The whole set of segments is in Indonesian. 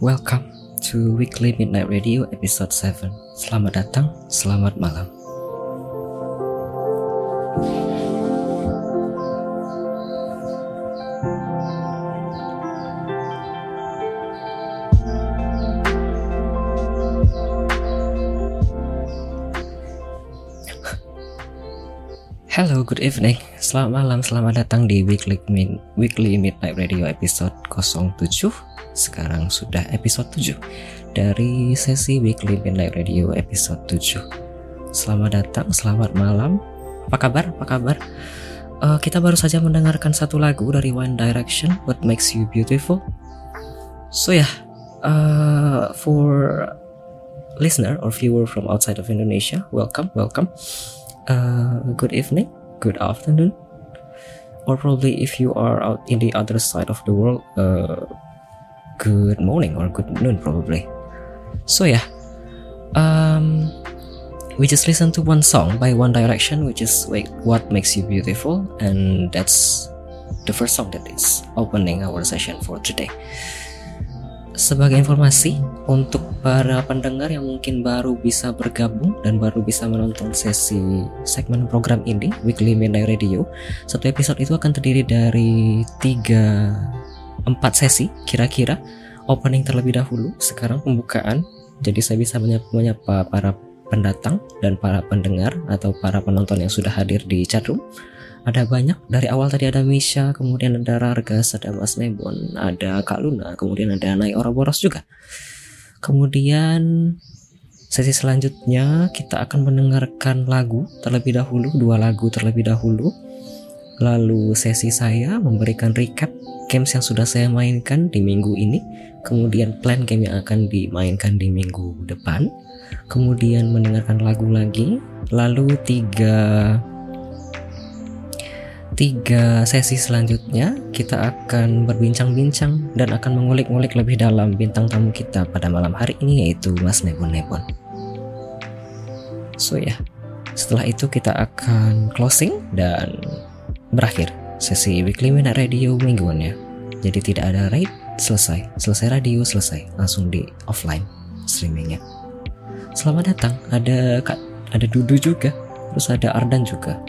welcome to Weekly Midnight Radio episode 7. Selamat datang, selamat malam. Hello, good evening. Selamat malam, selamat datang di Weekly, Min Weekly Midnight Radio episode 07. Sekarang sudah episode 7 dari sesi Weekly Midnight Radio episode 7. Selamat datang, selamat malam. Apa kabar? Apa kabar? Uh, kita baru saja mendengarkan satu lagu dari One Direction, What Makes You Beautiful. So ya, yeah, uh, for listener or viewer from outside of Indonesia, welcome, welcome uh, good evening, good afternoon, or probably if you are out in the other side of the world, uh, good morning or good noon probably. So yeah, um, we just listened to one song by One Direction, which is like "What Makes You Beautiful," and that's the first song that is opening our session for today. Sebagai informasi untuk para pendengar yang mungkin baru bisa bergabung dan baru bisa menonton sesi segmen program ini Weekly Midnight Radio, satu episode itu akan terdiri dari tiga empat sesi kira-kira opening terlebih dahulu, sekarang pembukaan. Jadi saya bisa menyapa para pendatang dan para pendengar atau para penonton yang sudah hadir di chatroom ada banyak dari awal tadi ada Misha kemudian ada Rargas ada Mas Nebon ada Kak Luna kemudian ada Nai Ouroboros juga. Kemudian sesi selanjutnya kita akan mendengarkan lagu terlebih dahulu dua lagu terlebih dahulu lalu sesi saya memberikan recap games yang sudah saya mainkan di minggu ini kemudian plan game yang akan dimainkan di minggu depan kemudian mendengarkan lagu lagi lalu tiga tiga sesi selanjutnya kita akan berbincang-bincang dan akan mengulik-ngulik lebih dalam bintang tamu kita pada malam hari ini yaitu Mas Nebon Nebon. So ya, yeah. setelah itu kita akan closing dan berakhir sesi Weekly Minute Radio mingguannya. Jadi tidak ada raid, selesai. Selesai radio, selesai. Langsung di offline streamingnya. Selamat datang, ada Kak, ada Dudu juga, terus ada Ardan juga.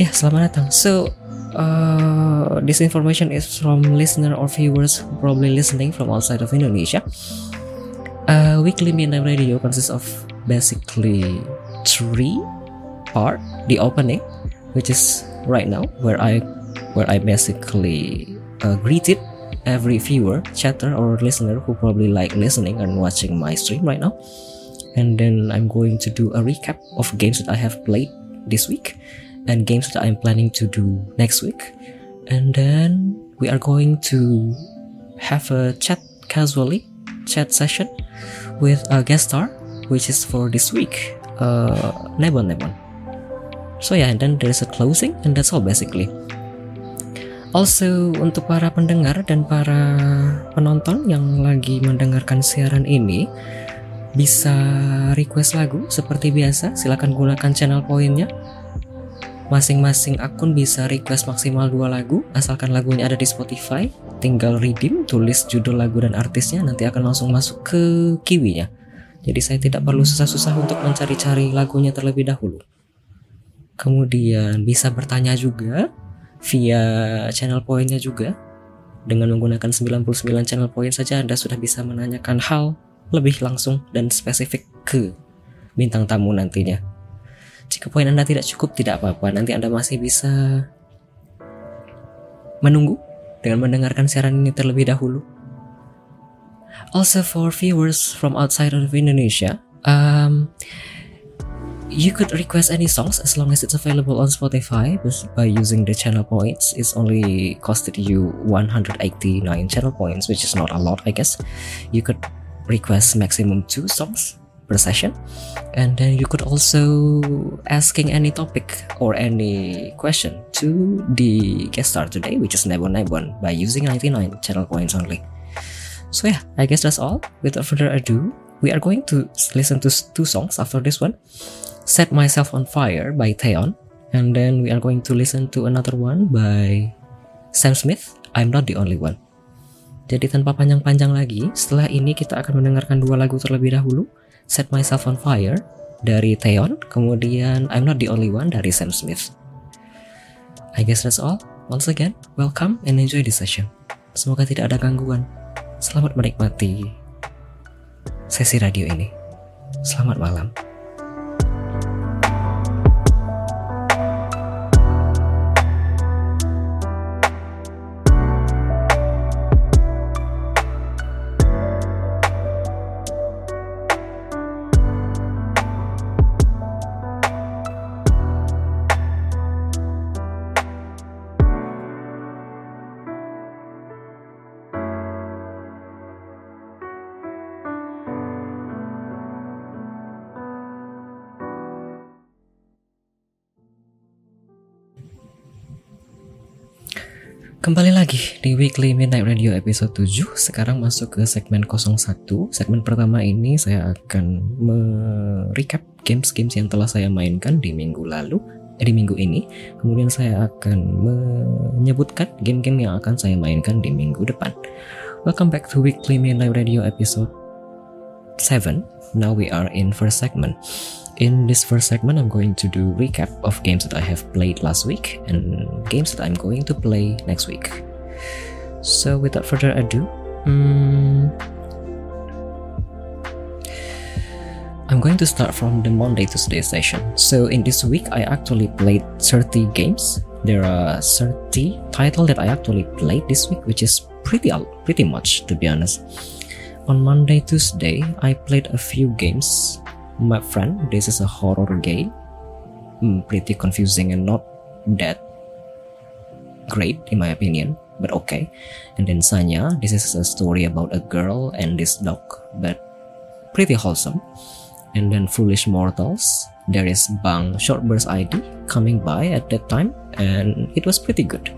Ya, selamat datang. So, uh, this information is from listener or viewers probably listening from outside of Indonesia. Uh, weekly Midnight Radio consists of basically three part. The opening, which is right now, where I where I basically uh, greeted every viewer, chatter, or listener who probably like listening and watching my stream right now. And then I'm going to do a recap of games that I have played this week and games that I'm planning to do next week. And then we are going to have a chat casually chat session with a guest star, which is for this week, uh, Nebon Nebon. So yeah, and then there's a closing, and that's all basically. Also untuk para pendengar dan para penonton yang lagi mendengarkan siaran ini bisa request lagu seperti biasa silahkan gunakan channel poinnya Masing-masing akun bisa request maksimal dua lagu, asalkan lagunya ada di Spotify. Tinggal redeem, tulis judul lagu dan artisnya, nanti akan langsung masuk ke kiwinya. Jadi saya tidak perlu susah-susah untuk mencari-cari lagunya terlebih dahulu. Kemudian bisa bertanya juga via channel poinnya juga. Dengan menggunakan 99 channel point saja Anda sudah bisa menanyakan hal lebih langsung dan spesifik ke bintang tamu nantinya. Jika poin Anda tidak cukup, tidak apa-apa. Nanti Anda masih bisa menunggu dengan mendengarkan siaran ini terlebih dahulu. Also for viewers from outside of Indonesia, um, you could request any songs as long as it's available on Spotify by using the channel points. It's only costed you 189 channel points, which is not a lot, I guess. You could request maximum two songs per session and then you could also asking any topic or any question to the guest star today which is Nebon Nebon by using 99 channel points only so yeah I guess that's all without further ado we are going to listen to two songs after this one Set Myself on Fire by Theon and then we are going to listen to another one by Sam Smith I'm Not the Only One Jadi tanpa panjang-panjang lagi, setelah ini kita akan mendengarkan dua lagu terlebih dahulu. Set Myself on Fire dari Theon, kemudian I'm Not the Only One dari Sam Smith. I guess that's all. Once again, welcome and enjoy the session. Semoga tidak ada gangguan. Selamat menikmati sesi radio ini. Selamat malam. Kembali lagi di Weekly Midnight Radio episode 7 Sekarang masuk ke segmen 01 Segmen pertama ini saya akan merecap games-games yang telah saya mainkan di minggu lalu eh, Di minggu ini. Kemudian saya akan menyebutkan game-game yang akan saya mainkan di minggu depan. Welcome back to Weekly Midnight Radio episode 7 Now we are in first segment In this first segment, I'm going to do recap of games that I have played last week and games that I'm going to play next week. So without further ado, um, I'm going to start from the Monday to Tuesday session. So in this week, I actually played 30 games. There are 30 titles that I actually played this week, which is pretty pretty much to be honest. On Monday, Tuesday, I played a few games my friend this is a horror game. Mm, pretty confusing and not that great in my opinion but okay. And then sanya this is a story about a girl and this dog but pretty wholesome. And then foolish mortals there is bang shortburst id coming by at that time and it was pretty good.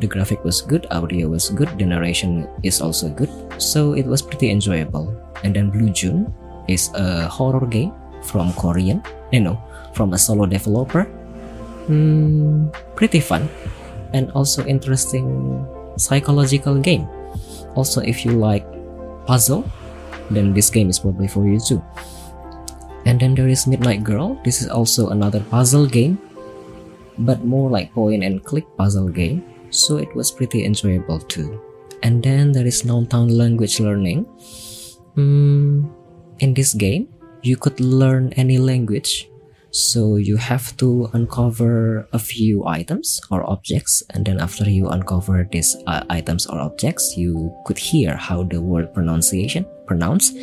The graphic was good audio was good the narration is also good so it was pretty enjoyable. And then blue june is a horror game from Korean, you know, from a solo developer. Hmm, pretty fun and also interesting psychological game. Also, if you like puzzle, then this game is probably for you too. And then there is Midnight Girl. This is also another puzzle game, but more like point and click puzzle game. So it was pretty enjoyable too. And then there is Downtown Language Learning. Hmm, in this game, you could learn any language. So you have to uncover a few items or objects, and then after you uncover these uh, items or objects, you could hear how the word pronunciation pronounced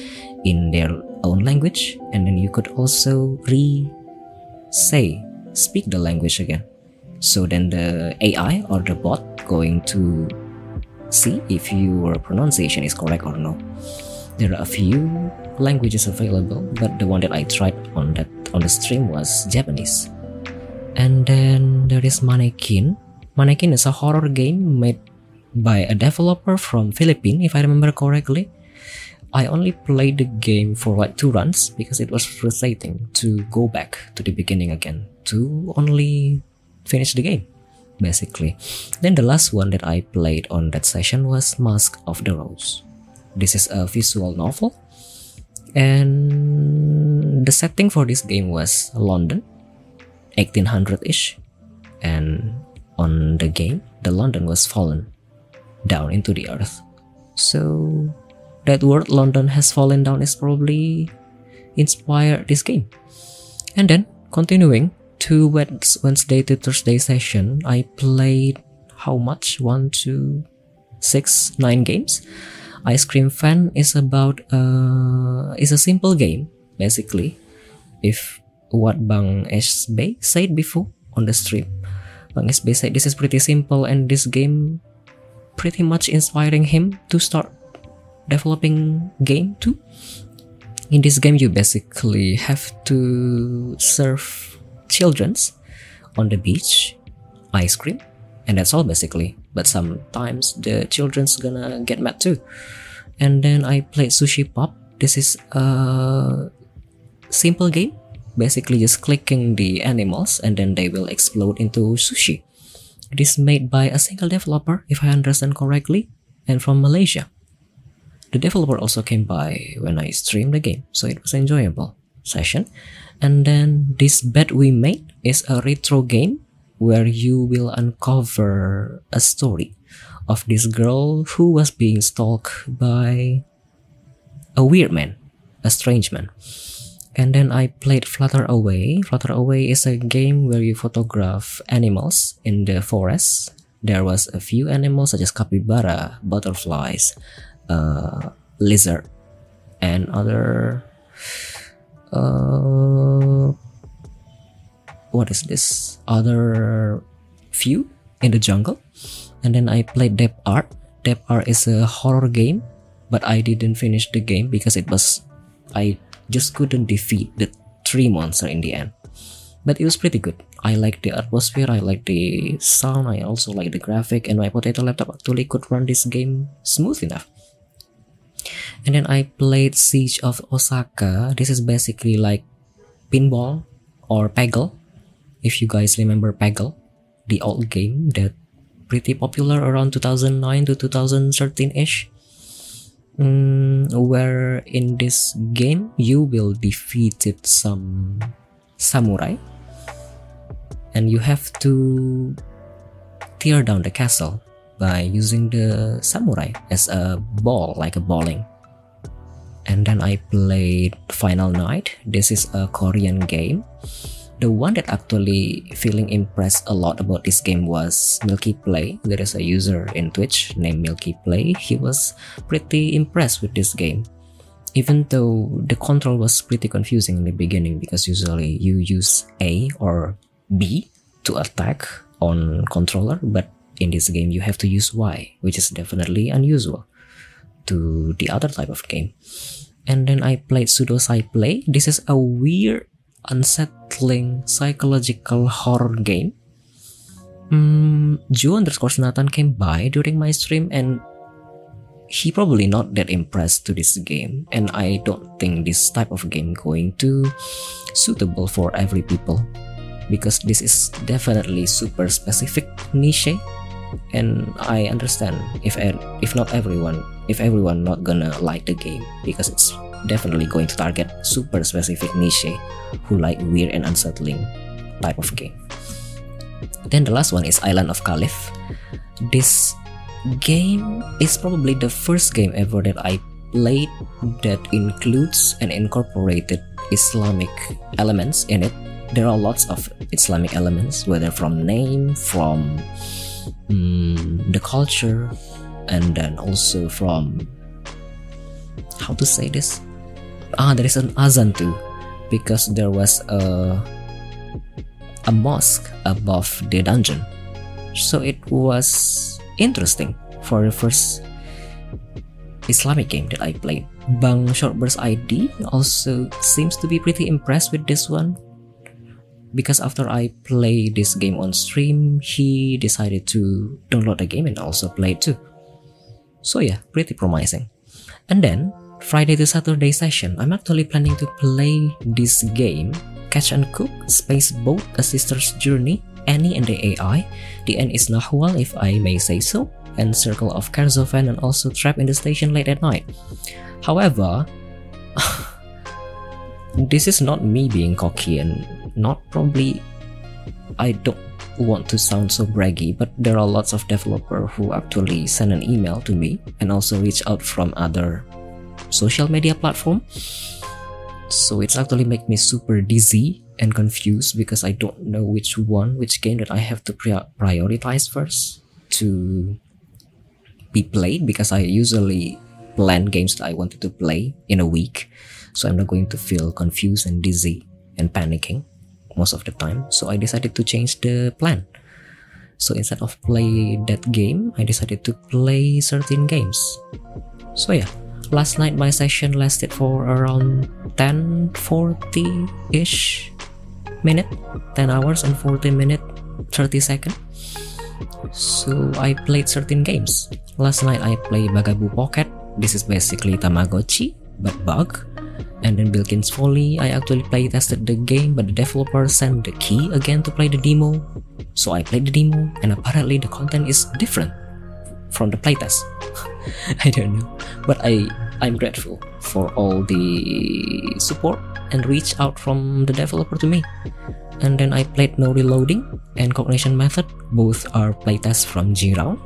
in their own language, and then you could also re-say, speak the language again. So then the AI or the bot going to see if your pronunciation is correct or no. There are a few languages available, but the one that I tried on that on the stream was Japanese. And then there is Mannequin. Mannequin is a horror game made by a developer from Philippines, if I remember correctly. I only played the game for like two runs because it was frustrating to go back to the beginning again to only finish the game basically. Then the last one that I played on that session was Mask of the Rose. This is a visual novel, and the setting for this game was London, 1800-ish, and on the game, the London was fallen down into the earth. So that word London has fallen down is probably inspired this game. And then continuing to Wednesday to Thursday session, I played how much? One, two, six, nine games. Ice Cream Fan is about uh, is a simple game basically. If what Bang SB said before on the stream, Bang SB said this is pretty simple and this game pretty much inspiring him to start developing game too. In this game, you basically have to serve childrens on the beach ice cream and that's all basically. But sometimes the children's gonna get mad too. And then i played sushi pop. This is a simple game. Basically just clicking the animals and then they will explode into sushi. It is made by a single developer if i understand correctly and from malaysia. The developer also came by when I streamed the game, so it was enjoyable session. And then this bed we made is a retro game where you will uncover a story of this girl who was being stalked by a weird man, a strange man. And then I played Flutter Away. Flutter Away is a game where you photograph animals in the forest. There was a few animals such as capybara, butterflies, uh, lizard, and other uh, what is this other few in the jungle? And then i played depth art depth art is a horror game but i didn't finish the game because it was i just couldn't defeat the three monster in the end. But it was pretty good. I like the atmosphere i like the sound i also like the graphic and my potato laptop actually could run this game smooth enough. And then I played Siege of Osaka. This is basically like pinball or Peggle. If you guys remember Peggle, the old game that pretty popular around 2009 to 2013 ish. Mm, where in this game you will defeat some samurai and you have to tear down the castle by using the samurai as a ball like a bowling and then I played Final Night. This is a Korean game. The one that actually feeling impressed a lot about this game was Milky Play. There is a user in Twitch named Milky Play. He was pretty impressed with this game. Even though the control was pretty confusing in the beginning because usually you use A or B to attack on controller, but in this game you have to use Y, which is definitely unusual to the other type of game and then I played Pseudo Play. This is a weird, unsettling psychological horror game. Mm, Joe underscore Nathan came by during my stream and he probably not that impressed to this game and I don't think this type of game going to suitable for every people because this is definitely super specific niche and I understand if if not everyone if everyone not gonna like the game because it's definitely going to target super specific niche who like weird and unsettling type of game. Then the last one is Island of Caliph. This game is probably the first game ever that I played that includes and incorporated Islamic elements in it. There are lots of Islamic elements, whether from name, from um, the culture, and then also from how to say this ah there is an azan too because there was a a mosque above the dungeon so it was interesting for the first Islamic game that I played. Bang Shortburst ID also seems to be pretty impressed with this one because after I play this game on stream, he decided to download the game and also play it too. So yeah, pretty promising. And then Friday to Saturday session, I'm actually planning to play this game Catch and Cook, Space Boat, A Sister's Journey, Annie and the AI, The End is Nahwal if I may say so, and Circle of Kerzovan and also Trap in the Station late at night. However, this is not me being cocky and not probably I don't want to sound so braggy, but there are lots of developers who actually send an email to me and also reach out from other social media platform. So it's actually make me super dizzy and confused because I don't know which one, which game that I have to prioritize first to be played because I usually plan games that I wanted to play in a week. So I'm not going to feel confused and dizzy and panicking most of the time. So I decided to change the plan. So instead of play that game, I decided to play certain games. So yeah, last night my session lasted for around 10 40 ish minute 10 hours and 40 minute 30 second. So I played certain games. Last night I played Bugaboo Pocket. This is basically Tamagotchi but bug. And then Bilkins Folly, I actually play tested the game, but the developer sent the key again to play the demo. So I played the demo, and apparently the content is different from the playtest. I don't know, but I I'm grateful for all the support and reach out from the developer to me. And then I played No Reloading and Cognition Method. Both are playtests from Jira.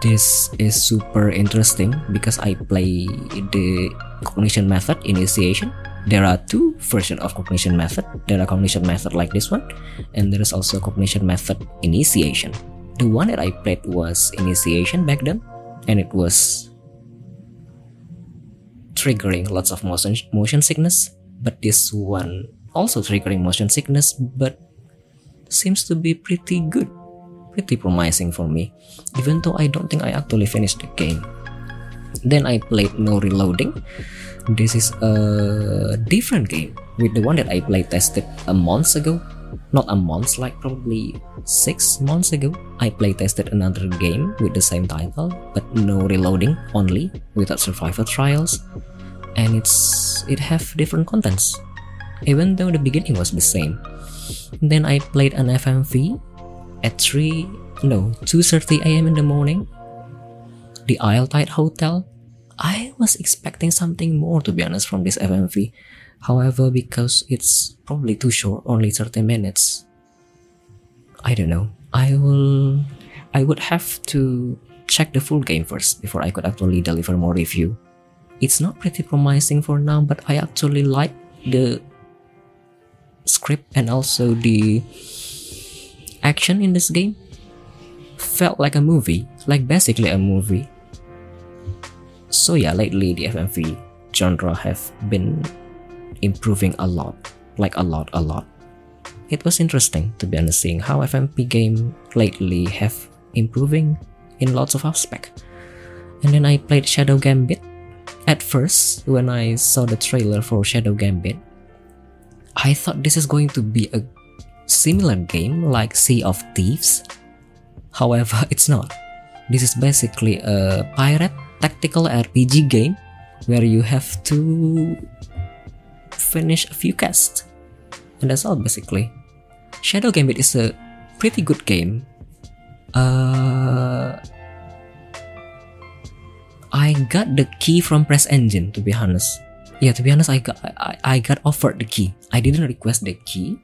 This is super interesting because I play the Cognition Method Initiation. There are two versions of Cognition Method. There are Cognition Method like this one, and there is also Cognition Method Initiation. The one that I played was Initiation back then, and it was triggering lots of motion motion sickness. But this one also triggering motion sickness, but seems to be pretty good, pretty promising for me, even though I don't think I actually finished the game. Then I played No Reloading. This is a different game with the one that I played tested a month ago. Not a month, like probably six months ago. I play tested another game with the same title, but no reloading only without survival trials. And it's it have different contents even though the beginning was the same. Then I played an FMV at 3 no 2:30 a.m. in the morning. The Isle Tide Hotel. I was expecting something more to be honest from this FMV. However, because it's probably too short, only 30 minutes. I don't know. I will I would have to check the full game first before I could actually deliver more review. It's not pretty promising for now, but I actually like the script and also the action in this game felt like a movie, like basically a movie. So yeah, lately the FMV genre have been improving a lot, like a lot, a lot. It was interesting to be honest seeing how FMP game lately have improving in lots of aspect. And then I played Shadow Gambit. At first, when I saw the trailer for Shadow Gambit, I thought this is going to be a similar game like Sea of Thieves. However, it's not. This is basically a pirate tactical RPG game where you have to finish a few quests. And that's all basically. Shadow Gambit is a pretty good game. Uh, I got the key from Press Engine to be honest yeah to be honest i got I, I got offered the key i didn't request the key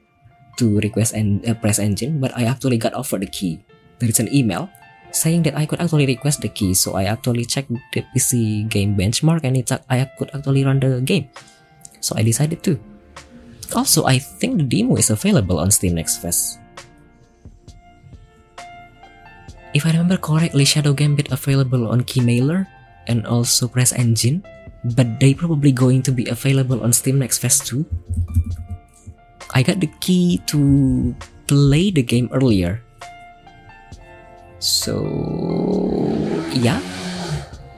to request and uh, press engine but i actually got offered the key there is an email saying that i could actually request the key so i actually checked the pc game benchmark and it's i could actually run the game so i decided to also i think the demo is available on steam next fest if i remember correctly shadow gambit available on keymailer and also press engine but they probably going to be available on Steam Next Fest too. I got the key to play the game earlier. So yeah,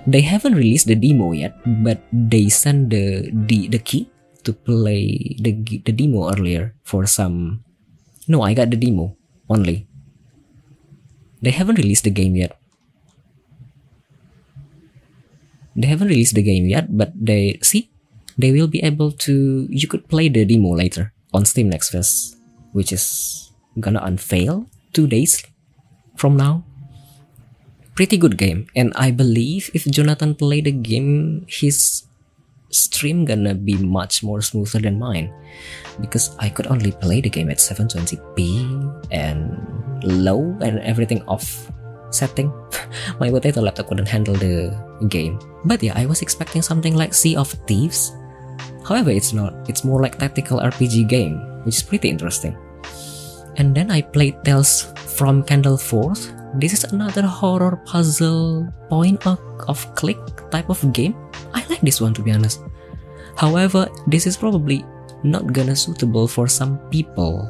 they haven't released the demo yet, but they sent the the, the key to play the the demo earlier for some. No, I got the demo only. They haven't released the game yet, they haven't released the game yet, but they see they will be able to. You could play the demo later on Steam Next Fest, which is gonna unveil two days from now. Pretty good game, and I believe if Jonathan play the game, his stream gonna be much more smoother than mine because I could only play the game at 720p and low and everything off setting, my potato laptop couldn't handle the game. But yeah, I was expecting something like Sea of Thieves. However, it's not. It's more like tactical RPG game, which is pretty interesting. And then I played Tales from Candleforth. This is another horror puzzle point of click type of game. I like this one to be honest. However, this is probably not gonna suitable for some people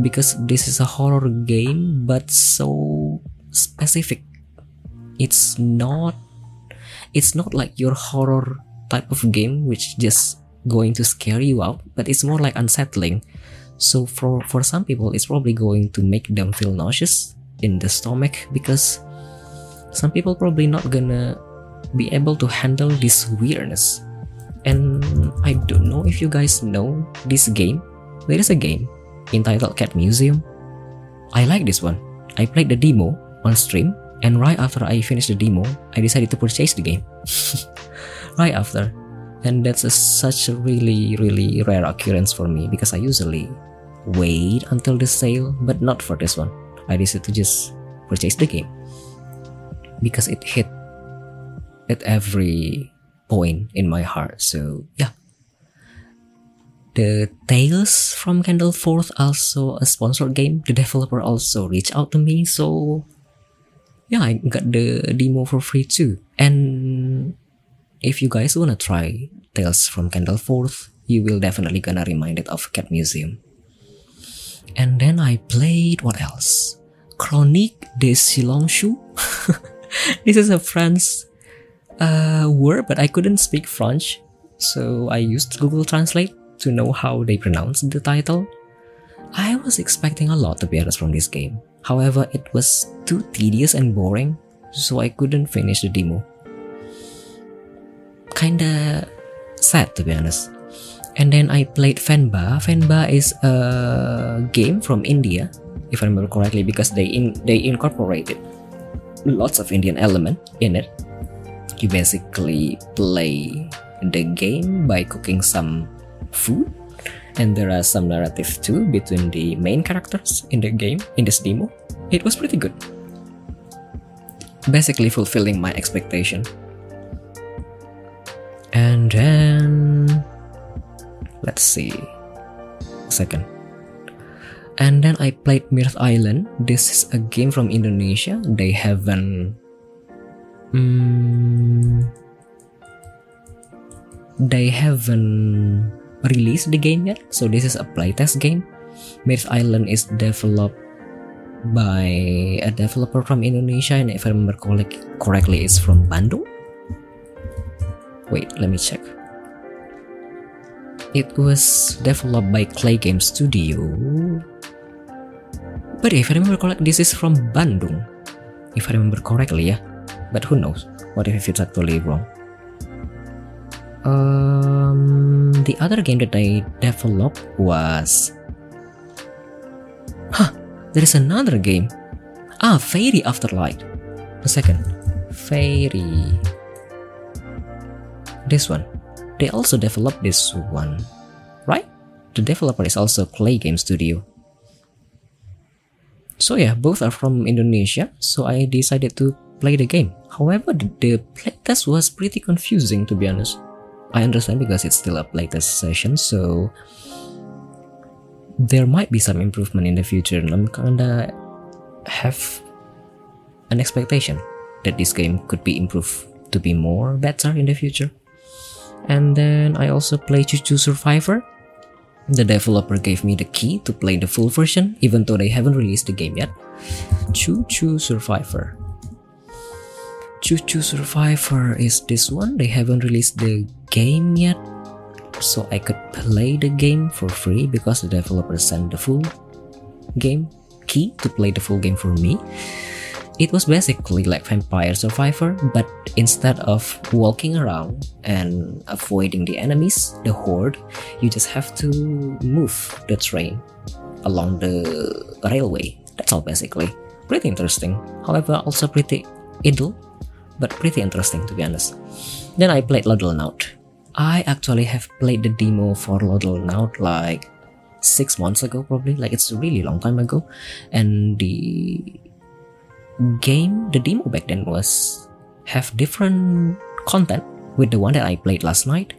because this is a horror game but so specific it's not it's not like your horror type of game which just going to scare you out but it's more like unsettling so for for some people it's probably going to make them feel nauseous in the stomach because some people probably not gonna be able to handle this weirdness and i don't know if you guys know this game there is a game entitled cat museum i like this one i played the demo on stream And right after I finished the demo, I decided to purchase the game. right after. And that's a, such a really, really rare occurrence for me because I usually wait until the sale, but not for this one. I decided to just purchase the game because it hit at every point in my heart. So yeah. The Tales from Candleforth also a sponsored game. The developer also reached out to me, so yeah, I got the demo for free too. And if you guys wanna try Tales from Candleforth, you will definitely gonna reminded of Cat Museum. And then I played what else? Chronique de Silencieux. this is a French uh, word, but I couldn't speak French, so I used Google Translate to know how they pronounce the title. I was expecting a lot to be honest from this game. However, it was too tedious and boring, so I couldn't finish the demo. Kinda sad to be honest. And then I played Fenba. Fenba is a game from India, if I remember correctly, because they in they incorporated lots of Indian element in it. You basically play the game by cooking some food and there are some narrative too between the main characters in the game in this demo. It was pretty good. Basically fulfilling my expectation. And then let's see. Second and then I played Mirth Island. This is a game from Indonesia. They haven't. Um, they haven't release the game yet, so this is a playtest game. Mirth Island is developed by a developer from Indonesia, and if I remember correctly, it's from Bandung. Wait, let me check. It was developed by Clay Game Studio. But if I remember correctly, this is from Bandung. If I remember correctly, yeah. But who knows? What if it's actually wrong? Um, the other game that I developed was. Huh, there is another game. Ah, Fairy Afterlight. A second. Fairy. This one. They also developed this one. Right? The developer is also Clay Game Studio. So yeah, both are from Indonesia, so I decided to play the game. However, the, playtest was pretty confusing to be honest. I understand because it's still a playtest session, so there might be some improvement in the future. And I'm kinda have an expectation that this game could be improved to be more better in the future. And then I also play ChuChu Survivor. The developer gave me the key to play the full version, even though they haven't released the game yet. Choo Choo Survivor. Choo Choo Survivor is this one. They haven't released the game yet, so I could play the game for free because the developer sent the full game key to play the full game for me. It was basically like Vampire Survivor, but instead of walking around and avoiding the enemies, the horde, you just have to move the train along the railway. That's all basically. Pretty interesting. However, also pretty idle but pretty interesting to be honest. Then I played Lodalnaut. I actually have played the demo for Lodalnaut like six months ago, probably. Like it's a really long time ago. And the game, the demo back then was have different content with the one that I played last night.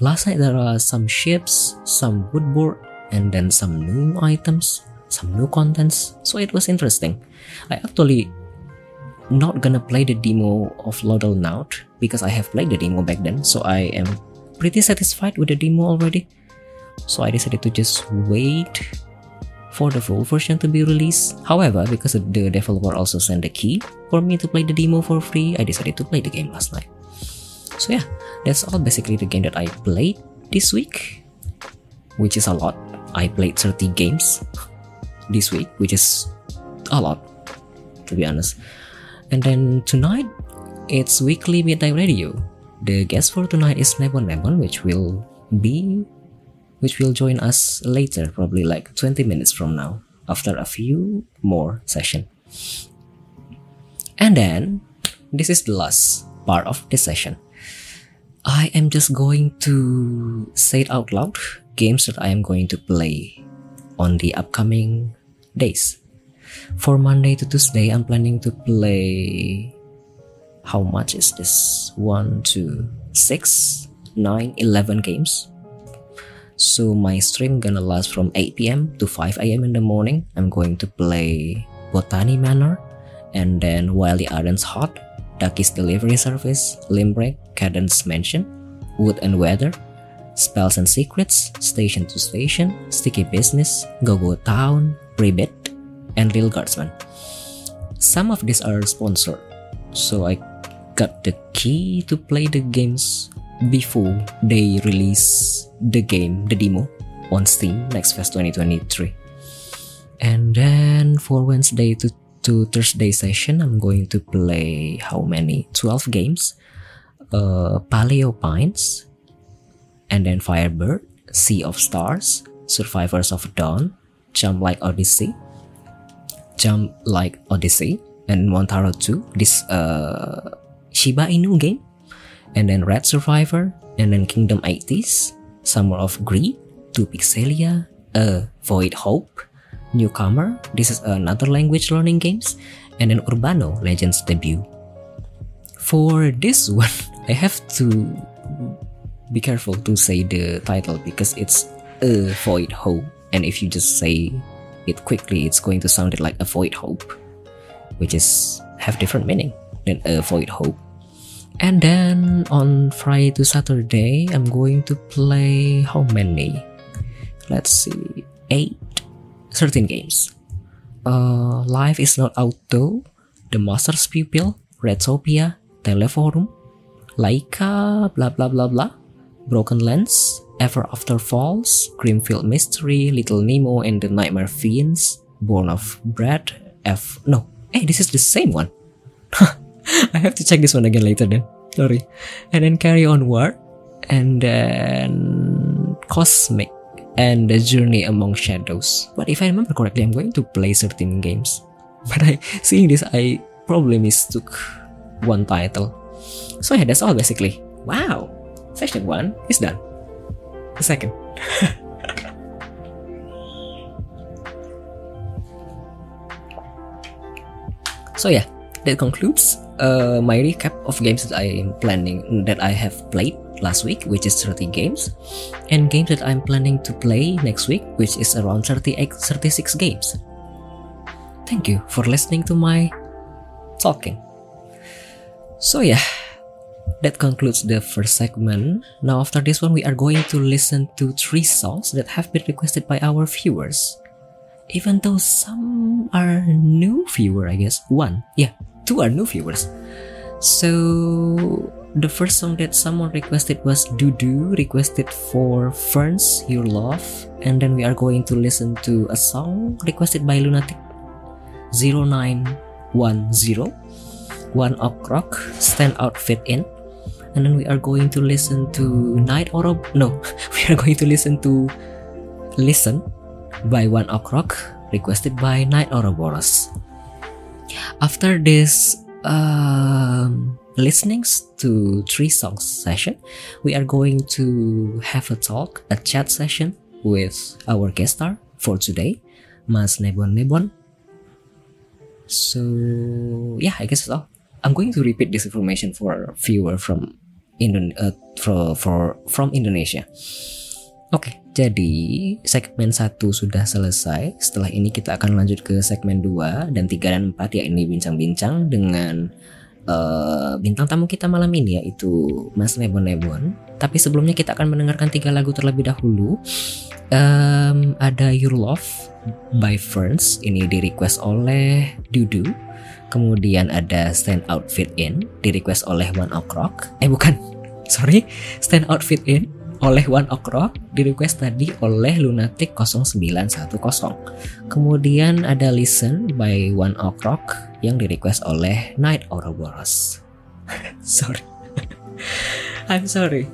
Last night there are some ships, some woodboard, and then some new items, some new contents. So it was interesting. I actually not gonna play the demo of Lodalnaut because I have played the demo back then, so I am pretty satisfied with the demo already. So I decided to just wait for the full version to be released. However, because the developer also sent the key for me to play the demo for free, I decided to play the game last night. So yeah, that's all basically the game that I played this week, which is a lot. I played 30 games this week, which is a lot, to be honest. And then tonight, it's weekly midnight radio. The guest for tonight is Nebon Nebon, which will be, which will join us later, probably like 20 minutes from now, after a few more session. And then, this is the last part of the session. I am just going to say it out loud games that I am going to play on the upcoming days. For Monday to Tuesday, I'm planning to play. How much is this? 1, 2, 6, 9, 11 games. So my stream gonna last from 8 p.m. to 5 a.m. in the morning. I'm going to play Botany Manor, and then while the Iron's hot, Ducky's Delivery Service, Limbrick, Cadence Mansion, Wood and Weather, Spells and Secrets, Station to Station, Sticky Business, Go Go Town, Rebit, and Lil Guardsman. Some of these are sponsored, so I got the key to play the games before they release the game, the demo, on Steam next Fest 2023. And then for Wednesday to, to Thursday session, I'm going to play how many? 12 games. Uh, Paleo Pines, and then Firebird, Sea of Stars, Survivors of Dawn, Jump Like Odyssey, Jump Like Odyssey, and Montaro 2, this uh, Shiba Inu game, and then Red Survivor, and then Kingdom 80s, Summer of Greed, Two Pixelia, Void Hope, Newcomer, this is another language learning games, and then Urbano Legends debut. For this one, I have to be careful to say the title because it's a void hope and if you just say it quickly it's going to sound like a void hope which is have different meaning than a void hope and then on friday to saturday i'm going to play how many let's see 8 13 games uh, life is not auto the master's pupil redtopia teleforum laika blah blah blah blah Broken Lens, Ever After Falls, Greenfield Mystery, Little Nemo and the Nightmare Fiends, Born of Bread, F. No, hey, this is the same one. I have to check this one again later then. Sorry. And then Carry Onward, and then Cosmic, and The Journey Among Shadows. But if I remember correctly, I'm going to play certain games. But I seeing this, I probably mistook one title. So yeah, that's all basically. Wow, Session 1 is done. The second. so yeah, that concludes uh, my recap of games that I am planning that I have played last week, which is 30 games, and games that I'm planning to play next week, which is around 38, 36 games. Thank you for listening to my talking. So yeah, that concludes the first segment. Now, after this one, we are going to listen to three songs that have been requested by our viewers. Even though some are new viewer, I guess. One, yeah, two are new viewers. So the first song that someone requested was Dudu, requested for Ferns Your Love, and then we are going to listen to a song requested by Lunatic 0910 One Ok Rock Stand Out Fit In and then we are going to listen to Night Orob. No, we are going to listen to Listen by One o'clock, requested by Night Ouroboros. After this um, listenings to three songs session, we are going to have a talk, a chat session with our guest star for today, Mas Nebon Nebon. So yeah, I guess that's all. I'm going to repeat this information for viewer from Indon uh, for, for from Indonesia. Oke, jadi segmen 1 sudah selesai. Setelah ini kita akan lanjut ke segmen 2 dan 3 dan 4 ya ini bincang-bincang dengan uh, bintang tamu kita malam ini yaitu Mas Nebon Nebon. Tapi sebelumnya kita akan mendengarkan tiga lagu terlebih dahulu. Um, ada Your Love by Ferns, ini di request oleh Dudu. Kemudian ada Stand Out Fit In, di request oleh One Ok Rock. Eh bukan, sorry, Stand Out Fit In oleh One Ok Rock, di request tadi oleh Lunatic 0910. Kemudian ada Listen by One Ok Rock yang di request oleh Night Ouroboros. sorry. I'm sorry.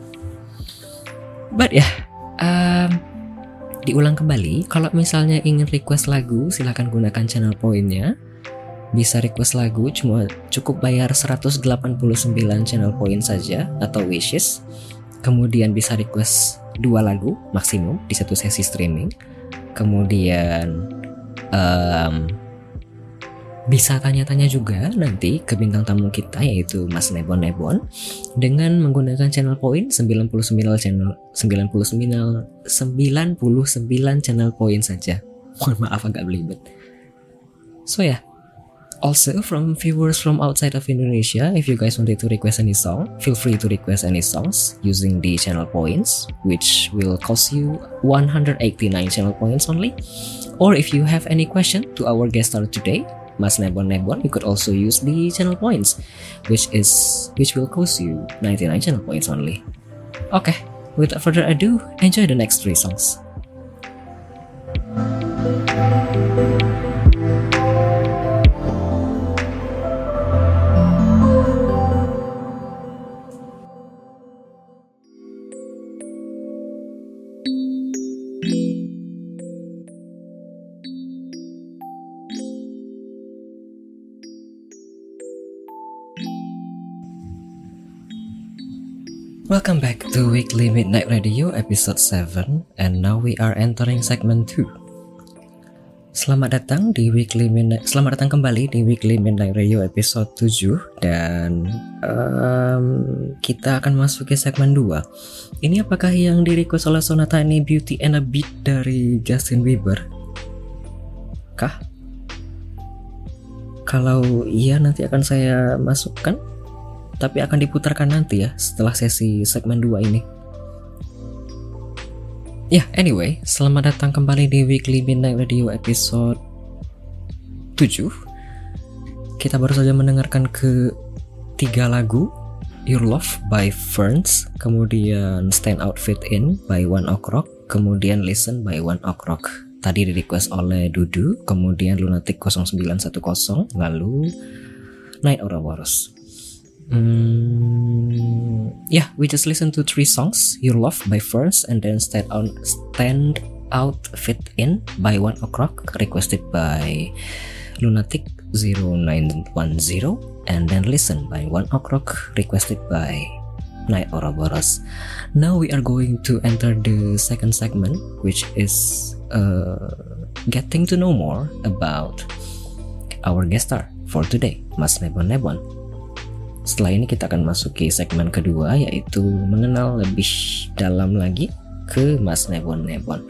But ya, yeah, um, diulang kembali. Kalau misalnya ingin request lagu, silahkan gunakan channel poinnya bisa request lagu cuma cukup bayar 189 channel point saja atau wishes kemudian bisa request dua lagu maksimum di satu sesi streaming kemudian um, bisa tanya-tanya juga nanti ke bintang tamu kita yaitu Mas Nebon Nebon dengan menggunakan channel point 99 channel 99 99 channel point saja. Mohon maaf agak belibet. So ya, yeah. Also from viewers from outside of Indonesia, if you guys wanted to request any song, feel free to request any songs using the channel points, which will cost you 189 channel points only. Or if you have any question to our guest star today, Mas Nebon Nebon, you could also use the channel points, which is which will cost you 99 channel points only. Okay, without further ado, enjoy the next three songs. Welcome back to Weekly Midnight Radio episode 7 and now we are entering segment 2. Selamat datang di Weekly Midnight Selamat datang kembali di Weekly Midnight Radio episode 7 dan um, kita akan masuk ke segmen 2. Ini apakah yang di request oleh Sonata ini Beauty and a Beat dari Justin Bieber? Kah? Kalau iya nanti akan saya masukkan tapi akan diputarkan nanti ya setelah sesi segmen 2 ini. Ya, yeah, anyway, selamat datang kembali di Weekly Midnight Radio episode 7. Kita baru saja mendengarkan ke tiga lagu Your Love by Ferns, kemudian Stand Out Fit In by One Ok Rock, kemudian Listen by One Ok Rock. Tadi di request oleh Dudu, kemudian Lunatic 0910, lalu Night Ouroboros. Mm, yeah, we just listened to three songs: "Your Love" by First, and then "Stand Out," "Stand Out Fit In" by One O'clock, requested by Lunatic 0910, and then "Listen" by One O'clock, requested by Night Ouroboros. Now we are going to enter the second segment, which is uh, getting to know more about our guest star for today, Mas Nebon Nebon. Setelah ini kita akan masuk ke segmen kedua yaitu mengenal lebih dalam lagi ke Mas Nebon Nebon.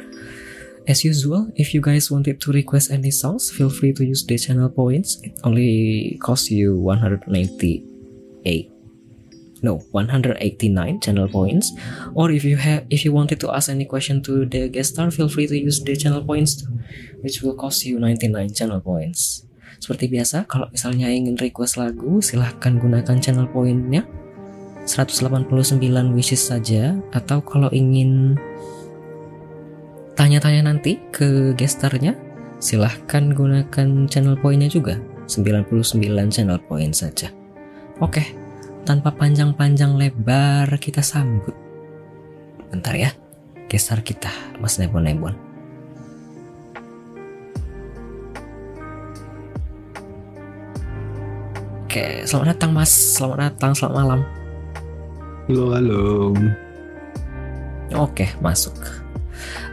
As usual, if you guys wanted to request any songs, feel free to use the channel points. It only costs you 198 no 189 channel points or if you have if you wanted to ask any question to the guest star feel free to use the channel points which will cost you 99 channel points seperti biasa, kalau misalnya ingin request lagu, silahkan gunakan channel poinnya. 189 wishes saja. Atau kalau ingin tanya-tanya nanti ke gestarnya silahkan gunakan channel poinnya juga. 99 channel point saja. Oke tanpa panjang-panjang lebar kita sambut. Bentar ya gestar kita mas Nebon Oke, selamat datang Mas. Selamat datang, selamat malam. Halo, halo. Oke, masuk.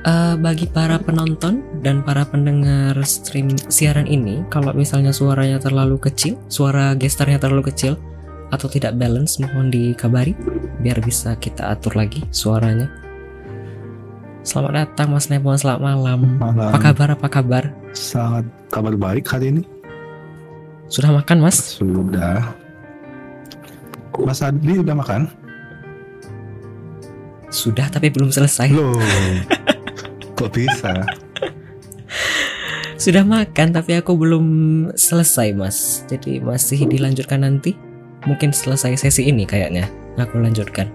Uh, bagi para penonton dan para pendengar stream siaran ini, kalau misalnya suaranya terlalu kecil, suara gestarnya terlalu kecil atau tidak balance, mohon dikabari biar bisa kita atur lagi suaranya. Selamat datang Mas Nebon, selamat malam. malam. Apa kabar? Apa kabar? Sangat kabar baik hari ini. Sudah makan, Mas? Sudah. Mas Adi udah makan? Sudah, tapi belum selesai. Loh, kok bisa? Sudah makan, tapi aku belum selesai, Mas. Jadi masih dilanjutkan nanti. Mungkin selesai sesi ini kayaknya. Aku lanjutkan.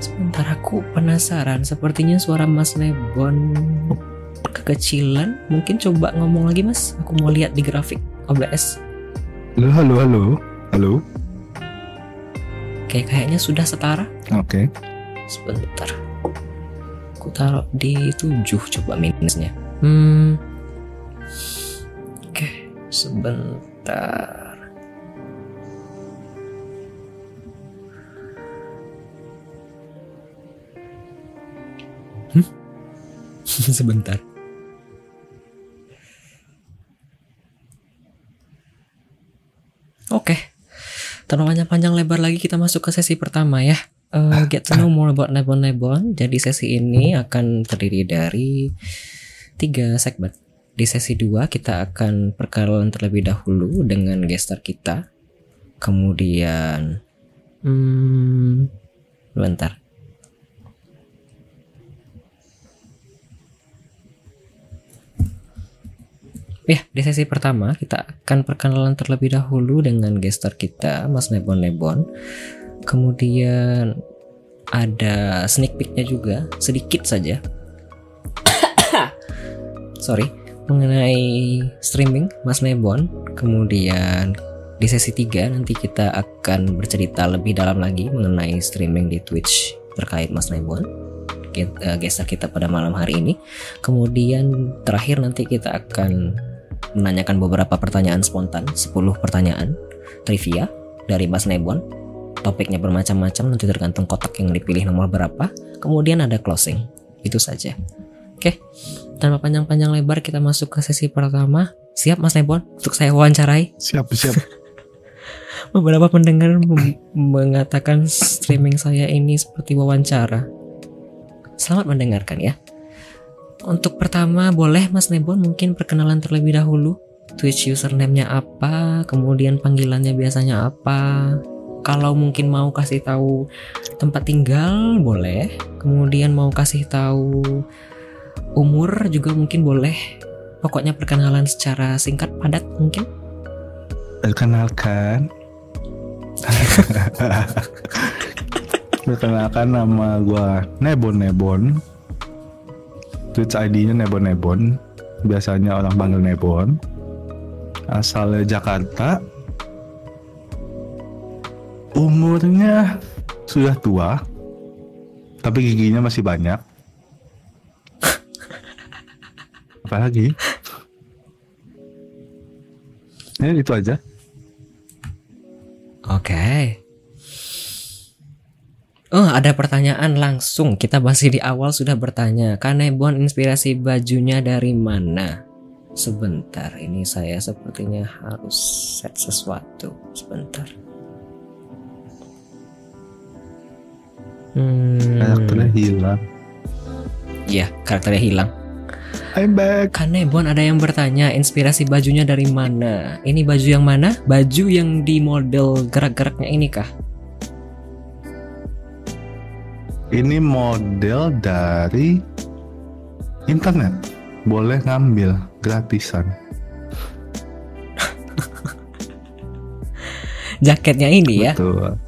Sebentar aku penasaran. Sepertinya suara Mas Nebon kekecilan. Mungkin coba ngomong lagi, Mas. Aku mau lihat di grafik. OBS. Halo, halo, halo. Halo. Oke, kayaknya sudah setara. Oke. Okay. Sebentar. Aku taruh di 7 coba minusnya. Hmm. Oke, Sebentar. Hmm? Sebentar. Oke. Tanpa panjang lebar lagi kita masuk ke sesi pertama ya. Uh, get to know more about Nebon Nebon. Jadi sesi ini akan terdiri dari tiga segmen. Di sesi 2 kita akan perkenalan terlebih dahulu dengan gestar kita. Kemudian hmm, bentar. Ya, di sesi pertama kita akan perkenalan terlebih dahulu dengan gestar kita, Mas Nebon Nebon. Kemudian ada sneak peeknya juga, sedikit saja. Sorry, mengenai streaming Mas Nebon. Kemudian di sesi 3 nanti kita akan bercerita lebih dalam lagi mengenai streaming di Twitch terkait Mas Nebon eh, gestar kita pada malam hari ini. Kemudian terakhir nanti kita akan menanyakan beberapa pertanyaan spontan, 10 pertanyaan trivia dari Mas Nebon. Topiknya bermacam-macam nanti tergantung kotak yang dipilih nomor berapa. Kemudian ada closing. Itu saja. Oke, tanpa panjang-panjang lebar kita masuk ke sesi pertama. Siap Mas Nebon untuk saya wawancarai? Siap, siap. Beberapa pendengar mengatakan streaming saya ini seperti wawancara. Selamat mendengarkan ya. Untuk pertama boleh Mas Nebon mungkin perkenalan terlebih dahulu. Twitch username-nya apa, kemudian panggilannya biasanya apa. Kalau mungkin mau kasih tahu tempat tinggal boleh, kemudian mau kasih tahu umur juga mungkin boleh. Pokoknya perkenalan secara singkat padat mungkin. Perkenalkan. Perkenalkan nama gue Nebon Nebon Twitch ID-nya Nebon-Nebon. Biasanya orang panggil Nebon. Asalnya Jakarta. Umurnya sudah tua. Tapi giginya masih banyak. Apalagi? Ya itu aja. Oke. Okay. Oh, ada pertanyaan langsung. Kita masih di awal sudah bertanya. Kanebon inspirasi bajunya dari mana? Sebentar, ini saya sepertinya harus set sesuatu. Sebentar. Hmm. Karakternya hilang. Iya, karakternya hilang. I'm back. Kanebon ada yang bertanya inspirasi bajunya dari mana? Ini baju yang mana? Baju yang di model gerak-geraknya ini kah? Ini model dari internet. Boleh ngambil gratisan. Jaketnya ini ya? Betul.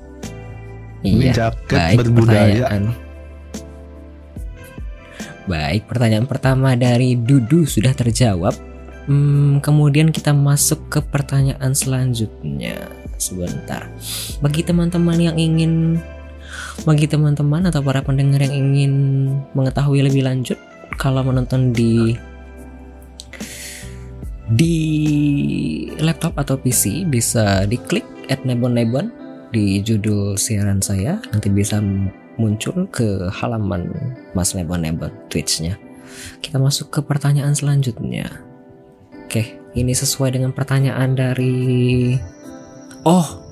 ini iya, jaket baik, berbudaya. pertanyaan. baik pertanyaan pertama dari Dudu sudah terjawab. Hmm, kemudian kita masuk ke pertanyaan selanjutnya. Sebentar. Bagi teman-teman yang ingin bagi teman-teman atau para pendengar yang ingin mengetahui lebih lanjut, kalau menonton di di laptop atau PC bisa diklik at nebon nebon di judul siaran saya nanti bisa muncul ke halaman Mas Nebon Nebon Twitch-nya. Kita masuk ke pertanyaan selanjutnya. Oke, ini sesuai dengan pertanyaan dari Oh,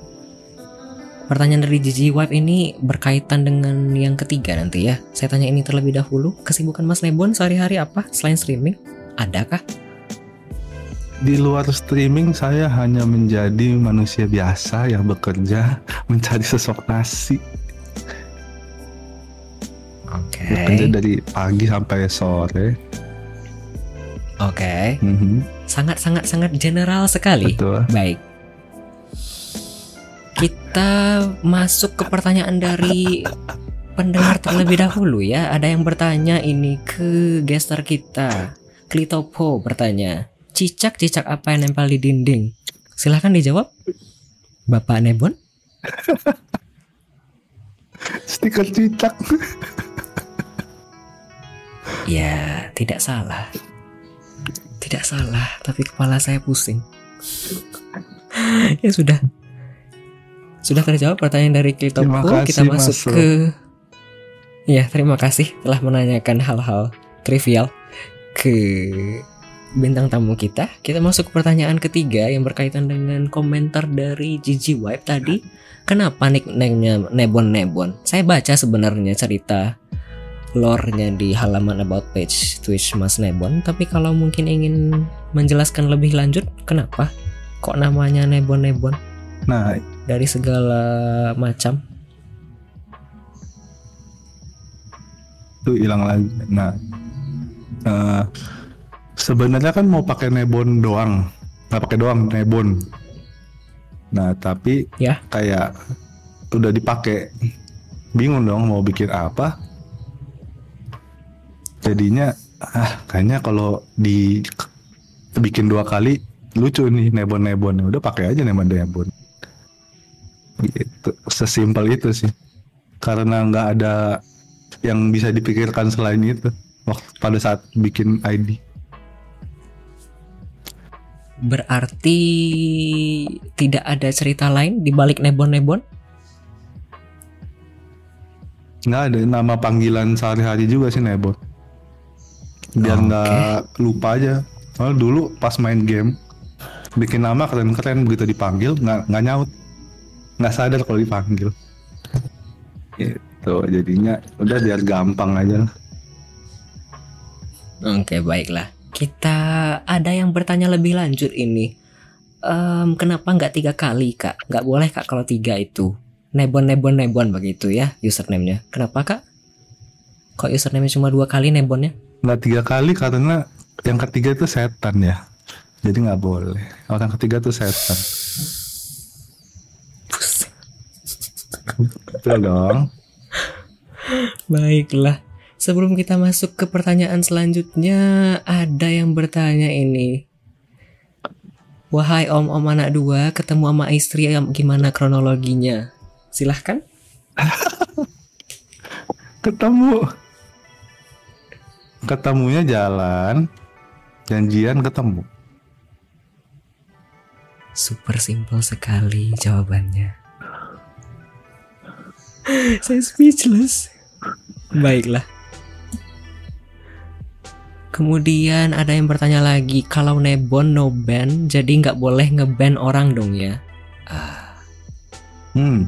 Pertanyaan dari Gigi Wipe ini berkaitan dengan yang ketiga nanti ya. Saya tanya ini terlebih dahulu. Kesibukan Mas Nebon sehari-hari apa selain streaming? Adakah? Di luar streaming saya hanya menjadi manusia biasa yang bekerja mencari sosok nasi. Oke. Okay. Bekerja dari pagi sampai sore. Oke. Okay. Mm -hmm. Sangat sangat sangat general sekali. Betul. Baik kita masuk ke pertanyaan dari pendengar terlebih dahulu ya. Ada yang bertanya ini ke gestar kita. Klitopo bertanya, cicak-cicak apa yang nempel di dinding? Silahkan dijawab. Bapak Nebon. Stiker cicak. ya, tidak salah. Tidak salah, tapi kepala saya pusing. ya sudah. Sudah terjawab pertanyaan dari kasih, Kita masuk Mas ke Ya, terima kasih telah menanyakan hal-hal trivial ke bintang tamu kita. Kita masuk ke pertanyaan ketiga yang berkaitan dengan komentar dari Gigi Wipe tadi. Kenapa nickname-nya Nebon Nebon? Saya baca sebenarnya cerita lore-nya di halaman about page Twitch Mas Nebon, tapi kalau mungkin ingin menjelaskan lebih lanjut, kenapa kok namanya Nebon Nebon Nah, dari segala macam? itu hilang lagi. Nah, eh, sebenarnya kan mau pakai nebon doang, nggak pakai doang nebon. Nah, tapi Ya. kayak udah dipakai, bingung dong mau bikin apa. Jadinya, ah kayaknya kalau di bikin dua kali lucu nih nebon-nebon. Udah pakai aja nebon-nebon. Gitu, sesimpel itu sih. Karena nggak ada yang bisa dipikirkan selain itu waktu pada saat bikin ID. Berarti tidak ada cerita lain di balik Nebon-Nebon? Nggak ada nama panggilan sehari-hari juga sih Nebon. Biar nggak lupa aja. Soalnya dulu pas main game bikin nama keren-keren begitu dipanggil nggak nggak nyaut, nggak sadar kalau dipanggil. Gitu jadinya udah biar gampang aja. lah. Oke, baiklah. Kita ada yang bertanya lebih lanjut ini. Em, kenapa nggak tiga kali, Kak? Nggak boleh, Kak, kalau tiga itu. Nebon, nebon, nebon begitu ya username-nya. Kenapa, Kak? Kok username cuma dua kali nebonnya? Nggak tiga kali karena yang ketiga itu setan ya. Jadi nggak boleh. Orang ketiga tuh setan. Pusing. Betul dong. Baiklah. Sebelum kita masuk ke pertanyaan selanjutnya, ada yang bertanya ini. Wahai om-om anak dua, ketemu sama istri yang gimana kronologinya? Silahkan. ketemu ketemunya jalan janjian ketemu Super simple sekali jawabannya. Saya speechless. Baiklah. Kemudian ada yang bertanya lagi, kalau nebon no ban, jadi nggak boleh ngeban orang dong ya? hmm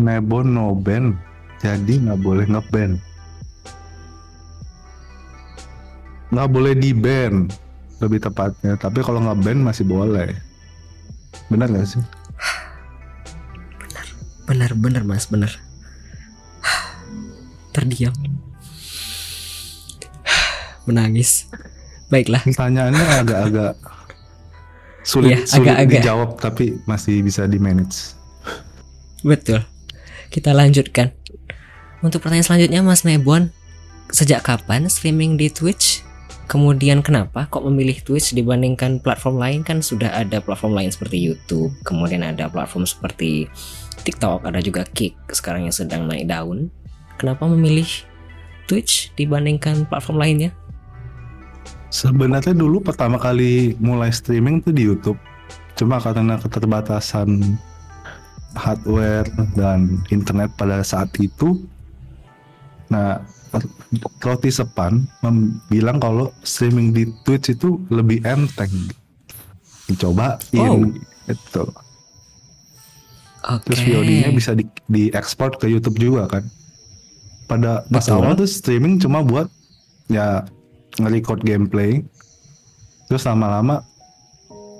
nebon no ban jadi nggak boleh ngeband nggak boleh di ban lebih tepatnya tapi kalau nggak ban masih boleh benar nggak sih Benar-benar mas, benar. Terdiam. Menangis. Baiklah. pertanyaannya agak-agak sulit, Iya, sulit agak-agak. dijawab tapi masih bisa di manage Betul. Kita lanjutkan. Untuk pertanyaan selanjutnya Mas Nebon, sejak kapan streaming di Twitch? Kemudian kenapa kok memilih Twitch dibandingkan platform lain kan sudah ada platform lain seperti YouTube, kemudian ada platform seperti TikTok, ada juga Kick sekarang yang sedang naik daun. Kenapa memilih Twitch dibandingkan platform lainnya? Sebenarnya dulu pertama kali mulai streaming tuh di YouTube. Cuma karena keterbatasan hardware dan internet pada saat itu, nah roti sepan bilang kalau streaming di Twitch itu lebih enteng. Dicobain Oh. gitu. Oke. Terus VOD-nya bisa di, diekspor ke YouTube juga kan. Pada pas Betul. awal tuh streaming cuma buat ya nge-record gameplay. Terus lama-lama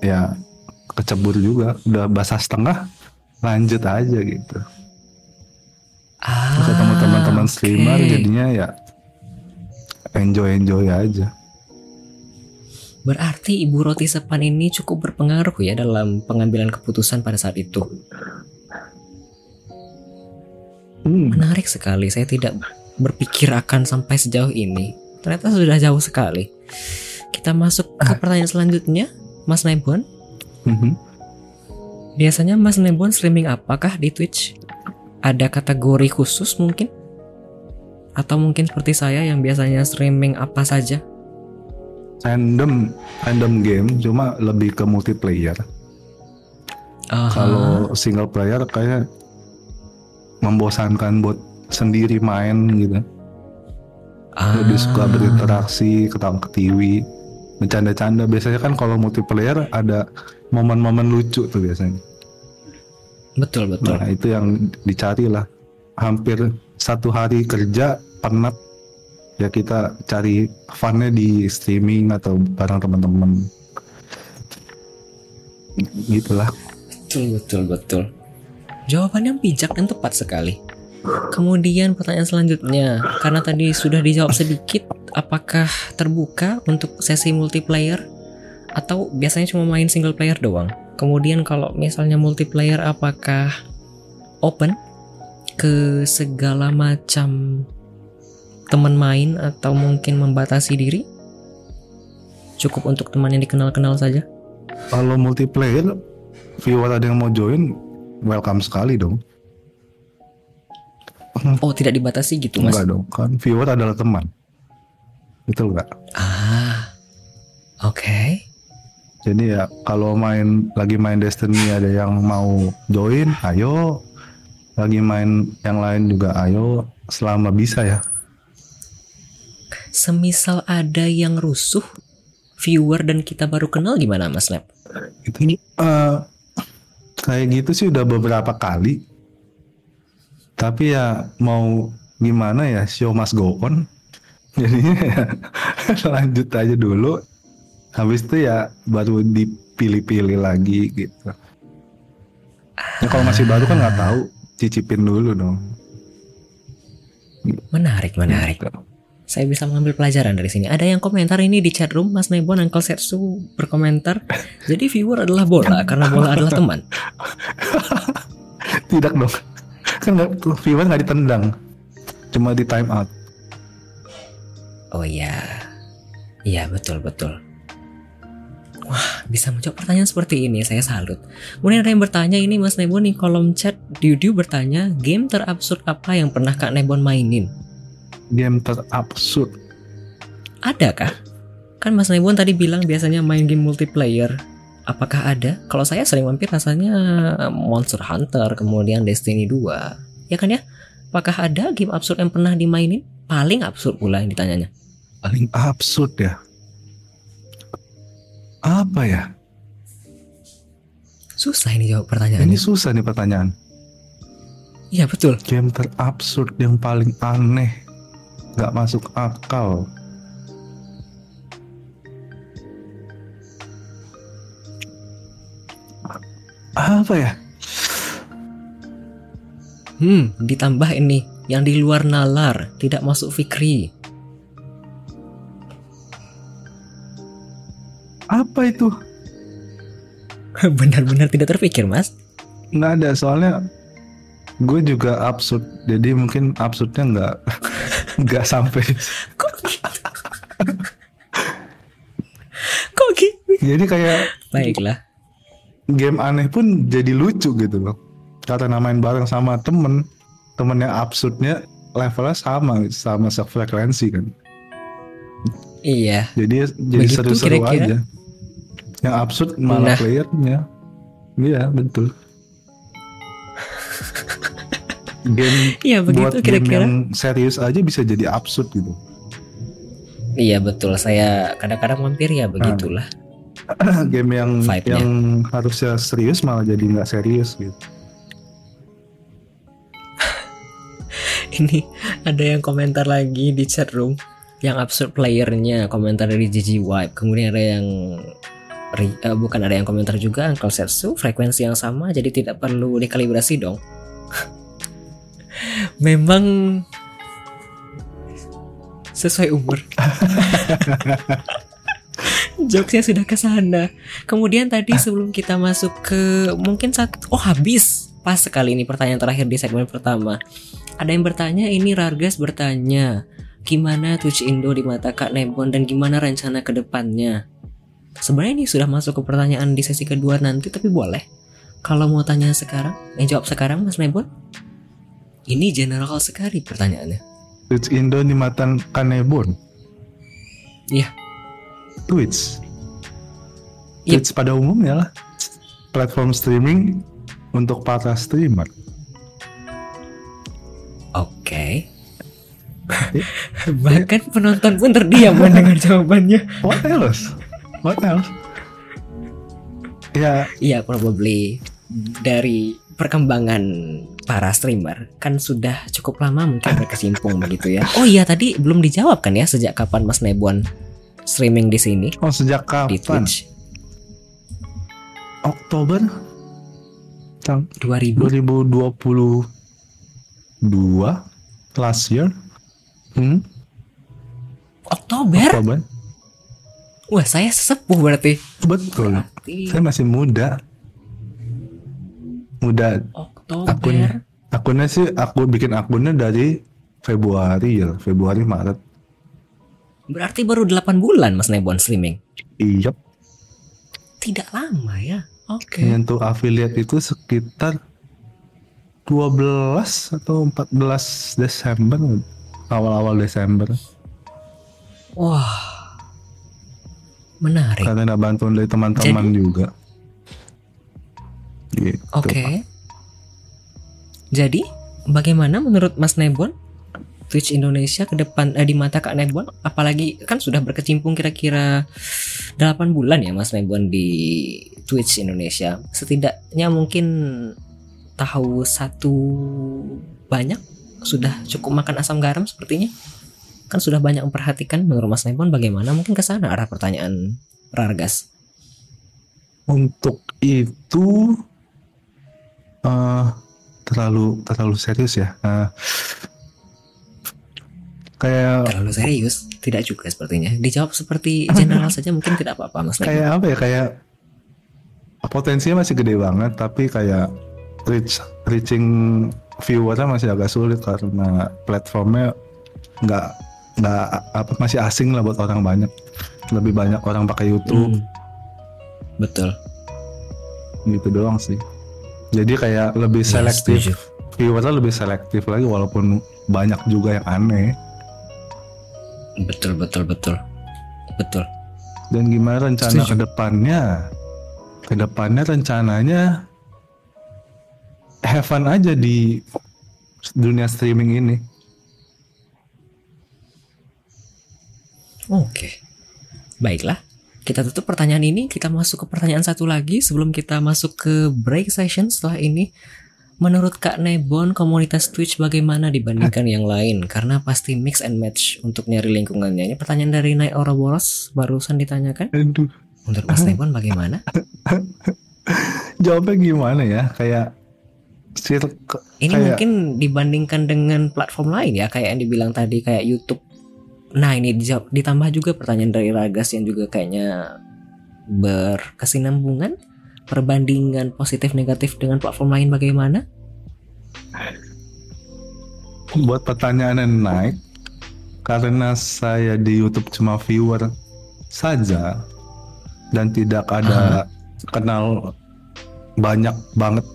ya kecebur juga, udah basah setengah lanjut aja gitu. Ah, ketemu teman-teman streamer jadinya ya enjoy-enjoy aja. Berarti Ibu Roti Sepan ini cukup berpengaruh ya dalam pengambilan keputusan pada saat itu. Hmm. Menarik sekali, saya tidak berpikir akan sampai sejauh ini. Ternyata sudah jauh sekali. Kita masuk ke pertanyaan selanjutnya, Mas Nebon. Mhm. Biasanya Mas Nebon streaming apakah di Twitch? Ada kategori khusus mungkin? Atau mungkin seperti saya yang biasanya streaming apa saja? random random game cuma lebih ke multiplayer. Aha. Kalau single player kayak membosankan buat sendiri main gitu. Lebih suka Ah. berinteraksi, ketawa ketiwi, bercanda-canda. Biasanya kan kalau multiplayer ada momen-momen lucu tuh biasanya. Betul betul. Nah itu yang dicari lah. Hampir satu hari kerja penat ya kita cari funnya di streaming atau bareng teman-teman. Gitulah. Betul betul betul. Jawaban yang bijak dan tepat sekali. Kemudian pertanyaan selanjutnya, karena tadi sudah dijawab sedikit, apakah terbuka untuk sesi multiplayer atau biasanya cuma main single player doang? Kemudian kalau misalnya multiplayer apakah open ke segala macam teman main atau mungkin membatasi diri? Cukup untuk teman yang dikenal-kenal saja? Kalau multiplayer, viewer ada yang mau join, welcome sekali dong. Oh, tidak dibatasi gitu, Mas? Enggak dong, kan viewer adalah teman. Betul nggak? Ah, oke. Jadi ya kalau main lagi main Destiny ada yang mau join, ayo. Lagi main yang lain juga ayo selama bisa ya. Semisal ada yang rusuh, viewer dan kita baru kenal gimana Mas Lab? Itu eh, kayak gitu sih udah beberapa kali. Tapi ya mau gimana ya show must go on. Jadinya ya lanjut aja dulu. Habis itu ya baru dipilih-pilih lagi gitu. Ya kalau masih baru kan nggak tahu, cicipin dulu dong. Menarik, menarik. Gitu. Saya bisa mengambil pelajaran dari sini. Ada yang komentar ini di chat room, Mas Nebon, Uncle Setsu berkomentar. Jadi viewer adalah bola, karena bola adalah teman. Tidak dong. Kan viewer nggak ditendang. Cuma di time out. Oh iya, iya betul betul. Wah, bisa menjawab pertanyaan seperti ini, saya salut. Kemudian ada yang bertanya ini Mas Nebon di kolom chat, Diudiu bertanya, game terabsurd apa yang pernah Kak Nebon mainin? Game terabsurd. Ada kah? Kan Mas Nebon tadi bilang biasanya main game multiplayer. Apakah ada? Kalau saya sering mampir rasanya Monster Hunter, kemudian Destiny 2. Ya kan ya? Apakah ada game absurd yang pernah dimainin? Paling absurd pula yang ditanyanya. Paling absurd ya. Apa ya? Susah ini jawab Ini pertanyaannya. susah nih pertanyaan. Iya betul. Game terabsurd yang paling aneh. Gak masuk akal. Apa ya? Hmm, ditambah ini yang di luar nalar, tidak masuk fikri. Apa itu? Benar-benar tidak terpikir, Mas. Nggak ada soalnya gue juga absurd jadi mungkin absurdnya nggak nggak sampai Kok gitu? Kok gitu? jadi kayak Baiklah. game aneh pun jadi lucu gitu loh karena main bareng sama temen temennya absurdnya levelnya sama sama sefrekuensi kan Iya. jadi jadi seru-seru aja yang absurd malah Nah. playernya iya betul game Iya buat begitu game kira-kira. yang serius aja bisa jadi absurd gitu Iya betul. Saya kadang-kadang mampir ya begitulah. game yang Vibe-nya. yang harusnya serius malah jadi nggak serius gitu Ini ada yang komentar lagi di chat room yang absurd playernya komentar dari Gigi Wipe. Kemudian ada yang eh, bukan ada yang komentar juga Uncle Setsu frekuensi yang sama jadi tidak perlu dikalibrasi dong. Memang sesuai umur. Jokesnya sudah ke sana. Kemudian tadi sebelum kita masuk ke mungkin saat oh habis pas sekali ini pertanyaan terakhir di segmen pertama. Ada yang bertanya ini Rargas bertanya gimana Twitch Indo di mata Kak Nebon dan gimana rencana ke depannya. Sebenarnya ini sudah masuk ke pertanyaan di sesi kedua nanti tapi boleh. Kalau mau tanya sekarang, yang jawab sekarang Mas Nebon. Ini general sekali pertanyaannya. Twitch Indo di matan Kanebon Iya. Twitch. Yep. Twitch pada umumnya lah platform streaming untuk para streamer. Oke. Bahkan penonton pun terdiam mendengar jawabannya. What else? What else? Ya, Iya, probably dari perkembangan para streamer kan sudah cukup lama mungkin berkesimpung begitu ya. Oh iya tadi belum dijawab kan ya sejak kapan Mas Nebon streaming di sini oh sejak di kapan? Twitch Oktober tahun 2000 2022 last year. Hmm, Oktober. Oktober. Wah, saya sesepuh berarti. Betul. Berarti Saya masih muda. Muda Oktober. akunnya. Akunnya sih aku bikin akunnya dari Februari ya, Februari Maret. Berarti baru 8 bulan Mas Nebon streaming. Iya. Tidak lama ya. Oke. Untuk affiliate itu sekitar 12 atau 14 Desember awal-awal Desember Wah. Menarik. karena ada bantuan dari teman-teman juga. Gitu. Oke. Jadi, bagaimana menurut Mas Nebon Twitch Indonesia ke depan eh, di mata Kak Nebon apalagi kan sudah berkecimpung kira-kira 8 bulan ya Mas Nebon di Twitch Indonesia. Setidaknya mungkin tahu satu banyak sudah cukup makan asam garam sepertinya. Kan sudah banyak memperhatikan menurut Mas Nebon bagaimana mungkin ke sana arah pertanyaan Rargas. Untuk itu eh terlalu terlalu serius ya. Eh, kayak Terlalu serius? Tidak juga sepertinya. Dijawab seperti general saja mungkin tidak apa-apa Mas kayak apa ya kayak potensinya masih gede banget tapi kayak reach reaching viewernya masih agak sulit karena platformnya nggak nggak apa masih asing lah buat orang banyak lebih banyak orang pakai YouTube Hmm. Betul. gitu doang sih jadi kayak lebih Ya, selektif setuju. viewernya lebih selektif lagi walaupun banyak juga yang aneh Betul betul betul. Betul. dan gimana rencana Setuju. ke depannya ke depannya rencananya have fun aja di dunia streaming ini Oke. Baiklah. Kita tutup pertanyaan ini, kita masuk ke pertanyaan satu lagi sebelum kita masuk ke break session setelah ini. Menurut Kak Nebon, komunitas Twitch bagaimana dibandingkan yang lain? Karena pasti mix and match untuk nyari lingkungannya. Ini pertanyaan dari Night Ouroboros barusan ditanyakan. aduh Menurut Mas Nebon bagaimana? jawabnya gimana ya kayak circle Ini Kayak- mungkin dibandingkan dengan platform lain ya, kayak yang dibilang tadi kayak YouTube. Nah ini ditambah juga pertanyaan dari Ragas yang juga kayaknya berkesinambungan. Perbandingan positif negatif dengan platform lain bagaimana? buat pertanyaan yang naik karena saya di YouTube cuma viewer saja dan tidak ada kenal banyak banget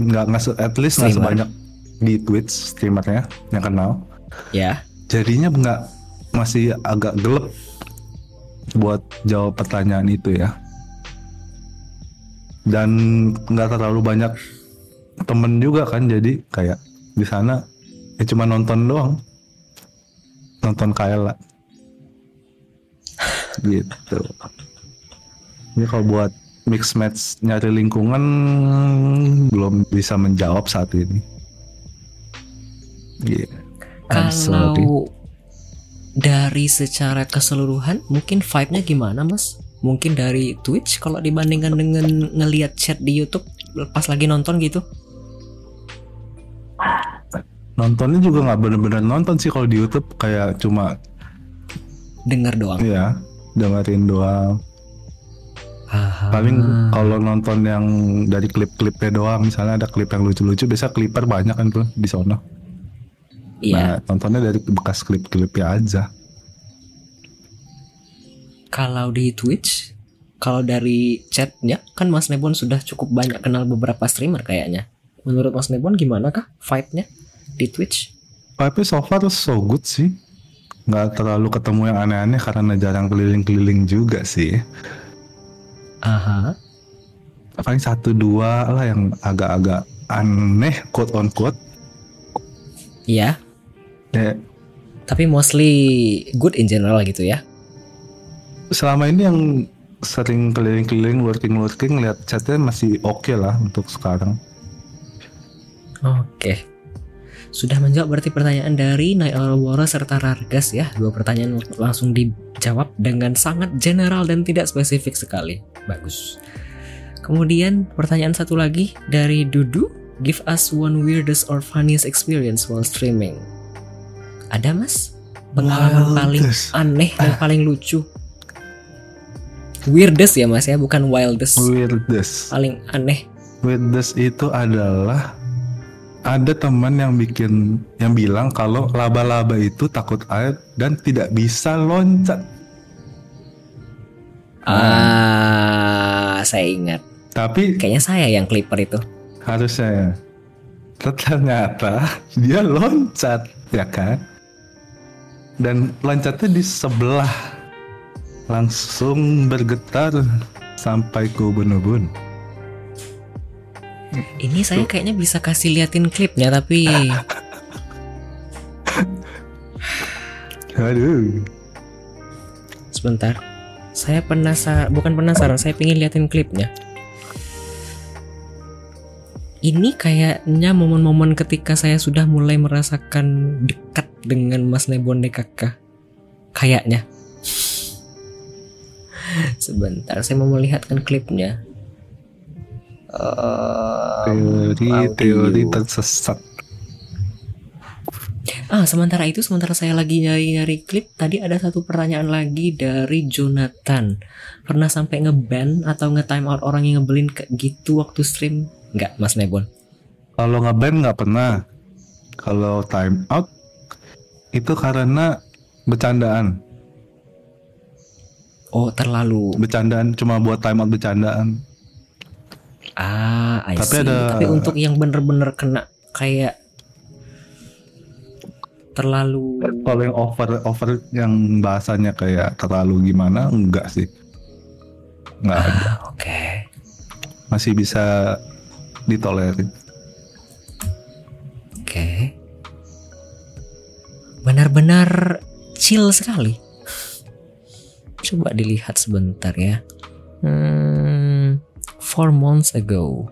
nggak nggak se- at least nggak sebanyak di Twitch streamernya yang kenal Ya, jadinya nggak masih agak gelap buat jawab pertanyaan itu ya. Dan nggak terlalu banyak temen juga kan jadi kayak di sana ya cuma nonton doang. Nonton Kayla gitu. Ini kalau buat mix match nyari lingkungan belum bisa menjawab saat ini. I'm kalau dari secara keseluruhan mungkin vibe-nya gimana mas? Mungkin dari Twitch kalau dibandingkan dengan ngelihat chat di YouTube pas lagi nonton gitu? nontonnya juga nggak bener-bener nonton sih kalau di YouTube kayak cuma Dengar doang. ya dengerin doang Aha. paling kalau nonton yang dari klip-klipnya doang misalnya ada klip yang lucu-lucu biasa clipper banyak kan tuh di sono Iya. nah nontonnya dari bekas klip-klipnya aja Kalau di Twitch, kalau dari chatnya kan Mas Nebon sudah cukup banyak kenal beberapa streamer kayaknya. Menurut Mas Nebon gimana kah vibe-nya di Twitch? tapi so far so good sih nggak terlalu ketemu yang aneh-aneh karena jarang keliling-keliling juga sih. Aha. Paling satu dua lah yang agak-agak aneh quote on quote. Iya. Ya, Tapi mostly good in general gitu ya. selama ini yang sering keliling-keliling working-working lihat chatnya masih oke lah untuk sekarang. Oke. Sudah menjawab berarti pertanyaan dari Aurora serta Rargas ya. Dua pertanyaan langsung dijawab dengan sangat general dan tidak spesifik sekali. Bagus. Kemudian pertanyaan satu lagi dari Dudu. Give us one weirdest or funniest experience while streaming. Ada mas? Pengalaman paling Wildest. aneh dan paling lucu. Weirdest ya mas ya, bukan wildest. Weirdest. Paling aneh. Weirdest itu adalah ada teman yang bikin yang bilang kalau laba-laba itu takut air dan tidak bisa loncat. Ah, saya ingat. Tapi Kayaknya saya yang clipper itu. harusnya ya. ternyata dia loncat ya kan dan loncatnya di sebelah langsung bergetar sampai ke ubun-ubun Ini saya kayaknya bisa kasih liatin klipnya tapi aduh sebentar. Saya penasaran, bukan penasaran, saya pengen liatin klipnya. Ini kayaknya momen-momen ketika saya sudah mulai merasakan dekat dengan Mas Nebon DKK. Kayaknya. Sebentar, saya mau melihatkan klipnya. Eh, teori-teori audio. tersesat Ah, sementara itu, sementara saya lagi nyari-nyari klip, tadi ada satu pertanyaan lagi dari Jonathan. Pernah sampai nge-ban atau nge-time out orang yang ngebelin kayak gitu waktu stream? Nggak, Mas Nebon. kalau ngeband nggak pernah kalau time out itu karena bercandaan Oh, terlalu. bercandaan cuma buat time out bercandaan Ah, I Tapi see. ada- Tapi untuk yang bener-bener kena kayak terlalu kalau yang over over yang bahasanya kayak terlalu gimana enggak sih nggak ada Ah, oke. masih bisa ditolerir Oke. Benar-benar chill sekali. Coba dilihat sebentar ya. Hmm, four months ago.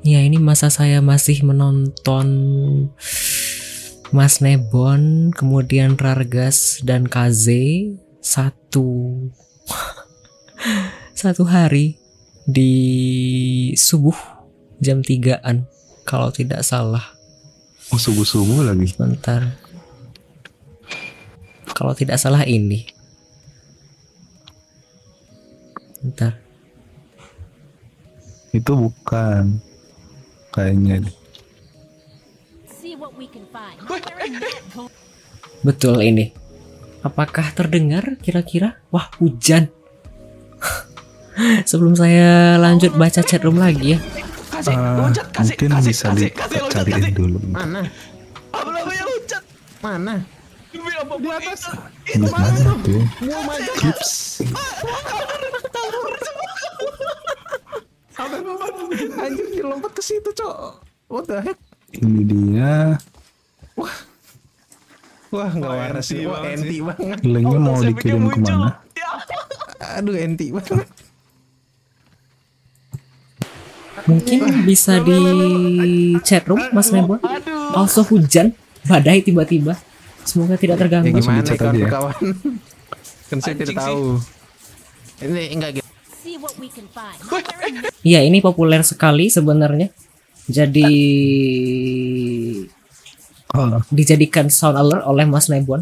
Ya ini masa saya masih menonton Mas Nebon, kemudian Rargas dan Kaze satu satu hari di subuh jam 3-an kalau tidak salah. oh, subuh subuh lagi Sebentar. Kalau tidak salah ini. Bentar. itu bukan kayaknya deh. See what we can find. Betul ini. Apakah terdengar kira-kira? Wah, hujan. Sebelum saya lanjut baca chatroom lagi ya. Ah, mungkin bisa dicariin dulu Mana? Mana? Di atas. di mana tuh clips Anjir dia lompat ke situ, Cok. What the heck? ini dia Wah, nggak waras sih. Wah, enti banget. linknya mau dikirim ke mana Aduh, enti banget. Mungkin bisa di chatroom Mas Nebon. Also hujan, badai tiba-tiba. Semoga tidak Ya terganggu. Langsung gimana aja ya. kawan-kawan? kan saya tidak tahu. Ini enggak gitu. Iya, ini populer sekali sebenarnya. Jadi Oh, dijadikan sound alert oleh Mas Nebon.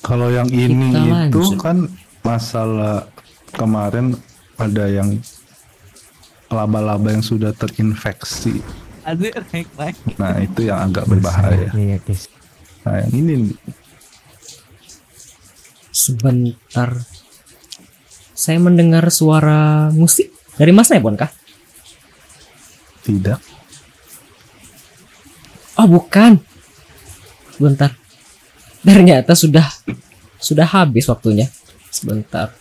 kalau yang ini Kita itu lanjut. kan masalah kemarin ada yang laba-laba yang sudah terinfeksi nah itu yang agak berbahaya Iya, guys. nah yang ini nih, Sebentar. Saya mendengar suara musik dari Mas Nebon kah? tidak Oh, bukan. sebentar. Ternyata sudah sudah habis waktunya. Sebentar.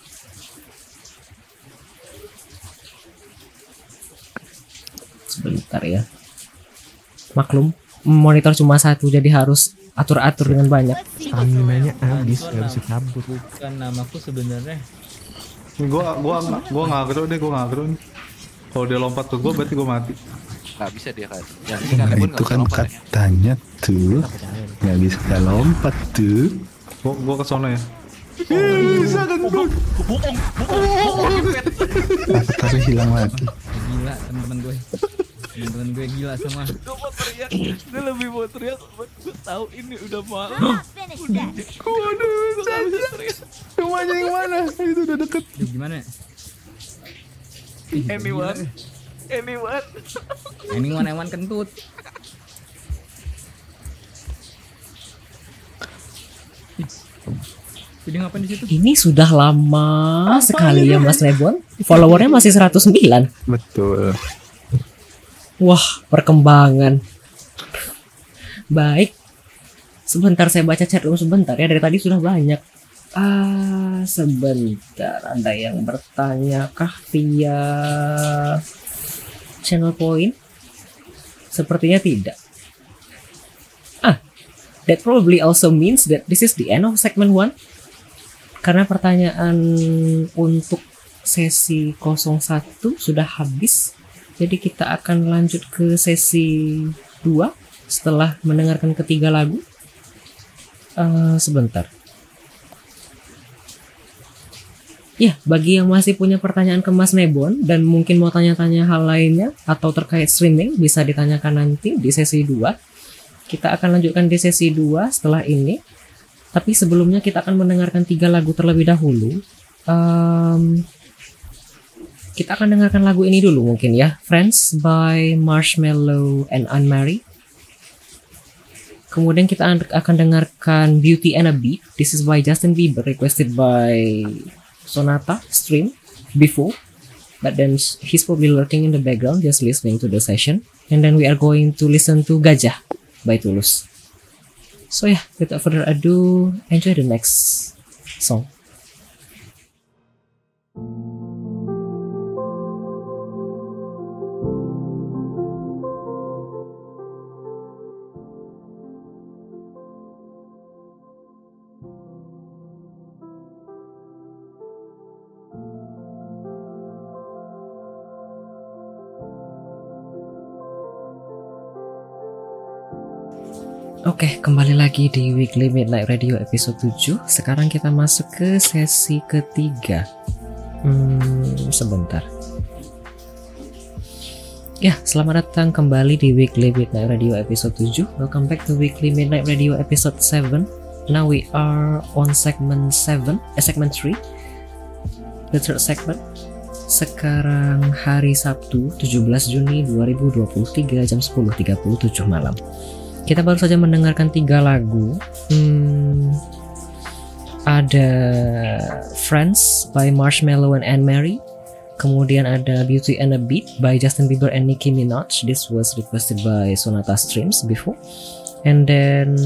Sebentar ya. Maklum, monitor cuma satu jadi harus atur-atur dengan banyak. Around. habis nggak bisa kabur. bukan namaku sebenarnya Gua gua gua ngagro deh, gua ngagro nih. Kalau dia lompat ke gua berarti gua mati. nggak bisa dia kan ya ini Nah, itu kan katanya tuh nggak bisa lompat tuh. Gua gua ke sono ya. Bisa kan tuh. Tapi hilang lagi. Gila teman-teman gue. Teman-teman gue gila semua. Gue mau teriak. Gue lebih mau teriak. Gue tahu ini udah malam We're not finished yet. Waduh, saja. Rumahnya yang mana? Itu udah deket. Duh, gimana? Ih, anyone anyone anyone anyone kentut jadi ngapain di situ Ini sudah lama sekali ya Mas Nebon. Followernya masih 109. Betul. Wah, perkembangan. Baik. Sebentar saya baca chat room sebentar ya. Dari tadi sudah banyak. Ah, sebentar. Ada yang bertanya kah via channel point? Sepertinya tidak. Ah, that probably also means that this is the end of segment 1. Karena pertanyaan untuk sesi 01 sudah habis. Jadi kita akan lanjut ke sesi 2 setelah mendengarkan ketiga lagu. Eh, sebentar. Ya, bagi yang masih punya pertanyaan ke Mas Nebon dan mungkin mau tanya-tanya hal lainnya atau terkait streaming bisa ditanyakan nanti di sesi 2. Kita akan lanjutkan di sesi 2 setelah ini. Tapi sebelumnya kita akan mendengarkan tiga lagu terlebih dahulu. Em, kita akan dengarkan lagu ini dulu mungkin ya. Friends by Marshmello and Anne-Marie. Kemudian kita an- akan dengarkan Beauty and a Beat. This is by Justin Bieber, requested by Sonata Stream before. But then he's probably lurking in the background just listening to the session. And then we are going to listen to Gajah by Tulus. So yeah, without further ado, enjoy the next song. Oke, kembali lagi di Weekly Midnight Radio episode 7. Sekarang kita masuk ke sesi ketiga. Hmm, sebentar. Ya, selamat datang kembali di Weekly Midnight Radio episode 7. Welcome back to Weekly Midnight Radio episode 7. Now we are on segment 7, eh, segment 3. The third segment. Sekarang hari Sabtu 17 Juni 2023 jam 10.37 malam. Kita baru saja mendengarkan tiga lagu. Hmm, ada Friends by Marshmello and Anne Marie. Kemudian ada Beauty and a Beat by Justin Bieber and Nicki Minaj. This was requested by Sonata Streams before. And then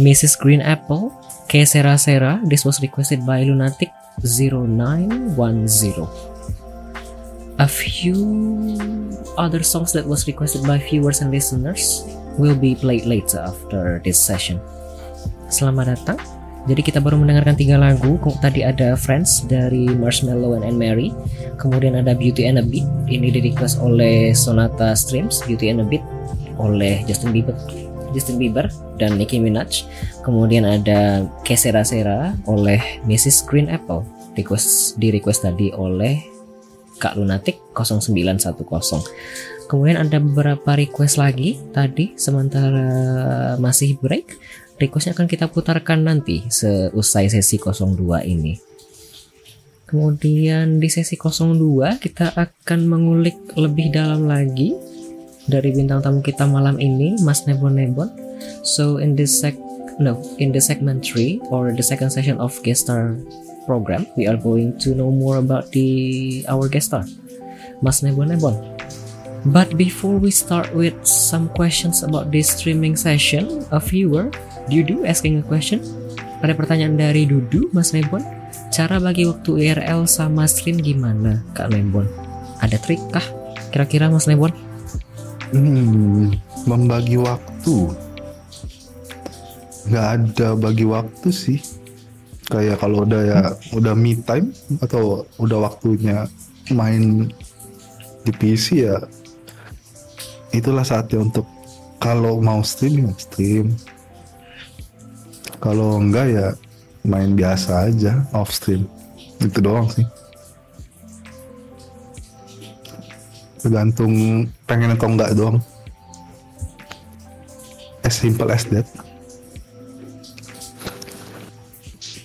Mrs. Green Apple, Que Sera Sera. This was requested by Lunatic 0910 a few other songs that was requested by viewers and listeners will be played later after this session. Selamat datang. Jadi kita baru mendengarkan tiga lagu. Tadi ada Friends dari Marshmello and Anne Marie. Kemudian ada Beauty and a Beat. Ini di request oleh Sonata Streams. Beauty and a Beat oleh Justin Bieber. Justin Bieber dan Nicki Minaj. Kemudian ada Kesera Sera oleh Mrs. Green Apple. Request di request tadi oleh Kak Lunatic 0910. Kemudian ada beberapa request lagi tadi sementara masih break. Requestnya akan kita putarkan nanti seusai sesi 02 ini. Kemudian di sesi 02 kita akan mengulik lebih dalam lagi dari bintang tamu kita malam ini, Mas Nebon Nebon. So in this sec no, in the segment 3 or the second session of guest star program, we are going to know more about the our guest star, Mas Nebon Nebon. But before we start with some questions about this streaming session, a viewer Dudu asking a question. Ada pertanyaan dari Dudu, Mas Lebon. Cara bagi waktu IRL sama stream gimana, Kak Lebon? Ada trik kah? Kira-kira Mas Lebon? Hmm, membagi waktu. Nggak ada bagi waktu sih. Kayak kalau udah ya udah me time atau udah waktunya main di PC ya itulah saatnya untuk kalau mau stream ya stream. Kalau enggak ya main biasa aja off stream. Itu doang sih. Tergantung pengen atau enggak doang. As simple as that.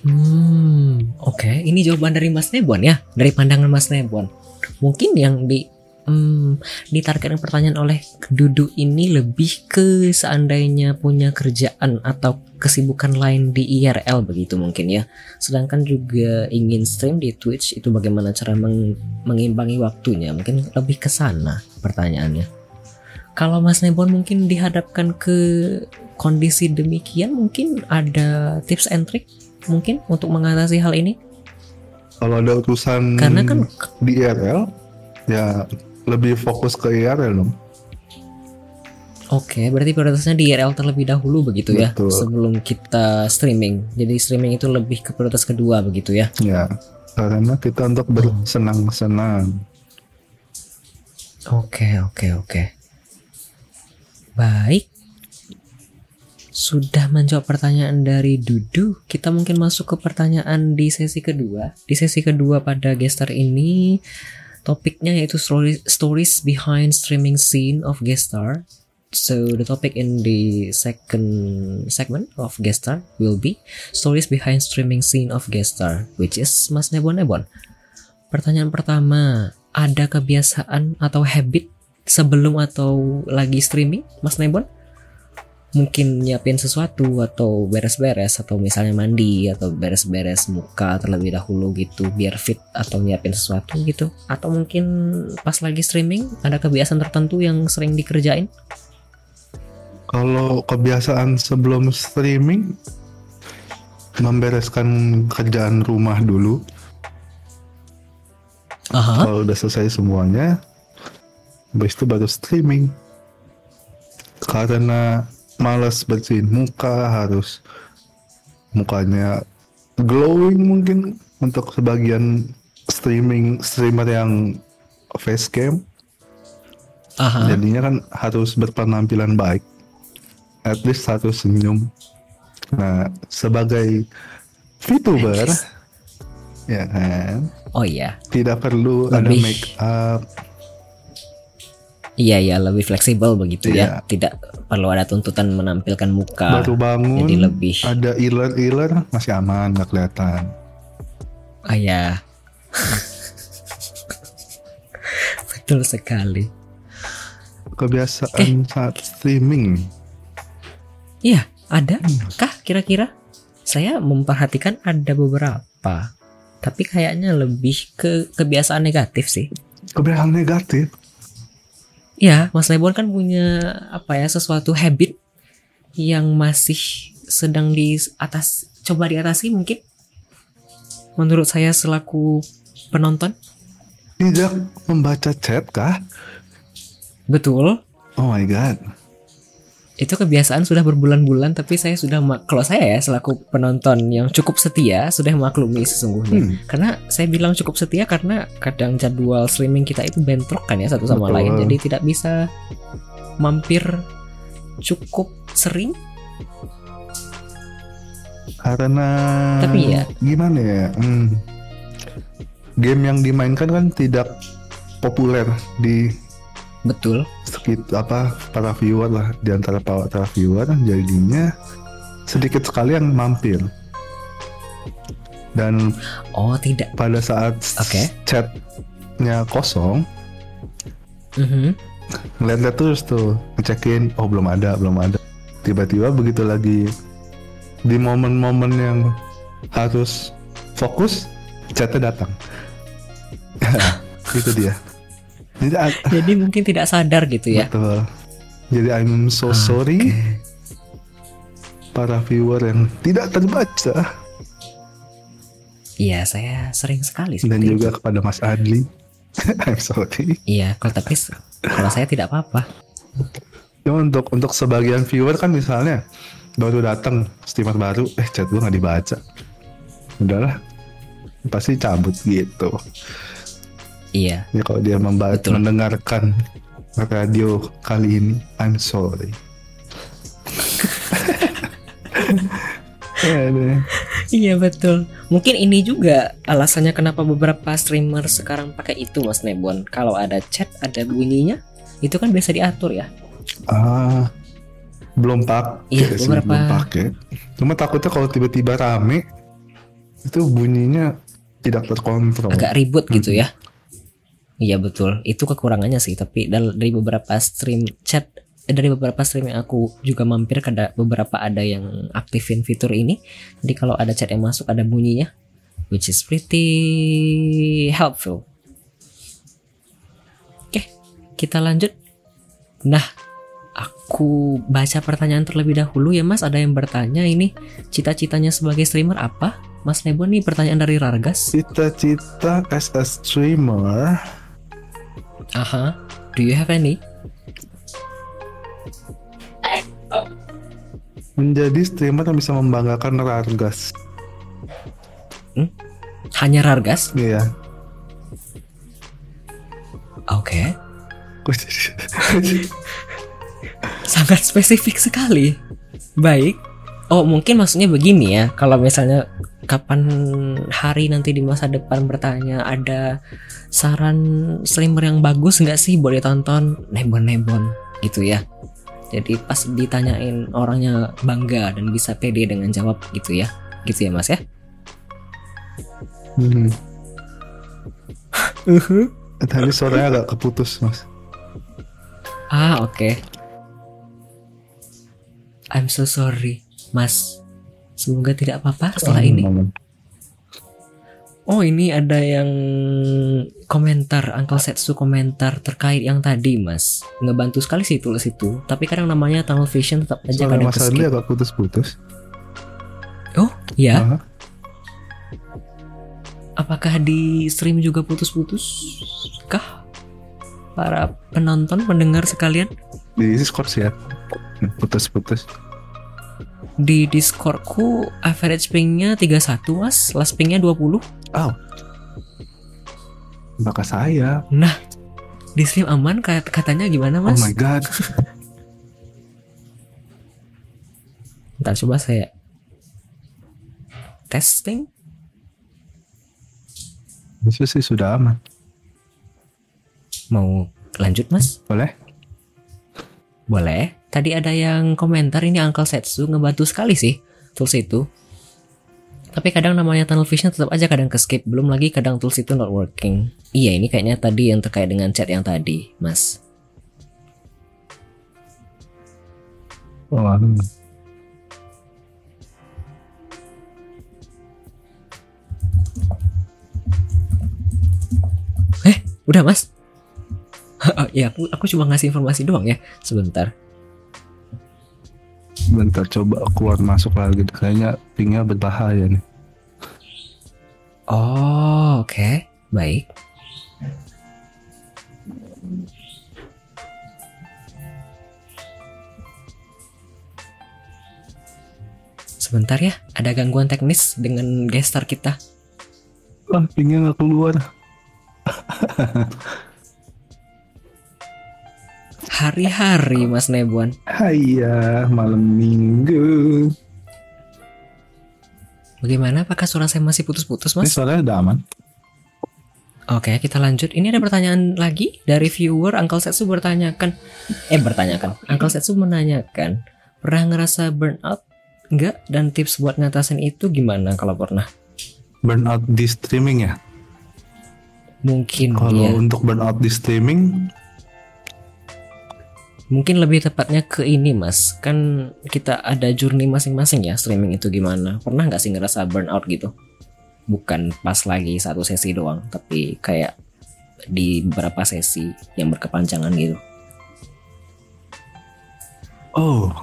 Hmm, oke. Ini jawaban dari Mas Nebon ya, dari pandangan Mas Nebon. Mungkin yang di hmm, ditargetkan pertanyaan oleh Dudu ini lebih ke seandainya punya kerjaan atau kesibukan lain di IRL begitu mungkin ya. Sedangkan juga ingin stream di Twitch itu bagaimana cara meng- mengimbangi waktunya? Mungkin lebih ke sana pertanyaannya. Kalau Mas Nebon mungkin dihadapkan ke kondisi demikian mungkin ada tips and trick mungkin untuk mengatasi hal ini? Kalau ada urusan Karena kan di IRL ya lebih fokus ke IRL dong. Oke, berarti prioritasnya di IRL terlebih dahulu begitu ya, Betul. sebelum kita streaming. Jadi streaming itu lebih ke prioritas kedua begitu ya. Ya, karena kita untuk bersenang-senang. Oke, oke, oke. Baik. Sudah menjawab pertanyaan dari Dudu, kita mungkin masuk ke pertanyaan di sesi kedua. Di sesi kedua pada gestar ini topiknya yaitu stories behind streaming scene of gestar. So the topic in the second segment of gestar will be stories behind streaming scene of gestar, which is Mas Nebon Nebon. Pertanyaan pertama, ada kebiasaan atau habit sebelum atau lagi streaming, Mas Nebon? Mungkin nyiapin sesuatu atau beres-beres atau misalnya mandi atau beres-beres muka terlebih dahulu gitu biar fit atau nyiapin sesuatu gitu atau mungkin pas lagi streaming ada kebiasaan tertentu yang sering dikerjain Kalau kebiasaan sebelum streaming membereskan kerjaan rumah dulu. Aha. Kalau udah selesai semuanya, habis itu baru streaming. Karena males bersihin muka, harus mukanya glowing mungkin untuk sebagian streaming streamer yang facecam. Aha. Jadinya kan harus berpenampilan baik. At least harus senyum. Nah, sebagai VTuber, ya kan, Oh iya. tidak perlu ada Lebih- make up. Iya iya lebih fleksibel begitu ya. Iya. Tidak perlu ada tuntutan menampilkan muka. Baru bangun, jadi lebih ada iler-iler masih aman, nggak kelihatan. Ah ya. Betul sekali. Kebiasaan saat streaming. Iya, ada kah kira-kira? Saya memperhatikan ada beberapa. Tapi kayaknya lebih ke kebiasaan negatif sih. Kebiasaan negatif. Ya, Mas Lebon kan punya apa ya sesuatu habit yang masih sedang di atas coba diatasi mungkin. Menurut saya selaku penonton, Tidak membaca chat kah? betul. Oh my god. Itu kebiasaan sudah berbulan-bulan tapi saya sudah kalau saya ya selaku penonton yang cukup setia sudah maklumi sesungguhnya. Hmm. Karena saya bilang cukup setia karena kadang jadwal streaming kita itu bentrok kan ya satu sama Betul. lain jadi tidak bisa mampir cukup sering Karena Tapi ya. gimana ya? Hmm, game yang dimainkan kan tidak populer di betul. Sekitar apa para viewer lah di antara para, viewer jadinya sedikit sekali yang mampir. Dan Oh, tidak. pada saat Oke. chatnya kosong, Mhm. ngeliat-liat terus tuh ngecekin oh belum ada belum ada tiba-tiba begitu lagi di momen-momen yang harus fokus chatnya datang itu dia jadi Jadi mungkin tidak sadar gitu ya. betul jadi I'm so sorry para viewer yang tidak terbaca Iya, saya sering sekali dan juga itu. kepada Mas Adli. I'm sorry. Iya, kalau tapi kalau saya tidak apa-apa. Cuma untuk untuk sebagian viewer kan misalnya baru datang streamer baru, eh chat gue nggak dibaca. Udahlah, pasti cabut gitu. Iya, Ya kalau dia membaca Betul. mendengarkan radio kali ini, I'm sorry. Iya betul. Mungkin ini juga alasannya kenapa beberapa streamer sekarang pakai itu Mas Nebon. Kalau ada chat, ada bunyinya, itu kan biasa diatur ya. Ah, belum pakai Iya, beberapa- belum pakai. Cuma takutnya kalau tiba-tiba rame itu bunyinya tidak terkontrol. Agak ribut gitu ya. Iya betul. Itu kekurangannya sih. Tapi dari beberapa stream chat eh, dari beberapa stream yang aku juga mampir ada beberapa ada yang aktifin fitur ini. Jadi kalau ada chat yang masuk ada bunyinya, which is pretty helpful. Oke, kita lanjut. Nah, aku baca pertanyaan terlebih dahulu ya Mas. Ada yang bertanya ini cita-citanya sebagai streamer apa? Mas Nebon nih pertanyaan dari Rargas. Cita-cita as a streamer Aha. Do you have any? menjadi streamer yang bisa membanggakan Rargas. Hanya Rargas? Iya. Oke. Sangat spesifik sekali. Baik. Oh, mungkin maksudnya begini ya. Kalau misalnya kapan hari nanti di masa depan bertanya ada saran streamer yang bagus nggak sih boleh tonton nebon-nebon gitu ya. Jadi pas ditanyain orangnya bangga dan bisa pede dengan jawab gitu ya. Gitu ya Mas ya. Hmm. Tadi suaranya agak keputus mas. Ah, oke. I'm so sorry, Mas. Semoga tidak apa-apa setelah ini. Oh, ini ada yang komentar, Uncle Setsu komentar terkait yang tadi, Mas. Ngebantu sekali sih tulis itu. Tapi kadang namanya tunnel vision tetap aja Suara kadang Mas agak putus-putus. Oh, ya. Ah, Apakah di stream juga putus-putus? Kah? Para penonton, pendengar sekalian? Di Discord sih ya. Putus-putus. Di Discordku average pingnya 31 mas, last pingnya 20 Oh. Maka saya. Nah, di stream aman kat- katanya gimana Oh mas? my god. Ntar coba saya testing. Itu sih sudah aman. Mau lanjut mas? Boleh? Boleh. Tadi ada yang komentar ini Uncle Setsu ngebantu sekali sih tools itu. Tapi kadang namanya tunnel vision tetap aja kadang ke skip. Belum lagi kadang tools itu not working. Iya ini kayaknya tadi yang terkait dengan chat yang tadi mas. Oh. Eh udah mas? ya aku, aku cuma ngasih informasi doang ya. Sebentar. Bentar coba keluar masuk lagi. Kayaknya pingnya berbahaya nih. Oh, oke. Baik. Sebentar ya, ada gangguan teknis dengan gestar kita. Ah, pingnya nggak keluar. Hari-hari Mas Nebuan. Haiya, malam minggu. Bagaimana? Apakah suara saya masih putus-putus, Ini Mas? suaranya udah aman. Oke, kita lanjut. Ini ada pertanyaan lagi dari viewer Uncle Setsu bertanyakan eh bertanyakan. Uncle Setsu menanyakan, pernah ngerasa burnout enggak dan tips buat ngatasin itu gimana kalau pernah? Burnout di streaming ya. Mungkin Kalau ya. untuk burnout di streaming, Mungkin lebih tepatnya ke ini mas Kan kita ada journey masing-masing ya Streaming itu gimana Pernah nggak sih ngerasa burnout gitu Bukan pas lagi satu sesi doang Tapi kayak di beberapa sesi yang berkepanjangan gitu oh,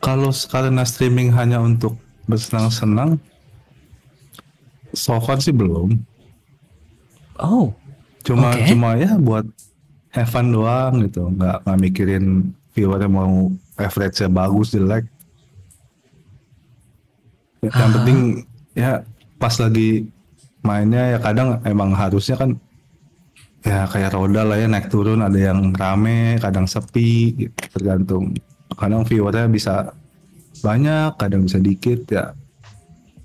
Kalau karena streaming hanya untuk bersenang-senang, so far sih belum. Oh, Cuma Oke. cuma ya buat have fun doang gitu, nggak nggak mikirin viewernya mau average-nya bagus jelek. Yang Ah. penting ya pas lagi mainnya ya kadang emang harusnya kan ya kayak roda lah ya naik turun ada yang rame kadang sepi gitu, tergantung kadang viewernya bisa banyak kadang bisa dikit ya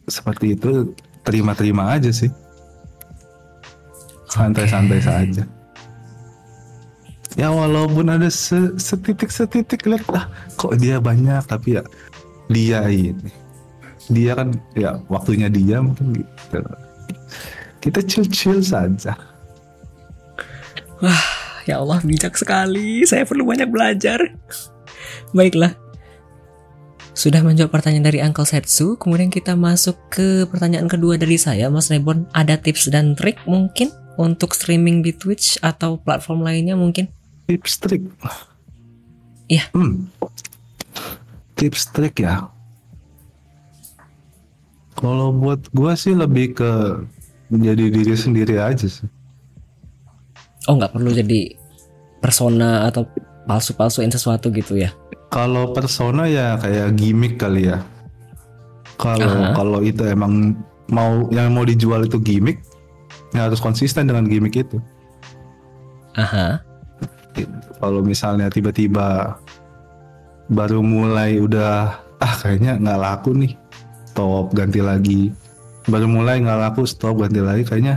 seperti itu terima-terima aja sih santai-santai Oke. saja ya walaupun ada se- setitik-setitik lihat ah kok dia banyak tapi ya dia ini dia kan ya waktunya dia mungkin gitu kita chill-chill saja ya Allah bijak sekali. Saya perlu banyak belajar. Baiklah. Sudah menjawab pertanyaan dari Uncle Setsu, kemudian kita masuk ke pertanyaan kedua dari saya, Mas Rebon. Ada tips dan trik mungkin untuk streaming di Twitch atau platform lainnya mungkin? Tips trik Iya. hmm. tips trik ya kalau buat gua sih lebih ke menjadi diri sendiri aja sih Oh, nggak perlu jadi persona atau palsu-palsuin sesuatu gitu ya? kalau persona ya kayak gimmick kali ya kalau kalau itu emang mau yang mau dijual itu gimmick ya harus konsisten dengan gimmick itu Aha. Kalau misalnya tiba-tiba baru mulai udah ah kayaknya nggak laku nih stop ganti lagi baru mulai nggak laku stop ganti lagi kayaknya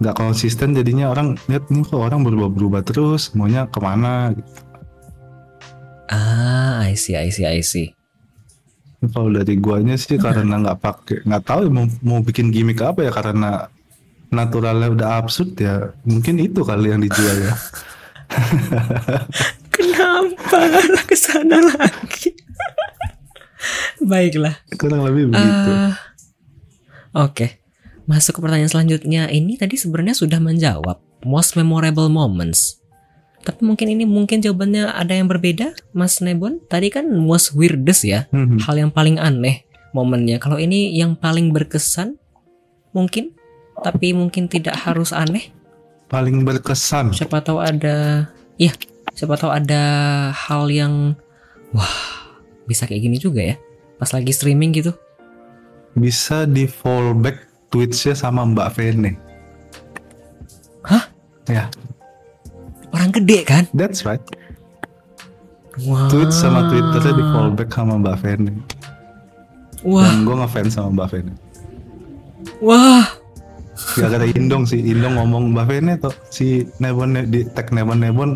nggak konsisten jadinya orang lihat nih kok orang berubah-berubah terus maunya ke mana gitu. Ah, I see, I see, I see. kalau dari guanya sih karena nggak pakai nggak tahu ya mau, mau bikin gimmick apa ya karena naturalnya udah absurd ya mungkin itu kali yang dijual ya Kenapa ke sana lagi? Baiklah. kurang lebih begitu Eh, Oke, masuk ke pertanyaan selanjutnya. Ini tadi sebenarnya sudah menjawab most memorable moments. Tapi mungkin ini mungkin jawabannya ada yang berbeda, Mas Nebon. Tadi kan most weirdest ya, Mhm. hal yang paling aneh momennya. Kalau ini yang paling berkesan, mungkin, tapi mungkin tidak harus aneh. Paling berkesan Siapa tahu ada, iya, siapa tahu ada hal yang, wah, bisa kayak gini juga ya. Pas lagi streaming gitu. bisa di fallback tweetsnya sama Mbak Vene. Hah? Ya, Orang gede kan? that's right. Wah. Tweet sama Twitternya di fallback sama Mbak Vene. Wah, Dan gue ngefans sama Mbak Vene. wah. Gak ada Indong sih, Indong ngomong Mbak Vene tuh si Nebon di tag Nebon Nebon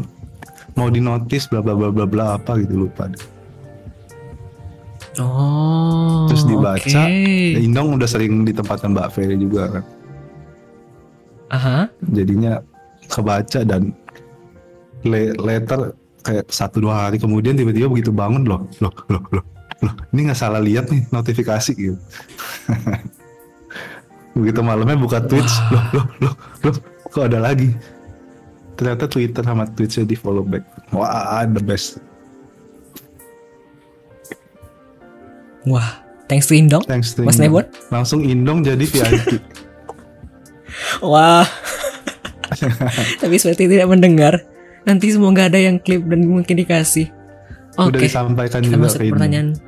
mau di notice bla bla bla bla bla apa gitu lupa. deh. Oh. Terus dibaca, oke. ya Indong udah sering ditempatkan Mbak Vene juga kan. Aha. Jadinya kebaca dan le- letter kayak satu dua hari kemudian tiba-tiba begitu bangun loh loh loh loh loh ini nggak salah lihat nih notifikasi gitu begitu malamnya buka Twitch loh loh loh loh kok ada lagi ternyata Twitter sama Twitchnya di follow back wah the best Wah, thanks to Indong. thanks to Mas. Nebon? langsung Indong jadi VIP Wah. Tapi seperti tidak mendengar. Nanti semoga ada yang klip dan mungkin dikasih. Oke. disampaikan Kita juga masuk pertanyaan.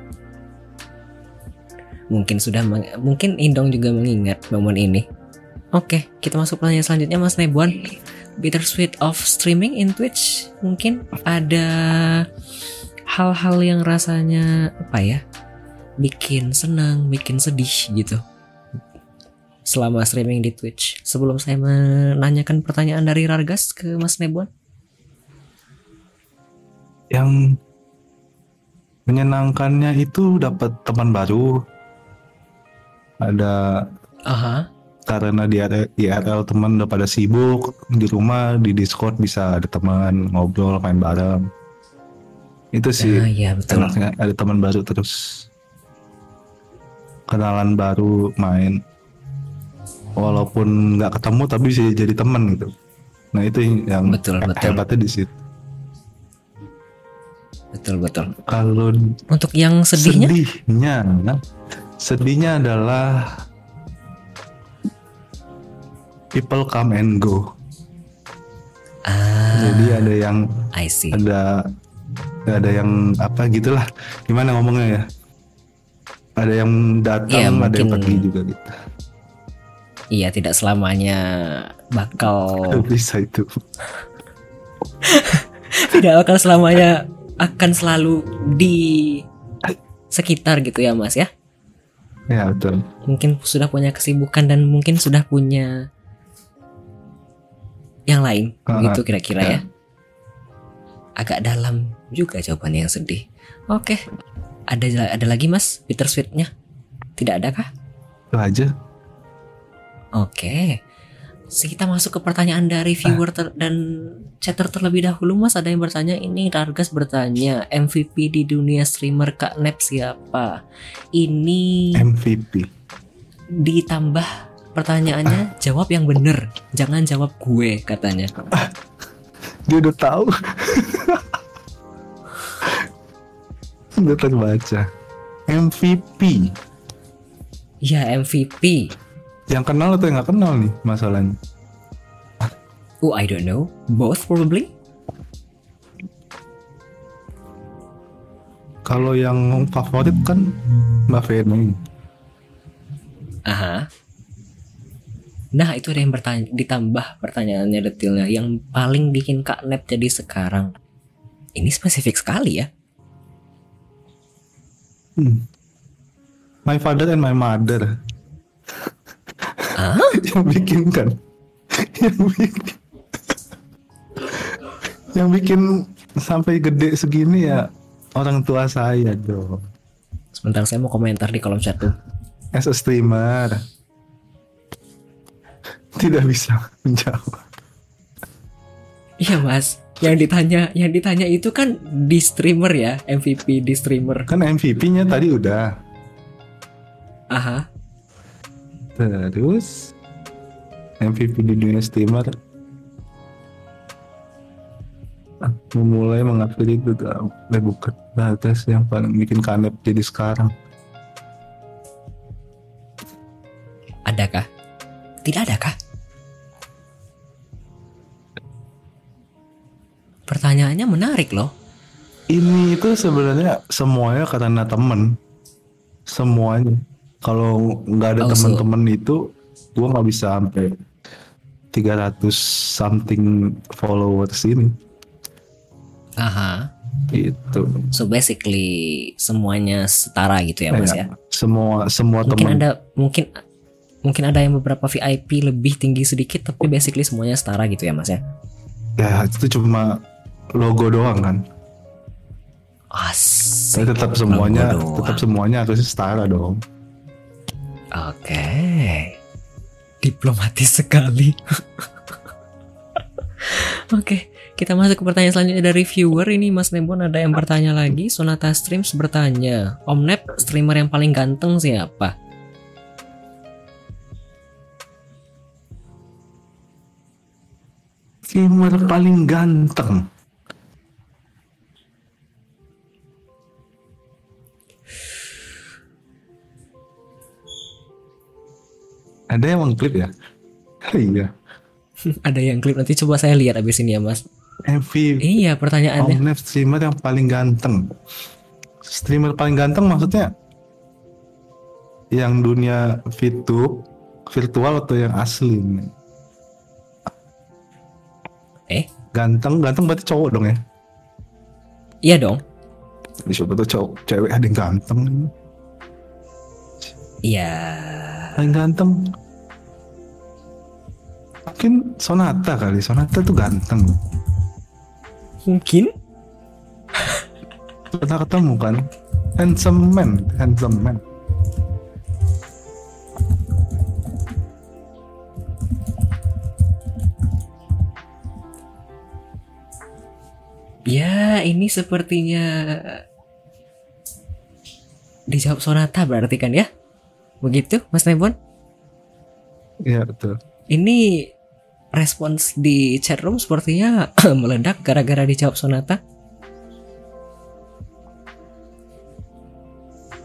Mungkin sudah mungkin Indong juga mengingat momen ini. Oke, kita masuk pertanyaan selanjutnya Mas Nebuan. Bittersweet of streaming in Twitch. Mungkin ada hal-hal yang rasanya apa ya? Bikin senang, bikin sedih gitu. Selama streaming di Twitch. Sebelum saya menanyakan pertanyaan dari Rargas ke Mas Nebuan. yang menyenangkannya itu dapat teman baru ada Aha. karena di IRL, teman udah pada sibuk di rumah di Discord bisa ada teman ngobrol main bareng itu sih Ah, iya betul. enaknya ada teman baru terus kenalan baru main walaupun nggak ketemu tapi bisa jadi teman gitu nah itu yang Betul, betul. hebatnya di situ betul betul. Kalau Untuk yang sedihnya, sedihnya, sedihnya adalah people come and go. ah, Jadi ada yang I see. ada ada yang apa gitulah gimana ngomongnya ya ada yang datang Iya, ada yang mungkin- pergi juga gitu Iya, tidak selamanya bakal bisa itu tidak bakal selamanya akan selalu di sekitar gitu ya, Mas ya. Ya betul Mungkin sudah punya kesibukan dan mungkin sudah punya yang lain, Ah, begitu kira-kira ya. ya. Agak dalam juga jawabannya yang sedih. Oke. Ada ada lagi Mas bittersweetnya? Tidak ada kah? itu aja Oke. So, kita masuk ke pertanyaan dari viewer ter- dan chatter terlebih dahulu Mas. Ada yang bertanya ini Targas bertanya MVP di dunia streamer Kak Nep siapa? Ini MVP ditambah pertanyaannya jawab yang bener jangan jawab gue katanya. Dia udah tahu. Udah terbaca MVP ya MVP yang kenal atau yang nggak kenal nih masalahnya? Oh I don't know. Both probably. Kalau yang favorit kan Mbak Feni. Aha. Nah itu ada yang bertanya ditambah pertanyaannya detailnya. Yang paling bikin Kak Nep jadi sekarang. Ini spesifik sekali ya. Hmm. My father and my mother Ah? yang bikin kan? Yang bikin yang bikin sampai gede segini ya orang tua saya dong. Sebentar saya mau komentar di kolom chat tuh. As a streamer. Tidak bisa menjawab. Iya mas. Yang ditanya yang ditanya itu kan di streamer ya MVP di streamer. Kan MVP-nya tadi udah. Aha terus MVP di dunia streamer. Memulai mengakui itu eh, bukan batas yang paling bikin kanep jadi sekarang. Adakah? Tidak adakah? Pertanyaannya menarik loh. Ini itu sebenarnya semuanya karena temen. Semuanya kalau nggak ada Oh, so- teman-teman itu gua nggak bisa sampai 300 something followers ini. Aha. Itu so basically semuanya setara gitu ya mas ya? Semua semua mungkin teman ada mungkin mungkin ada yang beberapa VIP lebih tinggi sedikit tapi basically semuanya setara gitu ya mas ya? Ya itu cuma logo doang kan? Asik. tapi tetap semuanya tetap semuanya harus setara dong Oke. Diplomatis sekali. Oke, kita masuk ke pertanyaan selanjutnya dari viewer ini Mas Nebon ada yang bertanya lagi. Sonata Streams bertanya, Om Nep streamer yang paling ganteng siapa? streamer paling ganteng ada yang mengklip ya iya ada yang klip nanti coba saya lihat abis ini ya Mas. MVP Iya pertanyaannya. Omnet streamer yang paling ganteng. Streamer paling ganteng maksudnya yang dunia virtu virtual atau yang asli? Eh, Ganteng, ganteng berarti cowok dong ya? iya dong. Siapa tuh cowok, cewek ada yang ganteng. Iya. Paling ganteng. Mungkin Sonata kali, Sonata tuh ganteng. Mungkin. Pernah ketemu kan? Handsome man, handsome man. Ya ini sepertinya dijawab Sonata berarti kan ya? Begitu Mas Nebon? Iya betul. Ini respons di chatroom sepertinya meledak gara-gara dijawab Sonata.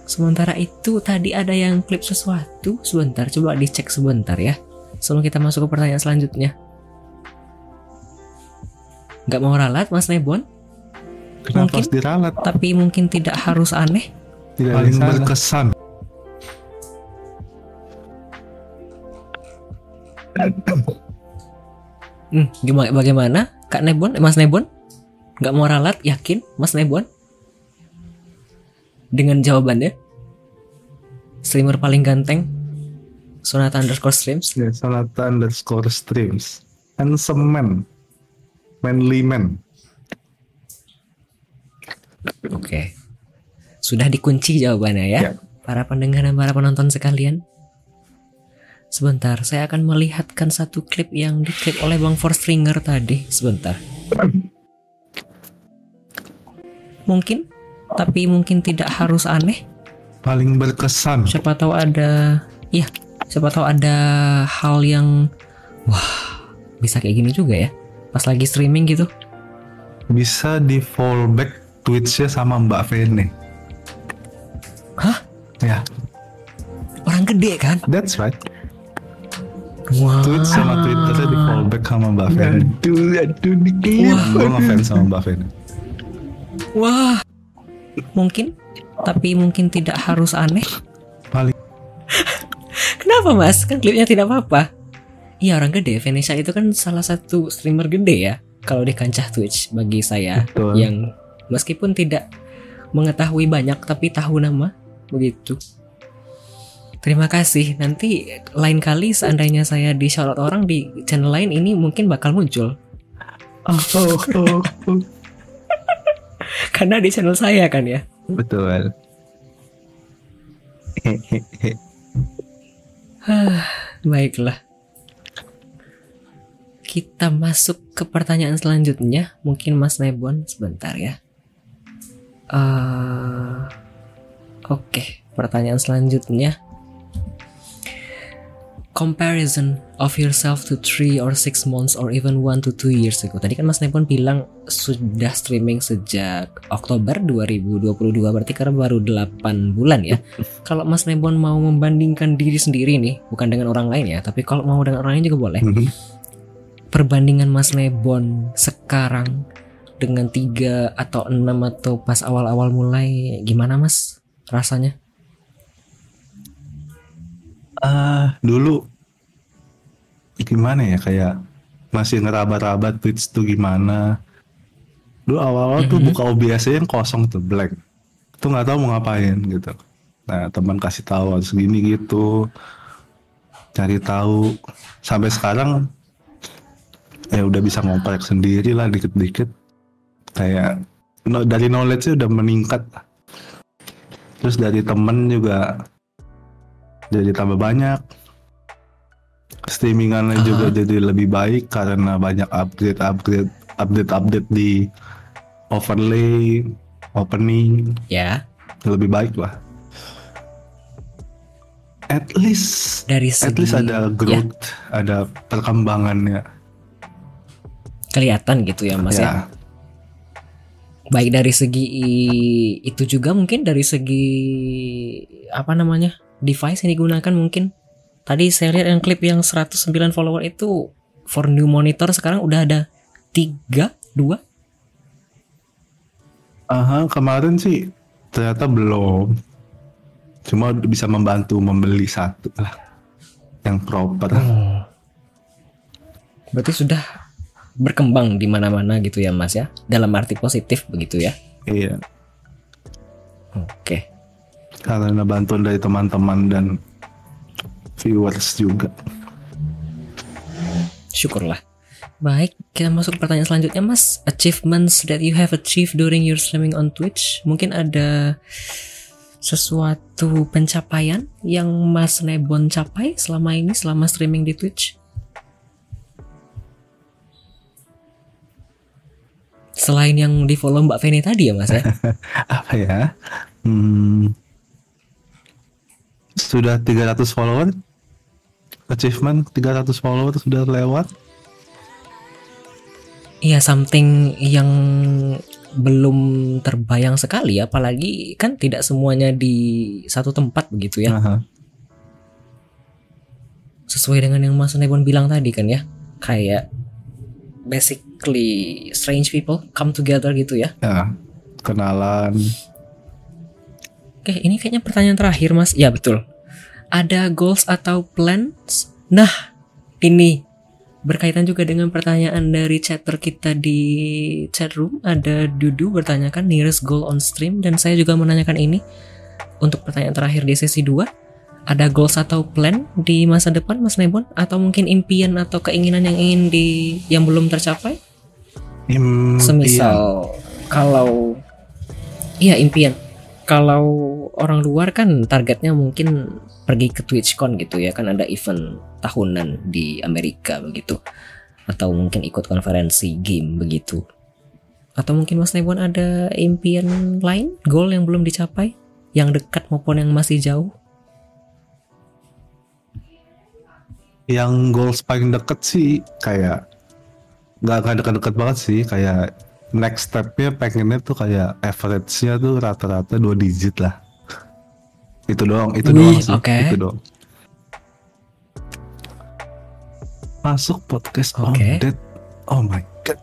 Sementara itu tadi ada yang klip sesuatu. Sebentar, coba dicek sebentar ya. Sebelum kita masuk ke pertanyaan selanjutnya. Nggak mau ralat, Mas Nebon? Kenapa Mungkin. harus diralat? Tapi mungkin tidak harus aneh. Tidak Paling salah. berkesan. Hmm, gimana, bagaimana? Kak Nebon, eh, Mas Nebon? Nggak mau ralat, yakin, Mas Nebon? Dengan jawabannya? Streamer paling ganteng? Sonata underscore streams? Ya, Sonata underscore streams. Handsome man. Manly man. Oke. Sudah dikunci jawabannya ya, Ya. para pendengar dan para penonton sekalian. Sebentar, saya akan melihatkan satu klip yang diklip oleh Bang Forstringer tadi. Sebentar. Mungkin, tapi mungkin tidak harus aneh. Paling berkesan. Siapa tahu ada, iya, siapa tahu ada hal yang, wah, bisa kayak gini juga ya. Pas lagi streaming gitu. Bisa di fallback Twitch-nya sama Mbak Vene. Hah? Ya, Orang gede kan? that's right. Wah. Twitch sama Twitternya di fallback sama Mbak Vene. Aduh, aduh, dikit. Wah. Gue ngefans sama Mbak Vene. Wah, mungkin, tapi mungkin tidak harus aneh. Paling Kenapa mas? Kan klipnya tidak apa-apa. Iya orang gede, Venetia itu kan salah satu streamer gede ya. Kalau di kancah Twitch bagi saya Betul. yang meskipun tidak mengetahui banyak tapi tahu nama begitu. Terima kasih. Nanti lain kali seandainya saya di shoutout orang di channel lain ini mungkin bakal muncul. oh, oh, oh, oh. Karena di channel saya kan ya. betul. Baiklah. Kita masuk ke pertanyaan selanjutnya. Mungkin Mas Nebon sebentar ya. Eh, Oke, pertanyaan selanjutnya. Comparison of yourself to 3 or 6 months or even 1 to 2 years ago. Tadi kan Mas Nebon bilang sudah streaming sejak Oktober 2022 berarti karena baru 8 bulan ya. Kalau Mas Nebon mau membandingkan diri sendiri nih, bukan dengan orang lain ya, tapi kalau mau dengan orang lain juga boleh. Mhm. Perbandingan Mas Nebon sekarang dengan 3 atau 6 atau pas awal-awal mulai gimana Mas rasanya? Ah, dulu gimana ya kayak masih ngeraba-raba Twitch tuh gimana. Dulu awal-awal tuh Mhm. buka OBS yang kosong tuh blank. Tuh nggak tahu mau ngapain gitu. Nah teman kasih tahu harus gini gitu. Cari tahu sampai sekarang ya udah bisa ngoprek sendiri lah dikit-dikit. Kayak no- dari knowledge udah meningkat. Terus dari temen juga jadi tambah banyak streamingannya Aha. juga jadi lebih baik karena banyak upgrade upgrade update update di overlay opening Ya, lebih baik lah at least dari at segi least ada ya, growth ada perkembangannya kelihatan gitu ya Mas ya. ya Baik dari segi itu juga mungkin dari segi apa namanya? Device yang digunakan mungkin. Tadi saya lihat yang klip yang 109 follower itu for new monitor sekarang udah ada 3 2 Aha, kemarin sih ternyata belum cuma bisa membantu membeli satu lah yang proper Berarti sudah berkembang di mana-mana gitu ya Mas ya. Dalam arti positif begitu ya. iya Oke. Karena bantuan dari teman-teman dan viewers juga Syukurlah. Baik, kita masuk ke pertanyaan selanjutnya Mas. Achievements that you have achieved during your streaming on Twitch. Mungkin ada sesuatu pencapaian yang Mas Nebon capai selama ini selama streaming di Twitch? Selain yang di follow Mbak Feni tadi ya Mas ya? apa ya hmm, sudah 300 follower achievement 300 follower sudah lewat Iya something yang belum terbayang sekali apalagi kan tidak semuanya di satu tempat begitu ya Aha. sesuai dengan yang Mas Nebon bilang tadi kan ya kayak basically strange people come together gitu ya Ya, kenalan. Oke, ini kayaknya pertanyaan terakhir, Mas. Ya, betul. Ada goals atau plans? Nah, ini berkaitan juga dengan pertanyaan dari chatter kita di chat room. Ada Dudu bertanyakan nearest goal on stream dan saya juga menanyakan ini untuk pertanyaan terakhir di sesi 2. Ada goals atau plan di masa depan, Mas Nebon? Atau mungkin impian atau keinginan yang ingin di yang belum tercapai? Impian. Semisal kalau iya impian. Kalau orang luar kan targetnya mungkin pergi ke TwitchCon gitu ya kan ada event tahunan di Amerika begitu. Atau mungkin ikut konferensi game begitu. Atau mungkin Mas Nebon ada impian lain, goal yang belum dicapai, yang dekat maupun yang masih jauh? Yang goals paling deket sih kayak nggak nggak deket-deket banget sih kayak next stepnya pengennya tuh kayak average-nya tuh rata-rata dua digit lah. Itu doang, itu Wih, doang sih, itu doang. Masuk podcast Oke. on. Oh my god.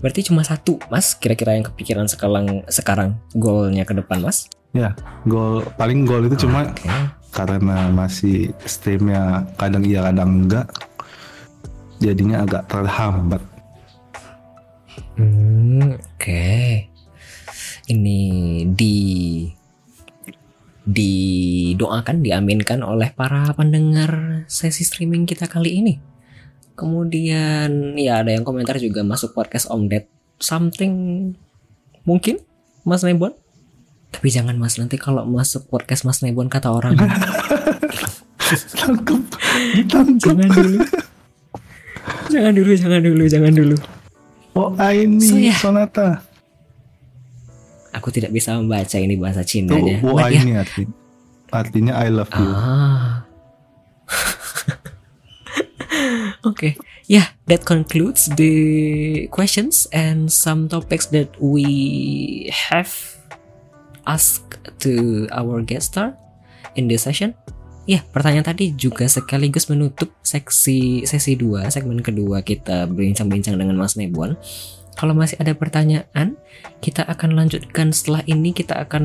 Berarti cuma satu, Mas, kira-kira yang kepikiran sekarang sekarang goalnya ke depan, Mas? Ya, goal paling goal itu cuma Oke. karena masih streamnya kadang iya kadang enggak jadinya agak terhambat Hmm, oke. Ini di didoakan, diaminkan oleh para pendengar sesi streaming kita kali ini. Kemudian ya ada yang komentar juga masuk podcast Om Ded something mungkin Mas Nebon. Tapi jangan Mas nanti kalau masuk podcast Mas Nebon kata orang tangkep ditangkep jangan dulu. Jangan dulu, jangan dulu, jangan dulu. oh ini So, ya. sonata Aku tidak bisa membaca ini bahasa Cina-nya. oh ya, ini arti artinya I love you Ah. okay. Yeah, that concludes the questions and some topics that we have asked to our guest star in this session. Ya, pertanyaan tadi juga sekaligus menutup seksi sesi 2, segmen kedua kita berbincang-bincang dengan Mas Nebon. Kalau masih ada pertanyaan, kita akan lanjutkan setelah ini kita akan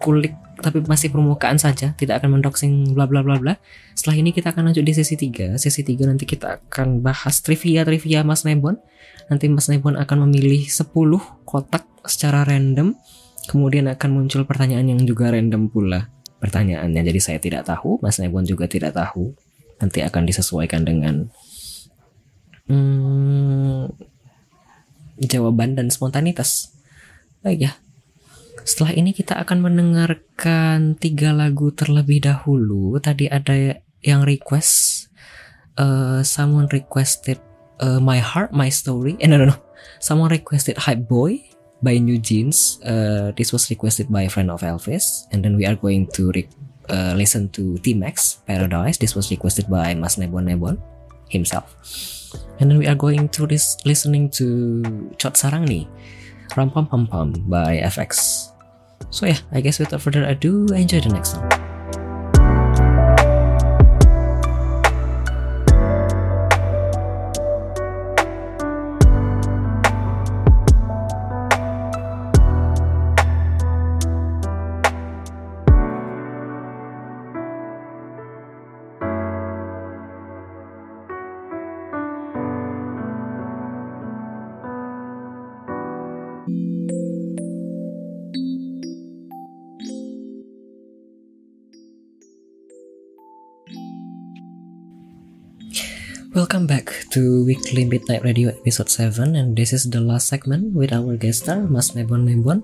kulik tapi masih permukaan saja, tidak akan mendoxing bla bla bla bla. Setelah ini kita akan lanjut di sesi 3. Sesi 3 nanti kita akan bahas trivia-trivia Mas Nebon. Nanti Mas Nebon akan memilih 10 kotak secara random. Kemudian akan muncul pertanyaan yang juga random pula pertanyaannya. Jadi saya tidak tahu, Mas Nebon juga tidak tahu. Nanti akan disesuaikan dengan hmm, jawaban dan spontanitas. Baik ya. Setelah ini kita akan mendengarkan tiga lagu terlebih dahulu. Tadi ada yang request, uh, someone requested uh, My Heart, My Story. Eh no no no, someone requested Hype Boy by New Jeans. Uh, this was requested by a friend of Elvis, and then we are going to uh, listen to T-Max Paradise. This was requested by Mas Nebon Nebon himself. And then we are going to lis- listening to Chot Sarangni, Ram Pam Pam Pam by FX. So yeah, I guess without further ado, enjoy the next song. Welcome back to Weekly Midnight Radio episode 7 and this is the last segment with our guest star Mas Nebon Nebon.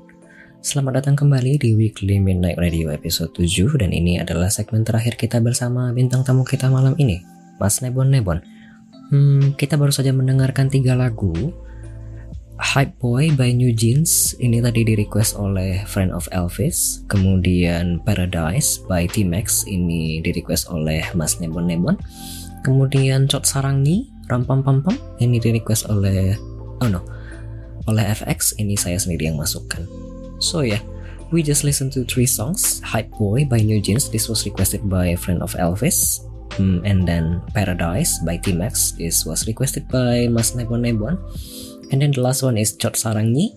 Selamat datang kembali di Weekly Midnight Radio episode 7 dan ini adalah segmen terakhir kita bersama bintang tamu kita malam ini, Mas Nebon Nebon. Hmm, kita baru saja mendengarkan tiga lagu. Hype Boy by New Jeans ini tadi di request oleh friend of Elvis. Kemudian Paradise by T-Max ini di request oleh Mas Nebon Nebon. Kemudian Cot Sarangni, Ram Pam Pam ini di request oleh oh no oleh FX ini saya sendiri yang masukkan. So yeah, we just listen to three songs. Hype Boy by New Jeans. This was requested by friend of Elvis. Hmm, and then Paradise by T-Max. This was requested by Mas Nebon Nebon. And then the last one is Chot Sarangi.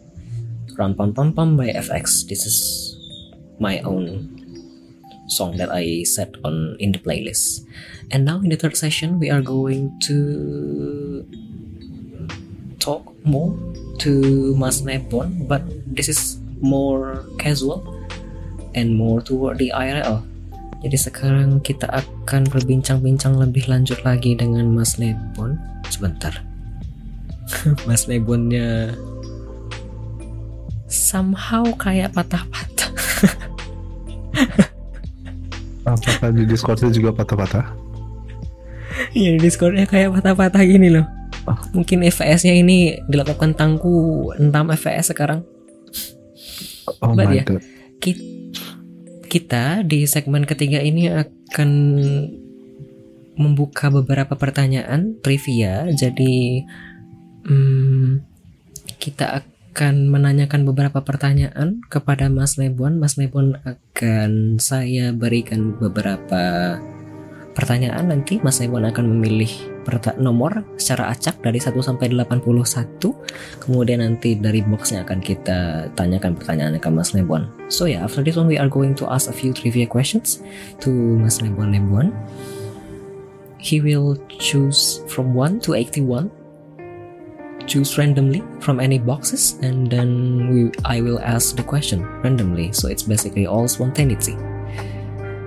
Ram Pam Pam Pam by FX. This is my own song that I set on in the playlist. And now in the third session, we are going to talk more to Mas Nepon, but this is more casual and more toward the IRL. Jadi sekarang kita akan berbincang-bincang lebih lanjut lagi dengan Mas Nepon. Sebentar. Mas Nebonnya somehow kayak patah-patah. Apakah di Discordnya juga patah-patah? Iya di Discordnya kayak patah-patah gini loh. Mungkin FVS-nya ini dilakukan tangku entam FVS sekarang. Oh Mbak my dia. god. Ki- Kita di segmen ketiga ini akan membuka beberapa pertanyaan trivia. Jadi hmm, kita akan menanyakan beberapa pertanyaan kepada Mas Nebon. Mas Nebon akan saya berikan beberapa pertanyaan. Nanti Mas Nebon akan memilih nomor secara acak dari 1 sampai 81 kemudian nanti dari boxnya akan kita tanyakan pertanyaannya ke Mas Nebon so yeah after this one we are going to ask a few trivia questions to Mas Nebon Nebon he will choose from 1 to 81 choose randomly from any boxes and then we I will ask the question randomly so it's basically all spontaneity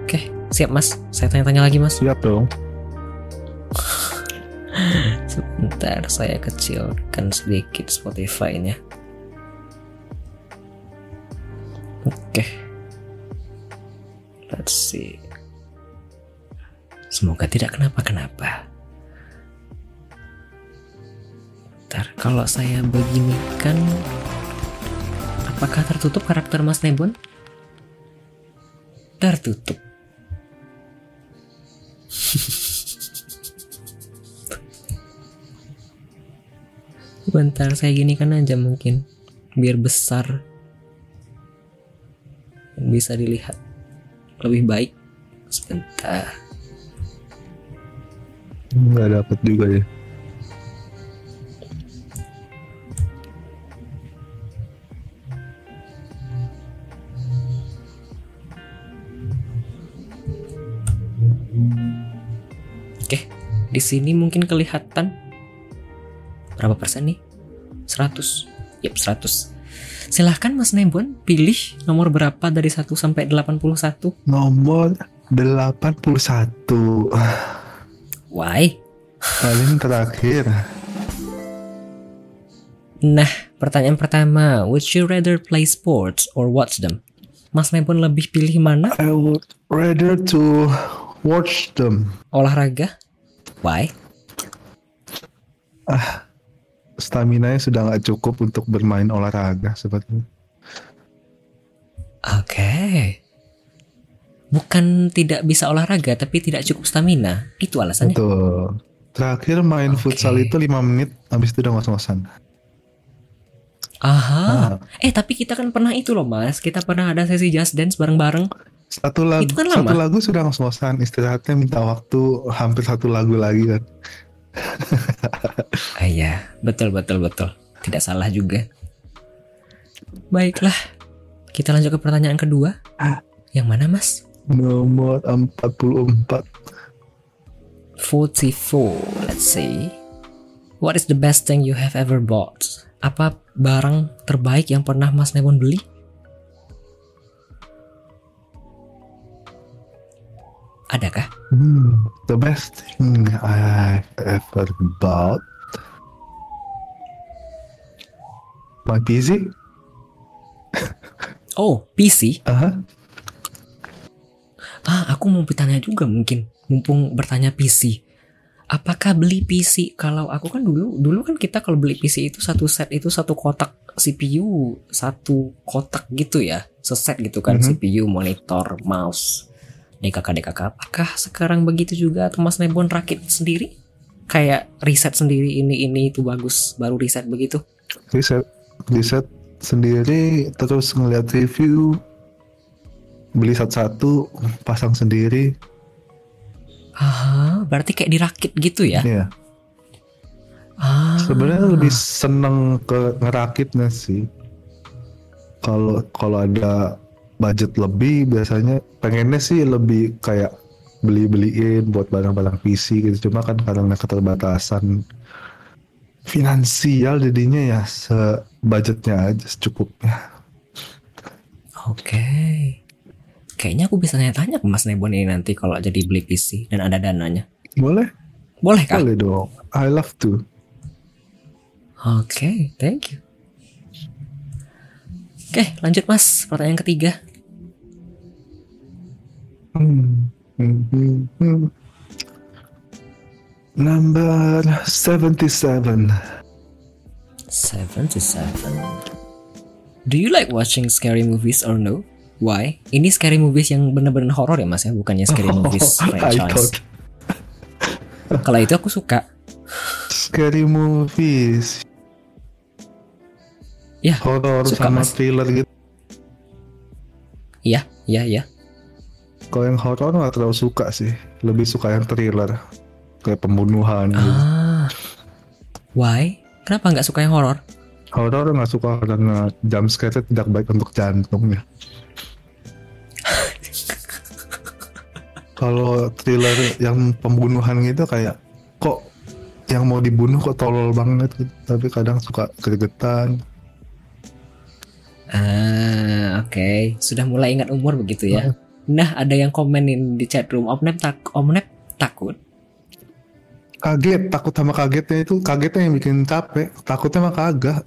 oke siap mas saya tanya-tanya lagi mas Siap dong. Sebentar, saya kecilkan sedikit Spotify-nya. Oke. Let's see. Semoga tidak kenapa-kenapa. Bentar, kalau saya beginikan apakah tertutup karakter Mas Nebon? Tertutup. Bentar saya ginikan aja mungkin biar besar bisa dilihat lebih baik. Sebentar. Nggak dapet juga ya. Di sini mungkin kelihatan berapa persen nih? 100. Yap, 100. Silahkan Mas Nebon pilih nomor berapa dari 1 sampai 81. Nomor 81. Why? Paling terakhir. Nah, pertanyaan pertama, would you rather play sports or watch them? Mas Nebon lebih pilih mana? I would rather to watch them. Olahraga? Why? Stamina sudah nggak cukup untuk bermain olahraga sebetulnya. Oke. Bukan tidak bisa olahraga, tapi tidak cukup stamina. Itu alasannya. Betul. Terakhir main Oke. futsal itu 5 menit, habis itu udah ngos-ngosan. Aha. Eh, tapi kita kan pernah itu loh, Mas. Kita pernah ada sesi just dance bareng-bareng. Satu lagu, Itu kan satu lagu sudah ngos-ngosan, istirahatnya minta waktu hampir satu lagu lagi kan. Ah iya, betul betul betul. Tidak salah juga. Baiklah. Kita lanjut ke pertanyaan kedua. Ah. Yang mana, Mas? Nomor 44. 44. Let's see. What is the best thing you have ever bought? Apa barang terbaik yang pernah Mas Nebon beli? Adakah? Hmm, the best thing I've ever bought. My PC? Oh, PC. Aha. Ah, aku mau bertanya juga mungkin. Mumpung bertanya PC. Apakah beli PC kalau aku kan dulu dulu kan kita kalau beli PC itu satu set itu satu kotak CPU satu kotak gitu ya seset gitu kan Mhm. CPU monitor mouse DKK DKK apakah sekarang begitu juga? Atau Mas Nebon rakit sendiri? Kayak riset sendiri ini ini itu bagus baru riset begitu? Riset riset sendiri terus ngeliat review beli satu-satu pasang sendiri. Ah berarti kayak dirakit gitu ya? Ya ah. sebenarnya lebih seneng ke ngerakitnya sih. Kalau kalau ada budget lebih biasanya. Pengennya sih lebih kayak beli-beliin buat barang-barang PC gitu. Cuma kan karena keterbatasan finansial jadinya ya sebudgetnya aja secukupnya. Oke. Kayaknya aku bisa nanya-tanya ke Mas Nebon ini nanti kalau jadi beli PC dan ada dananya. Boleh. Boleh kah? Boleh dong. I love to. Oke thank you. Oke lanjut Mas pertanyaan ketiga Number 77 77 Do you like watching scary movies or no? Why? Ini scary movies yang bener-bener horor ya mas ya, bukannya scary movies Oh, franchise. Kalau itu aku suka. scary movies Ya, horror Suka, sama Mas. thriller gitu iya, iya, iya. Kalau yang horror nggak terlalu suka sih lebih suka yang thriller kayak pembunuhan gitu. Ah, why? Kenapa nggak suka yang horor? horror nggak suka karena jump scare tidak baik untuk jantungnya kalau thriller yang pembunuhan gitu kayak kok yang mau dibunuh kok tolol banget gitu. tapi kadang suka gregetan Ah, oke. Sudah mulai ingat umur begitu ya. Nah, ada yang komenin di chat room. Omnep tak, Omnep takut. kaget takut sama kagetnya itu kagetnya yang bikin capek takutnya mah kagak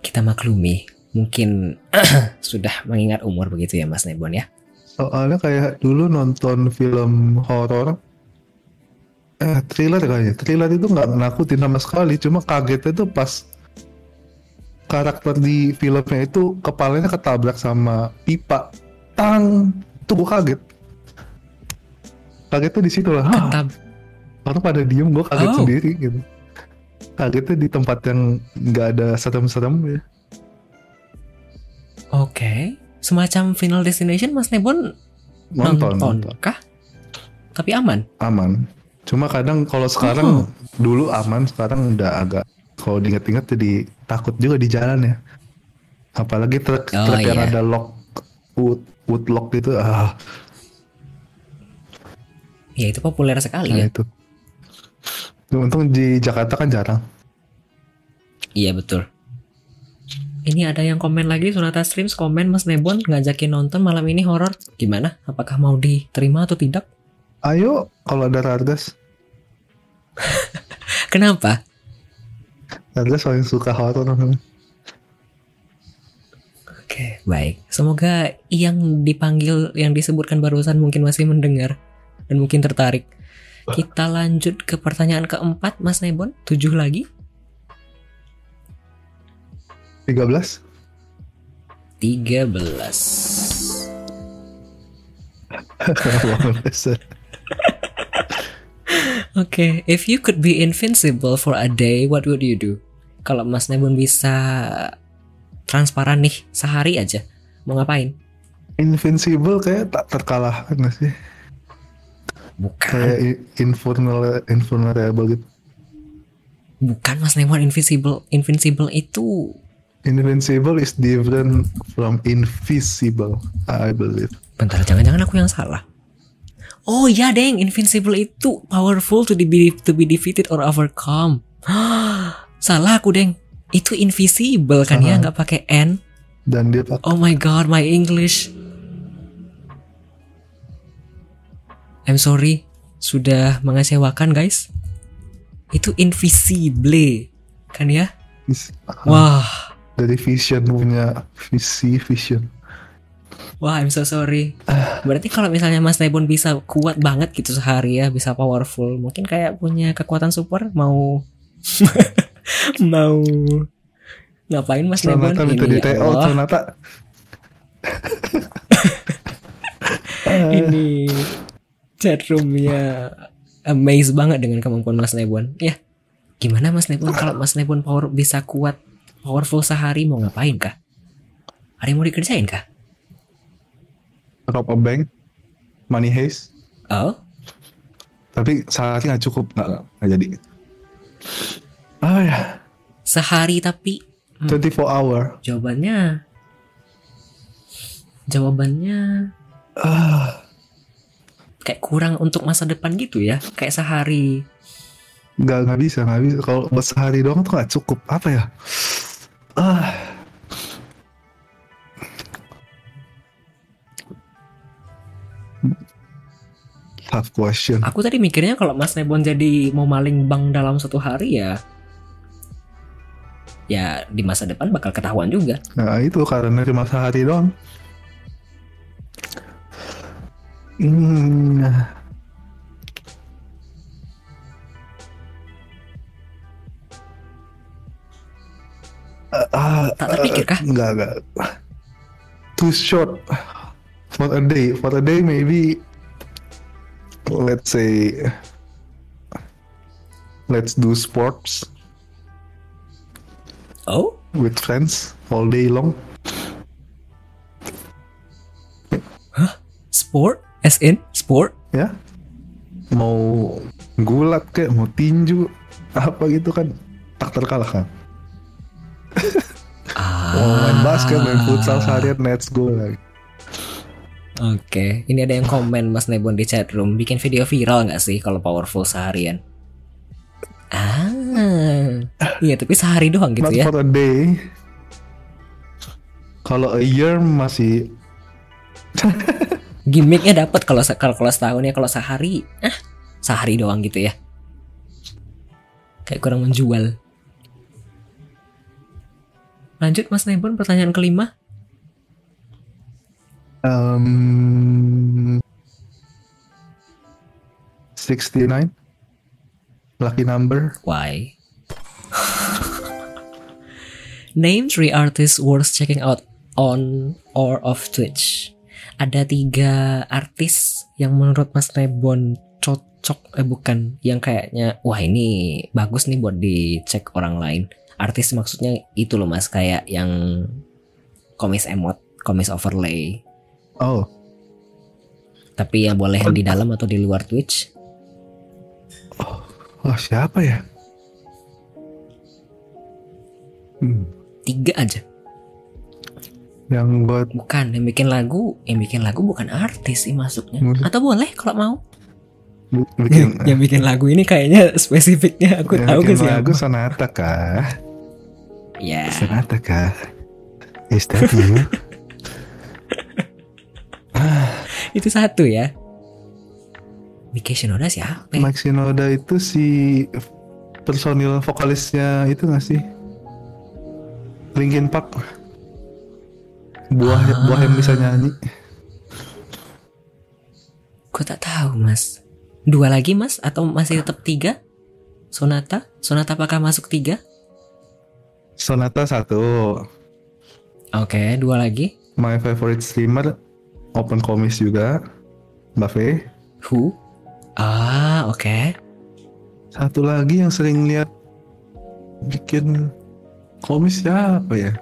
Kita maklumi. Mungkin sudah mengingat umur begitu ya Mas Nebon ya. soalnya kayak dulu nonton film horor eh thriller kayaknya thriller itu nggak nakutin sama sekali cuma kagetnya tuh pas karakter di filmnya itu kepalanya ketabrak sama pipa. Tang! Tuh gue kaget. Kagetnya di situ lah. Ketab- orang pada diem gue kaget Oh. sendiri gitu. Kagetnya di tempat yang nggak ada serem-serem ya. Oke. Semacam Final Destination Mas Nebon nonton, nonton. Kah? Tapi aman. aman. Cuma kadang kalau sekarang dulu aman sekarang udah agak kalau diinget-inget jadi takut juga di jalan ya apalagi truk Oh, truk yang iya. ada lock wood wood lock gitu ah Ya itu populer sekali nah ya. itu untung di Jakarta kan jarang Iya betul. Ini ada yang komen lagi Sunata Streams komen Mas Nebon ngajakin nonton malam ini horor. Gimana? Apakah mau diterima atau tidak? ayo kalau ada Rargas Kenapa? Rargas paling suka horor Oke, baik. Semoga yang dipanggil yang disebutkan barusan mungkin masih mendengar dan mungkin tertarik. Kita lanjut ke pertanyaan keempat, Mas Nebon. Tujuh lagi. 13 13. Oke, if you could be invincible for a day, what would you do? Kalau Mas Nebon bisa transparan nih sehari aja, mau ngapain? Invincible kayak tak terkalahkan nggak sih Bukan, kayak invulnerable, invulnerable gitu bukan Mas Nebon invincible. Invincible itu Invincible is different from invisible, I believe. Bentar, jangan-jangan aku yang salah. Oh ya, deng, invincible itu powerful to be to be defeated or overcome. salah aku, deng. Itu invisible kan ya, Salah. nggak pakai n. Dan dia pakai Oh my god, my English. I'm sorry, sudah mengecewakan guys. Itu invisible, kan ya? Wah, dari Vision punya visi Vision. Wah, I'm so sorry. Berarti kalau misalnya Mas Nebon bisa kuat banget gitu sehari ya, bisa powerful, mungkin kayak punya kekuatan super, mau mau ngapain Mas Nebon ini? ya TO, Allah, Sonata. ini chatroomnya amazed banget dengan kemampuan Mas Nebon. Ya, gimana Mas Nebon kalau Mas Nebon power bisa kuat powerful sehari mau ngapain kah? Yang mau dikerjain kah? Rob a bank money heist. Oh, tapi sehari nggak cukup nggak nggak jadi. Ah ya. Sehari tapi? 24 hour. Jawabannya? Jawabannya? Ah kayak kurang untuk masa depan gitu ya. Kayak sehari. Nggak nggak bisa nggak bisa. Kalau buat sehari doang tuh nggak cukup. Apa ya? Ah tough question Aku tadi mikirnya kalau Mas Nebon jadi mau maling bank dalam satu hari ya Ya di masa depan bakal ketahuan juga Nah itu karena cuma sehari doang. Hmm. Ah, ah, Tak terpikir kah? Enggak, enggak. Too short for a day. For a day maybe let's say let's do sports Oh? with friends all day long. sport? As in sport? Ya. Mau gulat kayak mau tinju apa gitu kan tak terkalahkan mau main basket main futsal seharian let's go lagi Oke, ini ada yang komen Mas Nebon di chat room, bikin video viral nggak sih kalau powerful seharian? Ah, iya tapi sehari doang gitu not ya? for a day kalau a year masih Gimmicknya dapat kalau kalau kalau setahun ya, kalau sehari, ah sehari doang gitu ya? Kayak kurang menjual. Lanjut Mas Nebon, pertanyaan kelima. Um, 69 lucky number Why? Name three artists worth checking out on or off Twitch. Ada tiga artis yang menurut Mas Nebon cocok, eh bukan, yang kayaknya wah ini bagus nih buat dicek orang lain. Artis maksudnya itu loh mas, kayak yang komis emot, komis overlay. Oh Tapi yang boleh yang di dalam atau di luar Twitch. wah siapa ya hmm. Tiga aja. yang buat Bukan, yang bikin lagu, yang bikin lagu bukan artis sih masuknya. Musik. Atau boleh kalau mau. bikin yang bikin lagu ini kayaknya spesifiknya aku yang tahu bikin ke siapa. lagu sonata kah Ya, sonata kah is that you itu satu ya. Mike Shinoda siapa? ya? Mike Shinoda itu si personil vokalisnya itu gak sih Linkin Park buah Ah. buah yang bisa nyanyi Gue tak tahu mas. Dua lagi mas? Atau masih tetap tiga? Sonata? Sonata apakah masuk tiga? Sonata satu Oke, dua lagi. my favorite streamer open comics juga Buffet Who? Ah, oke. satu lagi yang sering lihat bikin komis siapa ya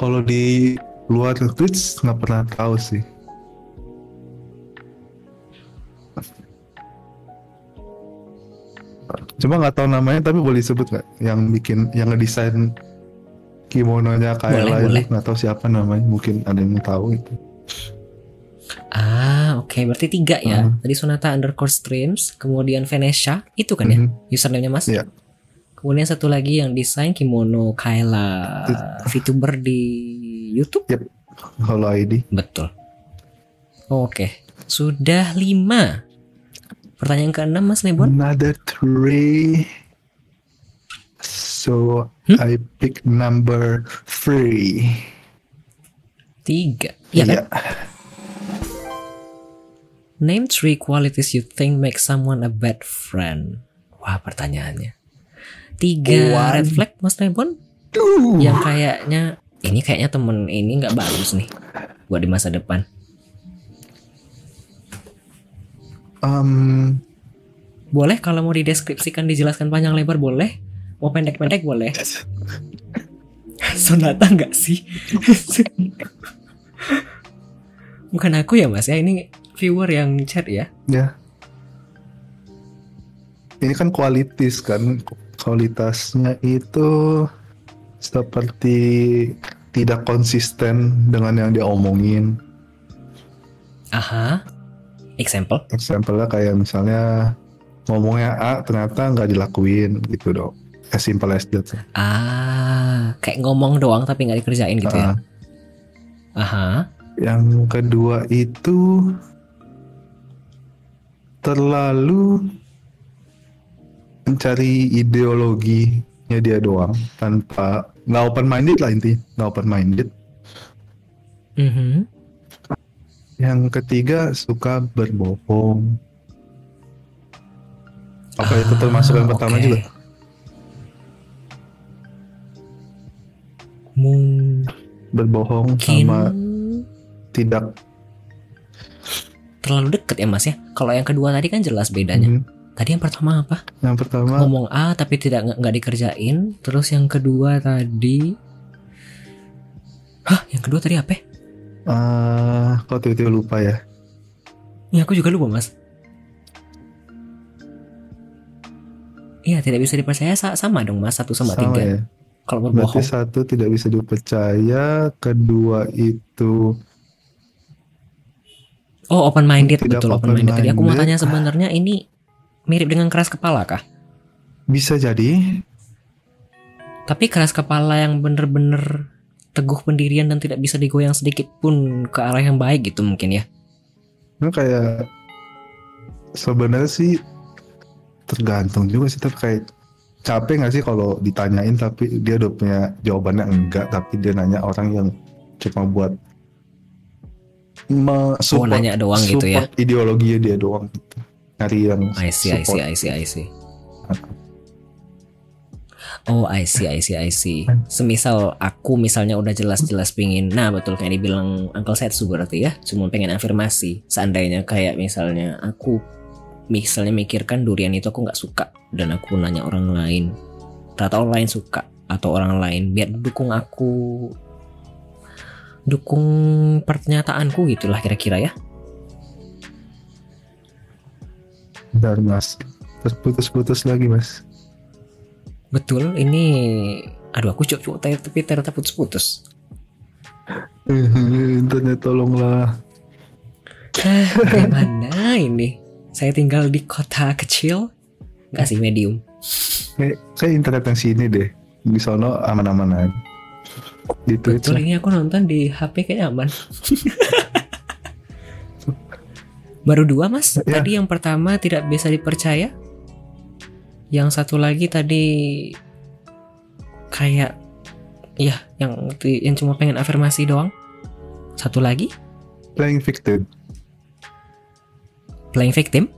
kalau di luar Twitch nggak pernah tahu sih Cuma nggak tahu namanya tapi boleh disebut nggak yang bikin yang ngedesain kimononya boleh. itu nggak tahu siapa namanya mungkin ada yang tahu itu Ah, oke. Berarti tiga ya. Hmm. Tadi Sonata underscore streams, kemudian Venetia, itu kan ya? Mhm. Username-nya mas? Iya. Kemudian satu lagi yang desain kimono Kayla VTuber di YouTube. kalau ID Betul. Oke, sudah lima. Pertanyaan keenam Mas Nebon. Another three. So Hmm? I pick number three. Tiga. Iya kan? Name three qualities you think make someone a bad friend. Wah pertanyaannya. Tiga One. red flag Mas Nebon Duh. yang kayaknya ini kayaknya temen ini nggak bagus nih buat di masa depan. Um, Boleh kalau mau dideskripsikan dijelaskan panjang lebar boleh. Mau pendek-pendek boleh. Sonata nggak sih? Bukan aku ya mas ya ini viewer yang chat ya. ya. Ini kan kualitas kan. Kualitasnya itu seperti tidak konsisten dengan yang dia omongin. Aha. Example. Example-nya kayak misalnya ngomongnya A ternyata nggak dilakuin gitu dong. As simple as that. Ah, kayak ngomong doang tapi nggak dikerjain gitu ya. Ah, Aha. Yang kedua itu terlalu mencari ideologinya dia doang tanpa nggak open minded lah inti nggak open minded. Mhm. Yang ketiga suka berbohong. Apa itu termasuk yang Ah, pertama juga? Berbohong sama tidak terlalu deket ya mas ya. Kalau yang kedua tadi kan jelas bedanya. Mhm. Tadi yang pertama apa? Yang pertama Ngomong A tapi tidak nggak- dikerjain. Terus yang kedua tadi, hah? Yang kedua tadi apa? eh kok tiba-tiba lupa ya? Ya aku juga lupa mas. Iya tidak bisa dipercaya sa- sama dong mas satu sama, tiga. ya. Kalau Berarti berbohong. satu tidak bisa dipercaya, kedua itu Oh open minded Tidak betul open minded. Tadi aku mau tanya sebenarnya ini mirip dengan keras kepala kah? bisa jadi Tapi keras kepala yang bener-bener teguh pendirian dan tidak bisa digoyang sedikit pun ke arah yang baik gitu mungkin ya. Itu kayak sebenarnya sih tergantung juga sih tapi kayak capek nggak sih kalau ditanyain tapi dia udah punya jawabannya enggak tapi dia nanya orang yang cuma buat support, nanya doang gitu ya? support ideologinya dia doang gitu nyari yang I see, I see, support. I see, I see. Oh, I see, I see, I see. Semisal aku misalnya udah jelas-jelas pingin, nah betul kayak dibilang Uncle Setsu berarti ya, cuma pengen afirmasi. Seandainya kayak misalnya aku misalnya mikirkan durian itu aku nggak suka dan aku nanya orang lain, ternyata orang lain suka atau orang lain biar dukung aku dukung pernyataanku gitulah kira-kira ya. Bentar, mas terputus-putus lagi mas Betul, ini aduh aku cuk-cuk tapi ternyata putus-putus. internet tolonglah Bagaimana ini? Saya tinggal di kota kecil, nggak sih medium. kayak, kayak internet yang sini deh di sono aman-aman aja di Twitch Betul lah. ini aku nonton di HP kayaknya aman. Baru dua mas. Ya. Tadi yang pertama tidak bisa dipercaya. Yang satu lagi tadi kayak ya yang yang cuma pengen afirmasi doang. Satu lagi playing victim playing victim.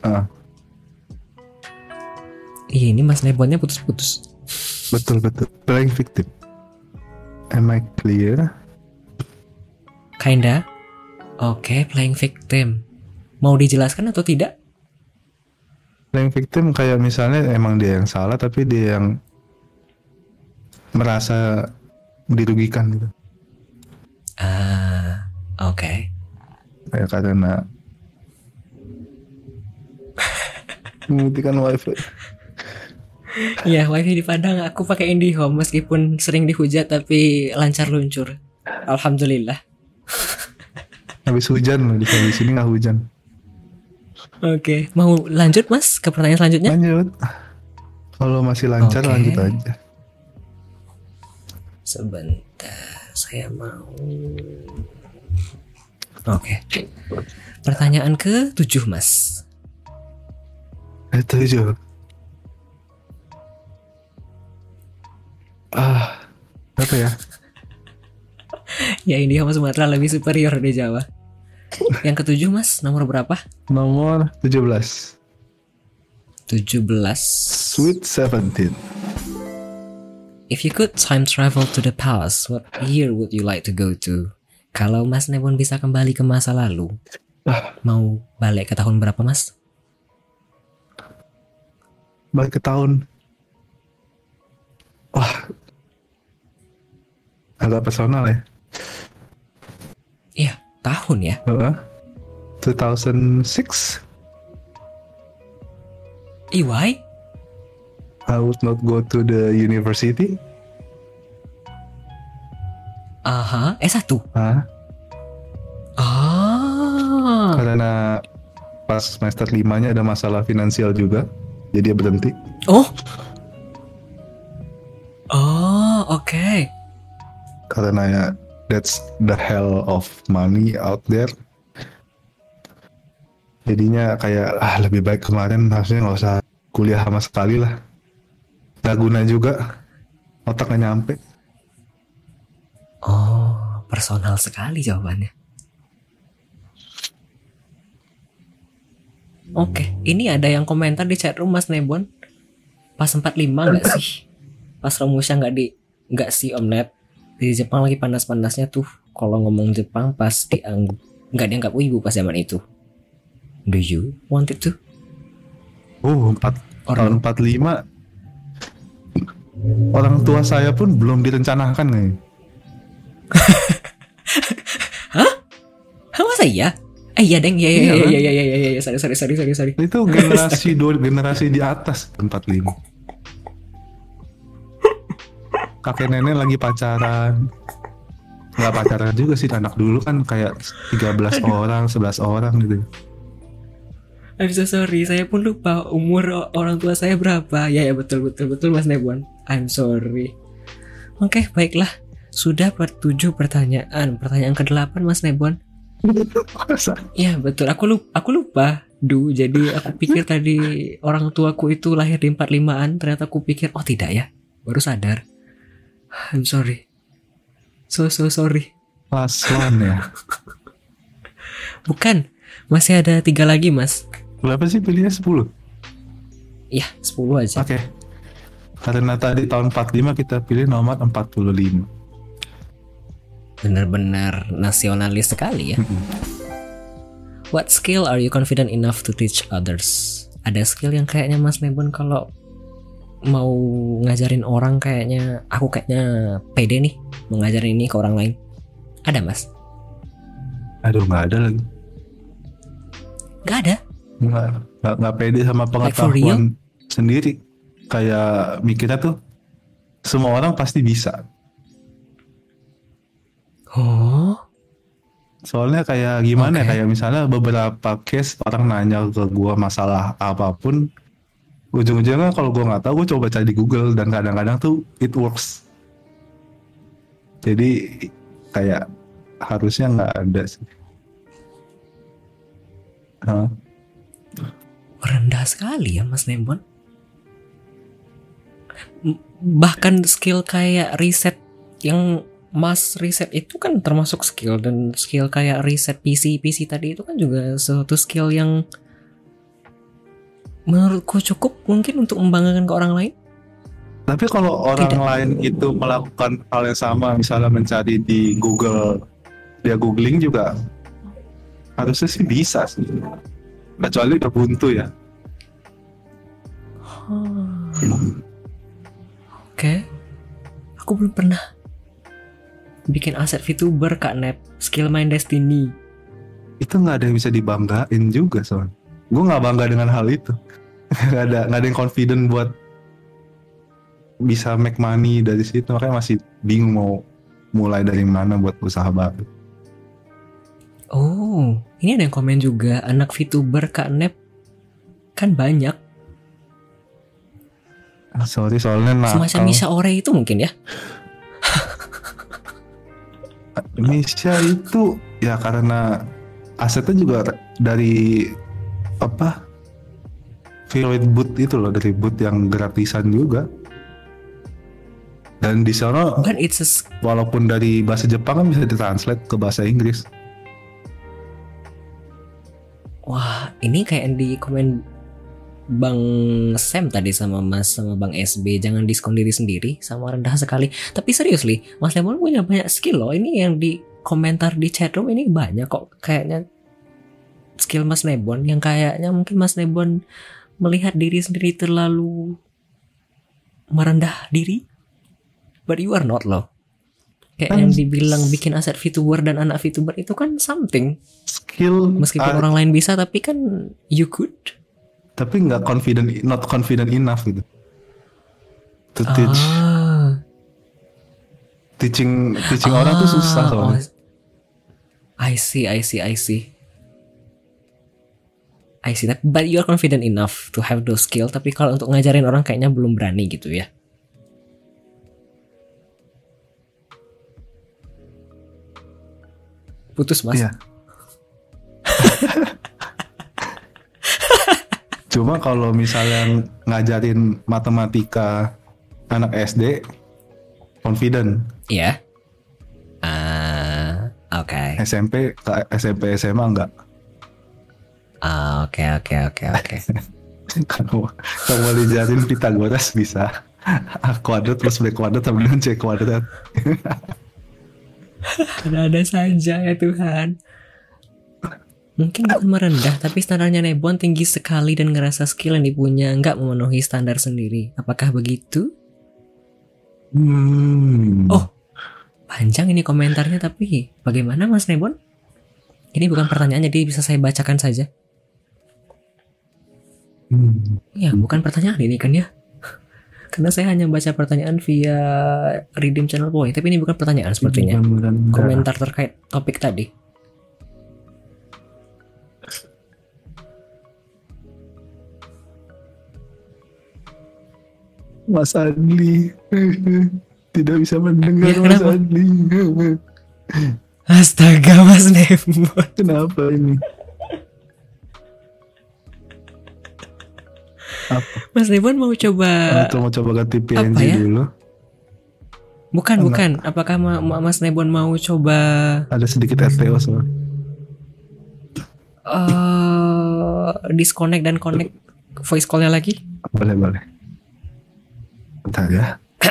Ah. Iya ini mas Nebonnya putus-putus. betul betul playing victim am I clear Kinda. Oke, playing victim. Mau dijelaskan atau tidak? playing victim kayak misalnya emang dia yang salah tapi dia yang merasa dirugikan gitu Ah, oke. kayak karena memutihkan wifi Iya, wifi di Padang aku pakai IndiHome meskipun sering dihujat tapi lancar luncur. Alhamdulillah. habis hujan loh di sini nggak hujan Oke, mau lanjut Mas ke pertanyaan selanjutnya? lanjut kalau masih lancar Oke. lanjut aja Sebentar, saya mau. Oke. Pertanyaan ke tujuh Mas. itu aja ah apa ya Ya IndiHome Sumatera lebih superior di Jawa. Yang ketujuh Mas, nomor berapa? nomor 17 17. Sweet 17 If you could time travel to the past, what year would you like to go to? Kalau Mas Nebon bisa kembali ke masa lalu, Ah. Mau balik ke tahun berapa mas? balik ke tahun wah agak personal ya Iya, tahun ya. Heeh. 2006 EY? I would not go to the university Aha, S1. Hah? Ah. karena pas semester limanya ada masalah finansial juga jadi dia berhenti. Oh, that's the hell of money out there jadinya kayak ah lebih baik kemarin harusnya nggak usah kuliah sama sekali lah nggak guna juga otaknya nyampe Oh, personal sekali jawabannya. Oke, ini ada yang komentar di chat room Mas Nebon. Pas 45 nggak sih? Pas rumusnya nggak di nggak sih Om Neb? Di Jepang lagi panas-panasnya tuh. Kalau ngomong Jepang pas dianggap nggak dianggap wibu pas zaman itu. Do you want it to? oh empat Or tahun 45 orang tua saya pun belum direncanakan nih Hah, masa iya? Eh iya deng, iya iya Iya, iya kan? iya iya iya iya iya sorry sorry sorry sorry sorry. itu generasi dua generasi di atas 45 kakek nenek lagi pacaran nggak pacaran juga sih anak dulu kan kayak 13 orang 11 orang gitu I'm so sorry, saya pun lupa umur orang tua saya berapa. Ya ya betul betul betul Mas Nebon. I'm sorry. Oke, baiklah. Sudah per tujuh pertanyaan. Pertanyaan ke-8 Mas Nebon. Masa? Ya betul. Aku lupa. Aku lupa. Du, jadi aku pikir tadi orang tuaku itu lahir di 45-an. Ternyata aku pikir oh tidak ya. Baru sadar. I'm sorry. So so sorry. Last one ya Bukan. Masih ada tiga lagi Mas. berapa sih pilihnya 10 Ya 10 aja. Oke. Karena tadi tahun 45 kita pilih nomor 45. Benar-benar nasionalis sekali ya. What skill are you confident enough to teach others? Ada skill yang kayaknya Mas Nebon kalau mau ngajarin orang kayaknya aku kayaknya pede nih mau ngajarin ini ke orang lain. Ada Mas? Aduh nggak ada lagi. Gak ada. Nggak, nggak, nggak pede sama Like pengetahuan sendiri. Kayak mikirnya tuh semua orang pasti bisa. Oh, Soalnya kayak gimana ya, Oke. kayak misalnya beberapa case orang nanya ke gua masalah apa pun, ujung-ujungnya kalau gua nggak tahu, gua coba cari di Google dan kadang-kadang tuh it works. Jadi kayak harusnya nggak ada sih. Hah? rendah sekali ya Mas Nebon. M- Bahkan skill kayak riset yang Mas riset itu kan termasuk skill dan skill kayak riset PC PC tadi itu kan juga suatu skill yang menurutku cukup mungkin untuk membanggakan ke orang lain. Tapi kalau orang Tidak. lain itu melakukan hal yang sama, misalnya mencari di Google, dia googling juga harusnya sih bisa sih. Kecuali udah buntu ya. Oke. Aku belum pernah bikin aset VTuber Kak Nep, skill main Destiny. Itu nggak ada yang bisa dibanggain juga soalnya. Gue nggak bangga dengan hal itu. Nggak ada nggak ada yang confident buat bisa make money dari situ. Makanya masih bingung mau mulai dari mana buat usaha baru. Oh, ini ada yang komen juga anak VTuber Kak Nep kan banyak. Ah, Sorry soalnya nakal. Semacam Misha Ore itu mungkin ya. Indonesia itu ya karena asetnya juga dari apa Filoid boot itu loh dari boot yang gratisan juga dan di sana Bukan it's a walaupun dari bahasa Jepang kan bisa ditranslate ke bahasa Inggris Wah, ini kayak yang di komen Bang Sam tadi sama Mas sama Bang SB jangan diskon diri sendiri sama rendah sekali. Tapi seriously, Mas Lemon punya banyak skill loh. Ini yang di komentar di chatroom ini banyak kok kayaknya skill Mas Nebon yang kayaknya mungkin Mas Nebon melihat diri sendiri terlalu merendah diri. But you are not loh. Kayak Kan- yang dibilang bikin aset VTuber dan anak VTuber itu kan something. skill Meskipun ah, orang lain bisa tapi kan you could. tapi nggak confident not confident enough gitu to teach Ah. teaching teaching orang tuh susah Ah, soalnya oh, I see, I see, I see. I see. Tapi- But you are confident enough to have those skill. Tapi kalau untuk ngajarin orang kayaknya belum berani gitu ya. Putus mas. Iya. Cuma kalau misalnya ngajarin matematika anak SD, confident. Iya. Ah, oke. SMP, ke SMP, SMA enggak. Ah, Oke, oke, oke, oke. Kalau kalau diajarin Pitagoras bisa. A kuadrat plus B kuadrat sama dengan C kuadrat. Ada-ada saja ya Tuhan. Mungkin bukan merendah, tapi standarnya Nebon tinggi sekali dan ngerasa skill yang dipunya nggak memenuhi standar sendiri. Apakah begitu? Hmm. Oh. Panjang ini komentarnya, tapi bagaimana Mas Nebon? Ini bukan pertanyaan, jadi bisa saya bacakan saja. Hmm. Ya, bukan pertanyaan ini kan ya. Karena saya hanya baca pertanyaan via Redeem Channel Boy, tapi ini bukan pertanyaan sepertinya. Enggak. Komentar terkait topik tadi. Mas Adli tidak bisa mendengar Ya, Mas? Adli. Astaga Mas Nebon. Kenapa ini? Mas Nebon mau coba Atau mau coba ganti PNG ya? dulu? Bukan, Enggak. bukan. Apakah ma- ma- Mas Nebon mau coba Ada sedikit RTO soalnya. eh disconnect dan connect voice call-nya lagi? Boleh boleh. Bentar ya.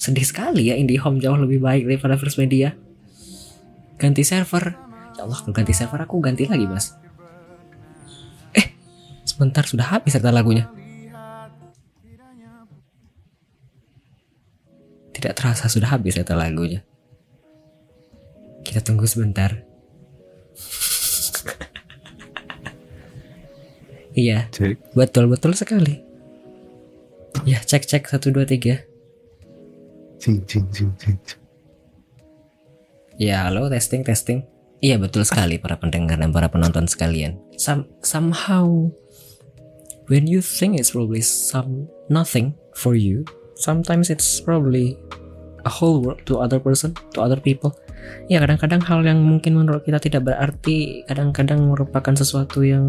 Sedih sekali ya IndiHome jauh lebih baik daripada First Media. Ganti server. Ya Allah, kalau ganti server aku ganti lagi, Mas. Sebentar sudah habis serta lagunya. Tidak terasa sudah habis serta lagunya. Kita tunggu sebentar. iya, Cek. betul betul sekali. Ya, cek cek satu dua tiga. Cing cing cing cing. cing. Ya, halo, testing, testing. Iya, betul sekali para pendengar dan para penonton sekalian. Some, somehow, when you think it's probably some nothing for you, sometimes it's probably a whole world to other person, to other people. Ya, kadang-kadang hal yang mungkin menurut kita tidak berarti, kadang-kadang merupakan sesuatu yang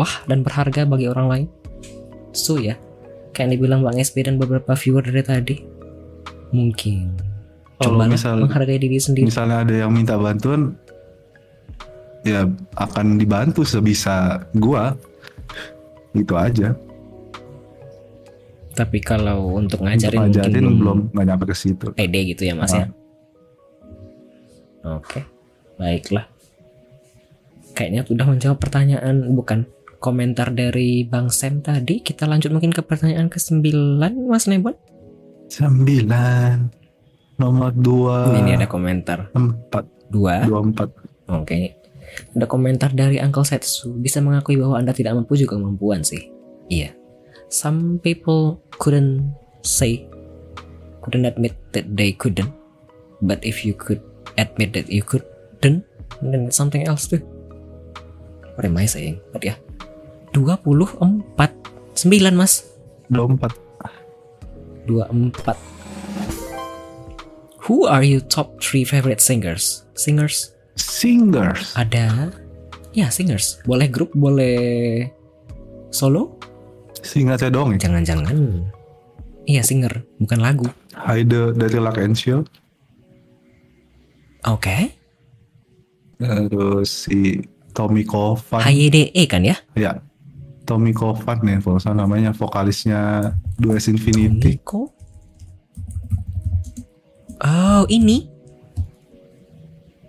wah dan berharga bagi orang lain. So ya, kayak yang dibilang Bang SB dan beberapa viewer dari tadi, mungkin Kalau cobalah misal menghargai diri sendiri. misalnya ada yang minta bantuan, ya akan dibantu sebisa gua. Itu aja. Tapi kalau untuk Untuk ngajarin, mungkin ngajarin belum, nggak nyampe ke situ. pede gitu ya mas ya. Oke, baiklah. Kayaknya udah menjawab pertanyaan bukan komentar dari Bang Sam tadi. Kita lanjut mungkin ke pertanyaan ke-9 Mas Nebon. Sembilan nomor dua Ini ada komentar empat dua. dua empat. Oke. Ada komentar dari Uncle Setsu. Bisa mengakui bahwa Anda tidak mampu juga kemampuan sih. Iya. Some people couldn't say, couldn't admit that they couldn't. But if you could admit that you couldn't, then it's something else too. What am I saying? But ya. 24 9 mas Dua empat. 24 Who are your top 3 favorite singers? Singers Singers. ada ya singers boleh grup boleh solo Singa dong ya. jangan-jangan iya singer bukan lagu Haide dari Luck and Shield. oke Terus si Tommy Kovan. HYDE kan ya Ya. Tommy Kovan nih kalau salah namanya vokalisnya Dues Infinity. Miko oh ini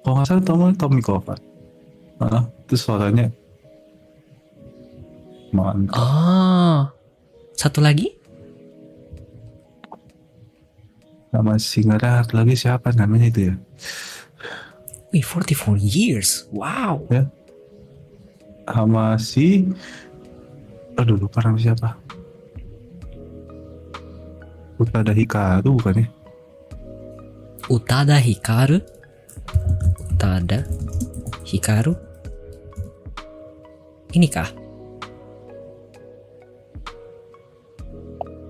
Kalau nggak salah Tommy Tommy Kovan. Ah, terus suaranya Mantap. Oh. Satu lagi? Sama singa lagi siapa namanya itu ya? Wih, 44 years. Wow. Sama si Aduh lupa nama siapa Utada Hikaru bukan ya? Utada Hikaru. Utada Hikaru. Inikah?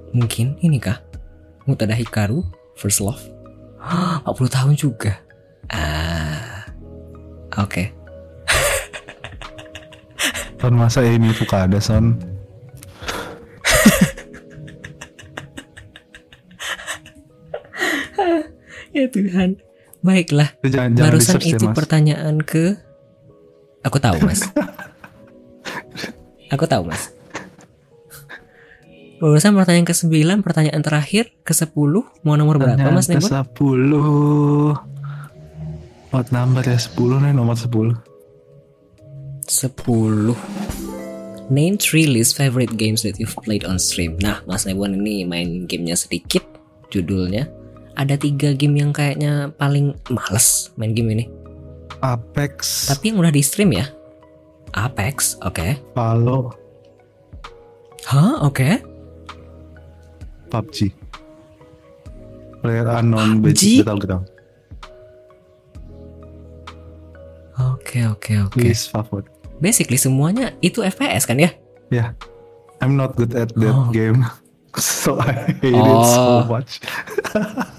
Mungkin inikah? Utada Hikaru First Love. 40 tahun juga. Ah. Oke. Son masa ini Fukada Son Ya Tuhan. Baiklah. Jangan, jangan Barusan ya, itu mas. pertanyaan ke Aku tahu, Mas. Aku tahu, Mas. Barusan pertanyaan ke-9, pertanyaan terakhir ke-10, mau nomor berapa, Mas Nebon? ke 10 What number ya 10 nih nomor 10 10. Name three least favorite games that you've played on stream. Nah, Mas Nebon ini main gamenya sedikit, judulnya. Ada tiga game yang kayaknya paling males main game ini. Apex Tapi yang udah di stream ya. Apex, oke. Halo Hah, oke. PUBG Player Unknown PUBG? Battleground Oke, oke, oke. Least favorit Basically semuanya itu FPS kan ya? Yeah I'm not good at that Oh. game So I hate it Oh. so much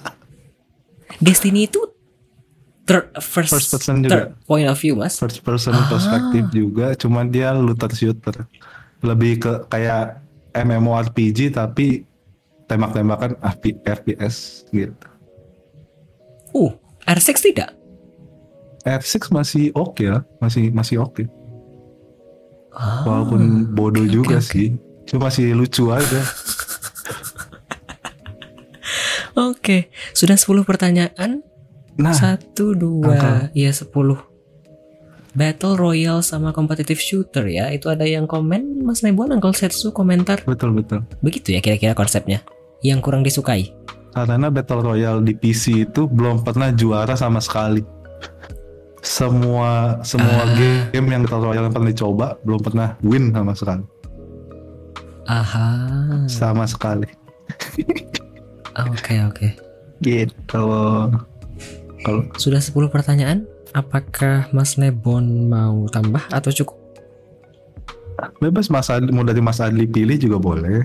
Destiny itu third, first, First person third juga. point of view mas. First person Ah. perspektif juga Cuma dia looter shooter Lebih ke kayak MMORPG tapi tembak-tembakan FP FPS gitu Uh, R6 tidak? R6 masih oke ya, masih masih oke. Ah, Walaupun bodoh oke, juga oke. sih, cuma masih lucu aja. Oke, sudah 10 pertanyaan. Nah, Satu, dua, angka. iya 10. Battle Royale sama competitive shooter ya. Itu ada yang komen Mas Nebon Uncle Setsu komentar. betul betul. Begitu ya kira-kira konsepnya. Yang kurang disukai. Karena Battle Royale di PC itu belum pernah juara sama sekali. Semua semua Ah. game yang Battle Royale yang pernah dicoba belum pernah win sama sekali. Aha. Sama sekali. Oke, oke. Gitu. Kalau Sudah 10 pertanyaan. Apakah Mas Nebon mau tambah atau cukup? bebas Mas Adli, mau dari Mas Adli pilih juga boleh.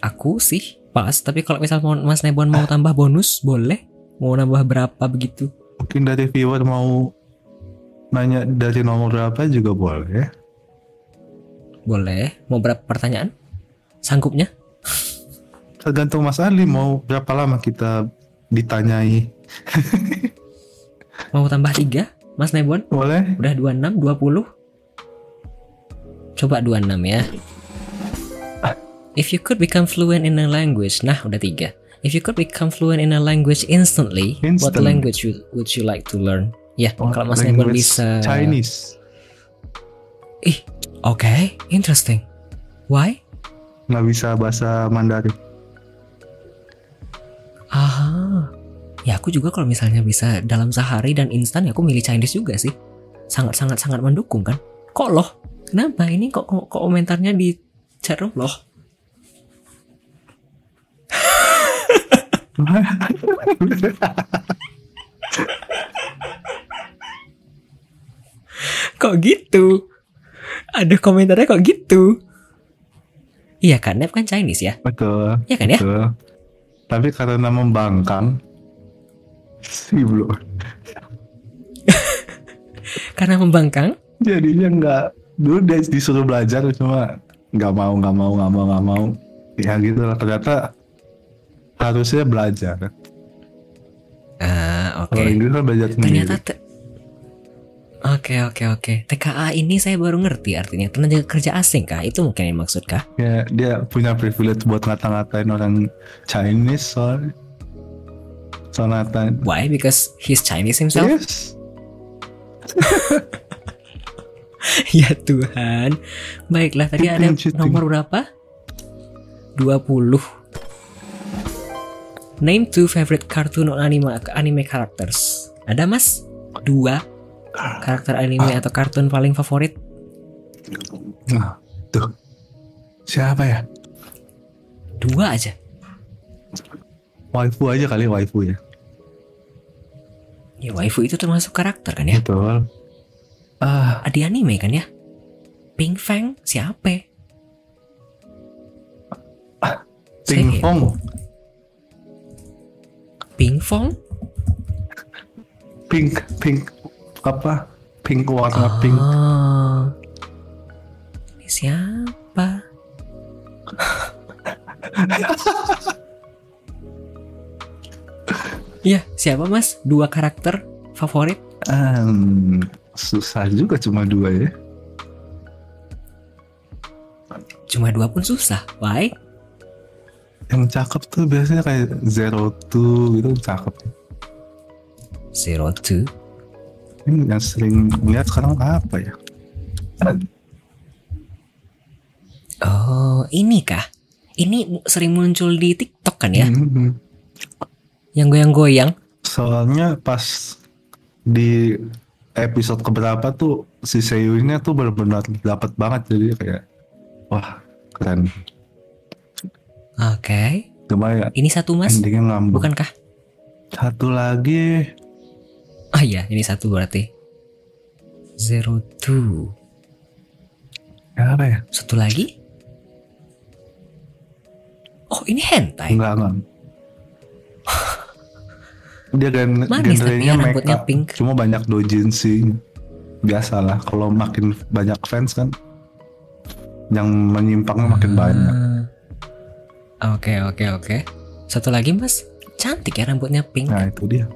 Aku sih pas, tapi kalau misal mau Mas Nebon mau tambah bonus, boleh. Mau nambah berapa begitu? Mungkin dari viewer mau nanya dari nomor berapa juga boleh. Boleh. Mau berapa pertanyaan? Sanggupnya? Tergantung Mas Adli mau berapa lama kita ditanyai. Mau tambah 3? Mas Nebon? Boleh? Udah 26, 20? Coba 26 ya. If you could become fluent in a language, nah udah tiga. If you could become fluent in a language instantly, what Instant. language would, would you like to learn? Ya, kalau Mas Nebon bisa. Chinese. Ih, oke, interesting. Why? Nggak bisa bahasa Mandarin. Aha. Ya aku juga kalau misalnya bisa dalam sehari dan instan ya aku milih Chinese juga sih. Sangat-sangat sangat mendukung kan. Kok loh? Kenapa ini kok, kok, kok komentarnya di chat room loh? Kok gitu? Ada komentarnya kok gitu? Iya kan, Nep kan Chinese ya? Betul. Iya kan ya? Tapi karena membangkang sih belum. Karena membangkang? Jadinya nggak dulu dia disuruh belajar cuma nggak mau nggak mau nggak mau nggak mau ya gitu lah ternyata harusnya belajar Ah, oke. kalau Inggris kan belajar sendiri Ternyata te- Oke oke oke. TKA ini saya baru ngerti artinya tenaga kerja asing kah? Itu mungkin yang maksud kah? ya dia punya privilege buat ngata-ngatain orang Chinese soalnya soal ngatain Why? Because he's Chinese himself. yes ya Tuhan. Baiklah, tadi ada nomor berapa? 20. Name two favorite cartoon or anime anime characters. Ada Mas? Dua karakter anime atau kartun paling favorit? Nah, tuh. Siapa ya? Dua aja. Waifu aja kali waifu ya. Ya waifu itu termasuk karakter kan ya? Betul. Ah, Di anime kan ya? Pink Fang siapa? Ping Saya- Fong. Pink Fong? Pink, pink apa? Pink warna pink. Oh. Ini siapa? Iya, siapa mas? Dua karakter favorit? Hmm, susah juga cuma dua ya. Cuma dua pun susah. Why? Yang cakep tuh biasanya kayak Zero Two gitu cakep. Zero Two. Ini yang sering lihat sekarang apa ya? Oh, ini kah? Ini sering muncul di TikTok kan ya? Hmm, Yang goyang-goyang. Soalnya pas di episode keberapa tuh si Seiyunya tuh benar-benar dapat banget jadi kayak wah keren. Oke. Cuma ya Ini satu mas? Bukankah? Satu lagi Oh iya, ini satu berarti. Zero Two. apa ya? Satu lagi? Oh, ini hentai. Enggak enggak. Dia gen Manis genrenya ya, rambutnya make up, pink. cuma banyak doujinshi. Biasalah kalau makin banyak fans kan yang menyimpangnya makin banyak. Hmm. Oke, oke, oke. Satu lagi mas, cantik ya rambutnya pink. Nah itu dia.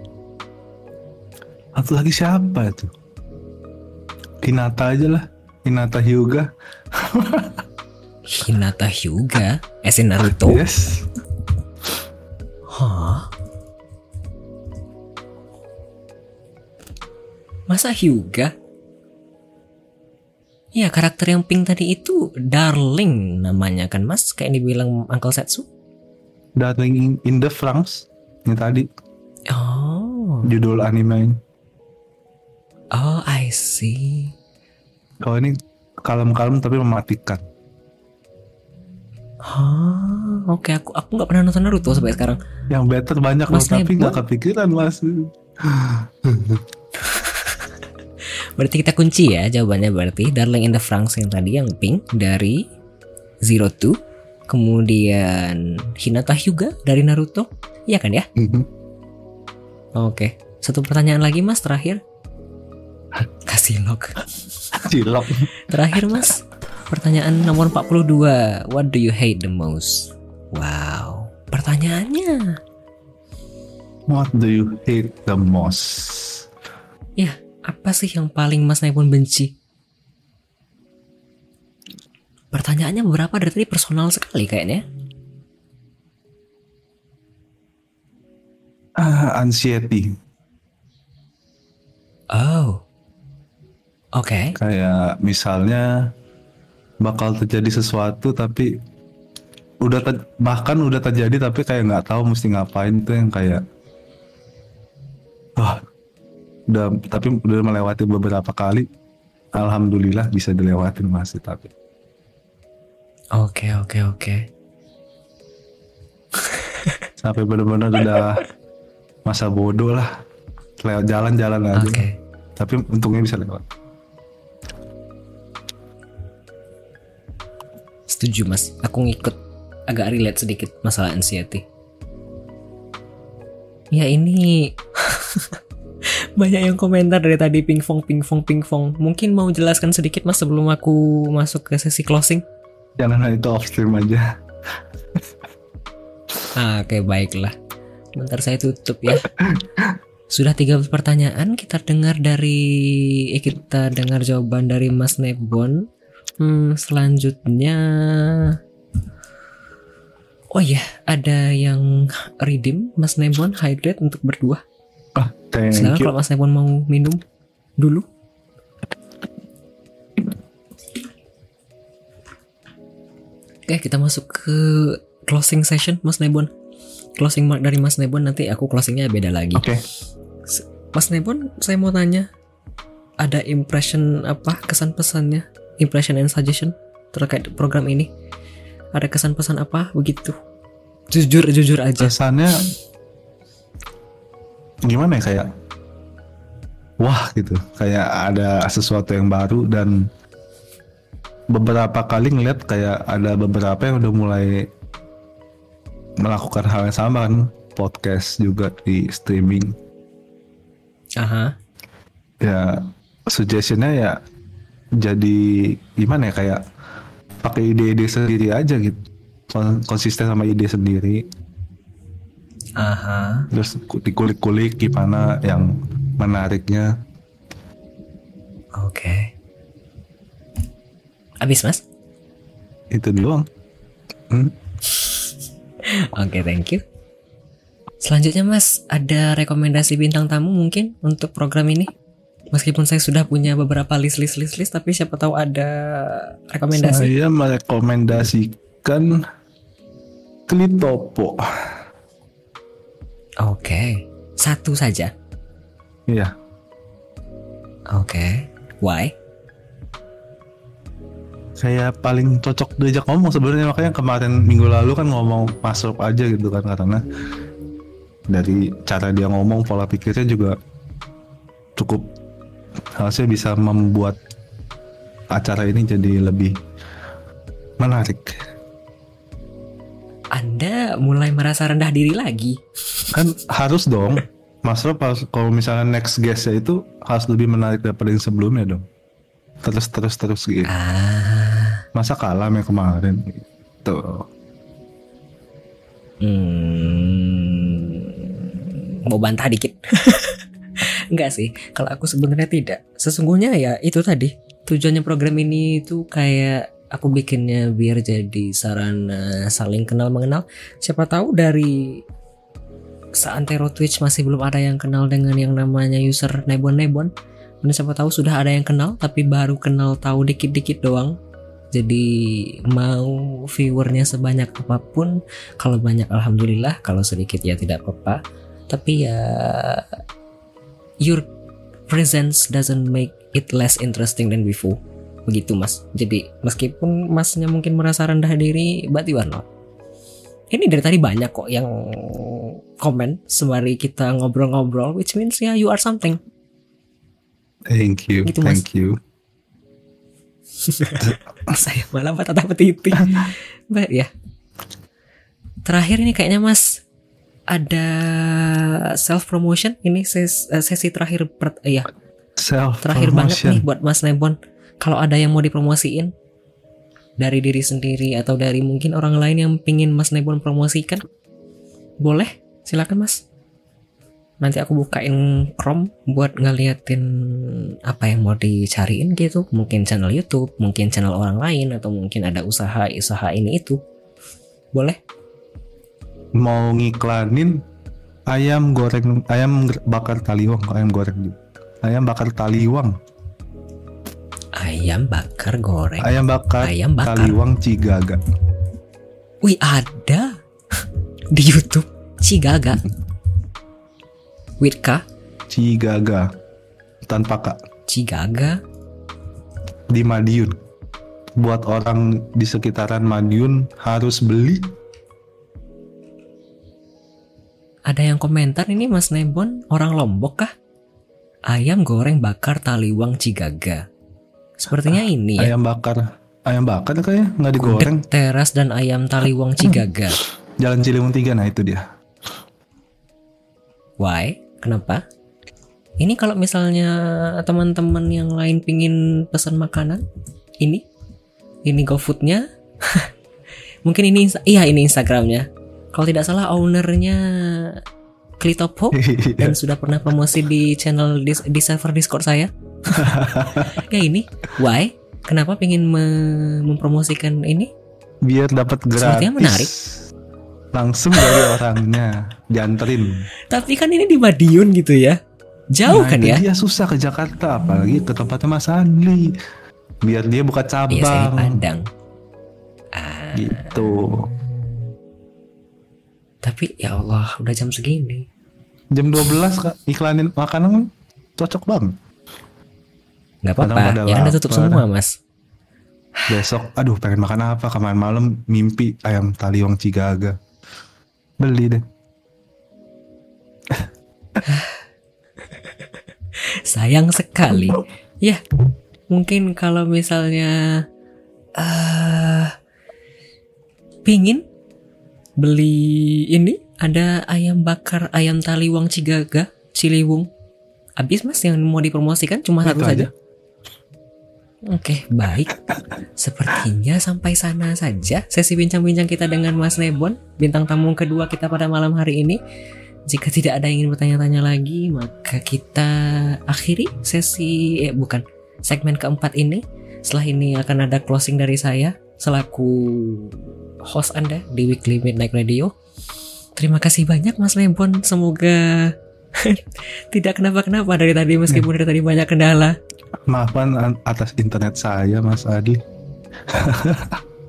Satu lagi siapa itu? Hinata aja lah. Hinata Hyuga. Hinata Hyuga, as in Naruto. Yes. Hah? Masa Hyuga? Ya karakter yang pink tadi itu Darling namanya kan mas Kayak dibilang Uncle Setsu Darling in, in the France. Ini tadi Oh judul anime. Oh I see Kalau ini kalem-kalem tapi mematikan. Hah, Oke aku aku nggak pernah nonton Naruto sampai sekarang Yang better banyak loh Mas tapi Nebo? nggak kepikiran mas. Berarti kita kunci ya jawabannya berarti Darling in the France yang tadi yang pink dari Zero Two Kemudian Hinata Hyuga dari Naruto Iya kan ya? Oke Satu pertanyaan lagi mas terakhir Kasih lock Cilok. Terakhir mas Pertanyaan nomor 42 What do you hate the most? Wow Pertanyaannya What do you hate the most? Ya apa sih yang paling mas Naipun benci? Pertanyaannya beberapa dari tadi personal sekali kayaknya Ah, anxiety. Oh Oke. Kayak misalnya bakal terjadi sesuatu tapi udah bahkan udah terjadi tapi kayak nggak tahu mesti ngapain tuh yang kayak wah udah tapi udah melewati beberapa kali alhamdulillah bisa dilewatin masih tapi. Oke oke oke. Sampai benar-benar udah masa bodoh lah. Lewat jalan-jalan aja. Oke. Tapi untungnya bisa lewat Setuju mas. Aku ngikut Agak relate sedikit masalah anxiety. Ya ini Banyak yang komentar dari tadi pingfong pingfong pingfong Mungkin mau jelaskan sedikit mas sebelum aku masuk ke sesi closing? Jangan itu off stream aja. Ah, Oke baiklah. Bentar saya tutup ya. Sudah 13 pertanyaan Kita dengar dari eh, Kita dengar jawaban dari Mas Nebon Hmm, selanjutnya Oh iya, ada yang redeem Mas Nebon hydrate untuk berdua. Ah, thank kalau Mas Nebon mau minum dulu. Oke, kita masuk ke closing session Mas Nebon. Closing mark dari Mas Nebon nanti aku closingnya beda lagi. Oke. Okay. Mas Nebon, saya mau tanya, ada impression apa kesan pesannya impression and suggestion terkait program ini? Ada kesan pesan apa begitu? Jujur jujur aja. Kesannya gimana ya kayak wah gitu, kayak ada sesuatu yang baru dan beberapa kali ngeliat kayak ada beberapa yang udah mulai melakukan hal yang sama kan podcast juga di streaming Aha. ya suggestionnya ya jadi gimana ya kayak pakai ide-ide sendiri aja gitu Kon- konsisten sama ide sendiri Aha. terus ku- dikulik-kulik gimana yang menariknya Oke. Abis Mas? itu doang Hmm, Oke, thank you. Selanjutnya Mas, ada rekomendasi bintang tamu mungkin untuk program ini? Meskipun saya sudah punya beberapa list list list list, tapi siapa tahu ada rekomendasi. saya merekomendasikan Klitopo Oke, satu saja. iya Oke, why? saya paling cocok diajak ngomong sebenarnya makanya kemarin minggu lalu kan ngomong masuk aja gitu kan karena dari cara dia ngomong pola pikirnya juga cukup harusnya bisa membuat acara ini jadi lebih menarik. Anda mulai merasa rendah diri lagi. kan harus dong. Mas Rob harus kalau misalnya next guestnya itu harus lebih menarik daripada yang sebelumnya dong. Terus terus terus gitu. Ah, masa kalah yang kemarin? Gitu. Hmm, mau bantah dikit. Enggak sih, kalau aku sebenarnya tidak. Sesungguhnya ya itu tadi tujuannya program ini itu kayak aku bikinnya biar jadi sarana saling kenal mengenal. Siapa tahu dari seantero Twitch masih belum ada yang kenal dengan yang namanya user Nebon Nebon. Dan siapa tahu sudah ada yang kenal tapi baru kenal tahu dikit-dikit doang. Jadi mau viewernya sebanyak apa pun, kalau banyak alhamdulillah, kalau sedikit ya tidak apa-apa. Tapi ya your presence doesn't make it less interesting than before. Begitu mas. Jadi meskipun masnya mungkin merasa rendah diri, but you are not. Ini dari tadi banyak kok yang komen sembari kita ngobrol-ngobrol, which means ya you are something. thank you Gitu, Mas. thank you saya malah patah petiti. Mbak ya. Terakhir ini kayaknya Mas ada self promotion ini ses- eh, sesi terakhir per, eh, ya self terakhir banget nih buat Mas Nebon. Kalau ada yang mau dipromosiin dari diri sendiri atau dari mungkin orang lain yang pingin Mas Nebon promosikan, boleh silakan Mas. Nanti aku bukain Chrome buat ngeliatin apa yang mau dicariin gitu. Mungkin channel YouTube, mungkin channel orang lain atau mungkin ada usaha-usaha ini itu. Boleh? Mau ngiklanin ayam goreng ayam bakar taliwang ayam goreng juga. ayam bakar taliwang Ayam bakar goreng. ayam bakar Ayam bakar. taliwang cigaga Wih ada di YouTube Cigaga. Witka cigaga tanpa kak Cigaga. di Madiun buat orang di sekitaran Madiun harus beli Ada yang komentar ini Mas Nebon orang Lombok kah? Ayam goreng bakar taliwang Cigaga. Sepertinya ini ya. ayam bakar ayam bakar kayaknya nggak digoreng Gudeg teras dan ayam taliwang Cigaga. Jalan Ciliwung 3 nah itu dia Why? Kenapa? Ini kalau misalnya teman-teman yang lain pingin pesan makanan, ini, ini GoFoodnya, mungkin ini, iya ini Instagramnya. Kalau tidak salah ownernya Klitopo dan sudah pernah promosi di channel di, di server Discord saya. ya ini, why? Kenapa pingin me- mempromosikan ini? biar dapat gratis Sepertinya menarik. langsung dari orangnya dianterin Tapi kan ini di Madiun gitu ya, jauh Nah, kan ya? dia susah ke Jakarta apalagi ke tempatnya Mas Andri biar dia buka Iya saya cabang Padang. Ah, gitu Tapi ya Allah, udah jam segini. jam 12 kak. Iklanin makanan cocok banget. Nggak apa-apa, ya kan udah tutup semua mas. besok aduh pengen makan apa? Kemarin malam mimpi ayam taliwang cigaga. Beli deh. Sayang sekali. Ya, mungkin kalau misalnya eh pingin beli ini ada ayam bakar ayam taliwang cigaga ciliwung. Habis mas yang mau dipromosikan cuma satu saja. aja. Oke, baik. Sepertinya sampai sana saja sesi bincang-bincang kita dengan Mas Nebon, bintang tamu kedua kita pada malam hari ini. Jika tidak ada yang ingin bertanya-tanya lagi, maka kita akhiri sesi eh bukan segmen keempat ini. Setelah ini akan ada closing dari saya selaku host Anda di Weekly Midnight Radio. Terima kasih banyak Mas Nebon. Semoga tidak kenapa-kenapa dari tadi meskipun dari tadi banyak kendala. maafan an- atas internet saya Mas Adi.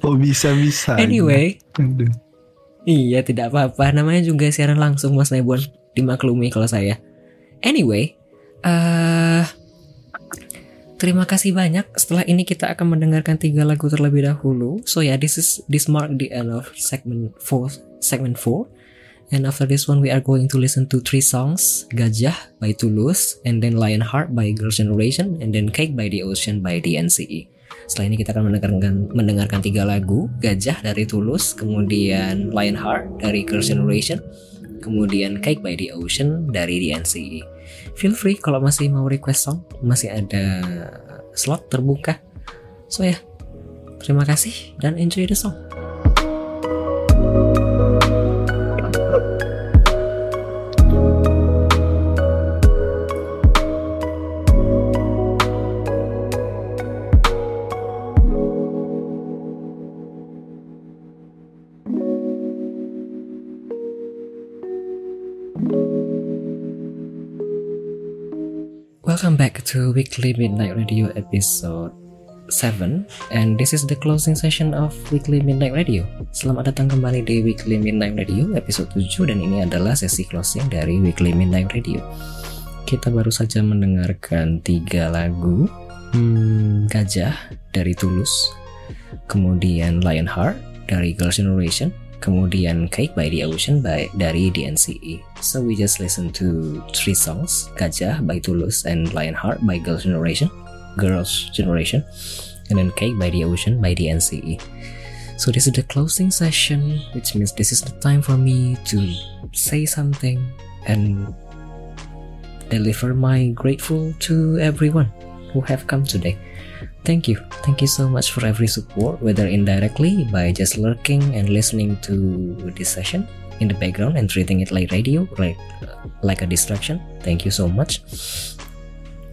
Kok bisa bisa Anyway, Iya tidak apa-apa. Namanya juga siaran langsung Mas Nebon Dimaklumi kalau saya. Anyway eh Terima kasih banyak. Setelah ini kita akan mendengarkan tiga lagu terlebih dahulu. So yeah this is This mark the end of segment 4 Segment 4 And after this one we are going to listen to three songs. Gajah by Tulus And then Lionheart by Girls' Generation And then Cake by the Ocean by the NCE setelah ini kita akan mendengarkan mendengarkan tiga lagu, Gajah dari Tulus, kemudian Lionheart dari Girls' Generation, kemudian Cake by the Ocean dari DNCE. Feel free kalau masih mau request song, masih ada slot terbuka. So ya, terima kasih dan enjoy the song. Welcome back to Weekly Midnight Radio episode 7 and this is the closing session of Weekly Midnight Radio. Selamat datang kembali di Weekly Midnight Radio episode 7 dan ini adalah sesi closing dari Weekly Midnight Radio. Kita baru saja mendengarkan tiga lagu hmm, Gajah dari Tulus, kemudian Lionheart dari Girls' Generation, kemudian Cake by the Ocean by dari DNCE. So we just listen to three songs, Gajah by Tulus and Lionheart by Girls' Generation, Girls' Generation, and then Cake by the Ocean by DNCE. So this is the closing session, which means this is the time for me to say something and deliver my grateful to everyone who have come today. Thank you. Thank you so much for every support, whether indirectly by just lurking and listening to this session in the background and treating it like radio, like like a distraction. Thank you so much.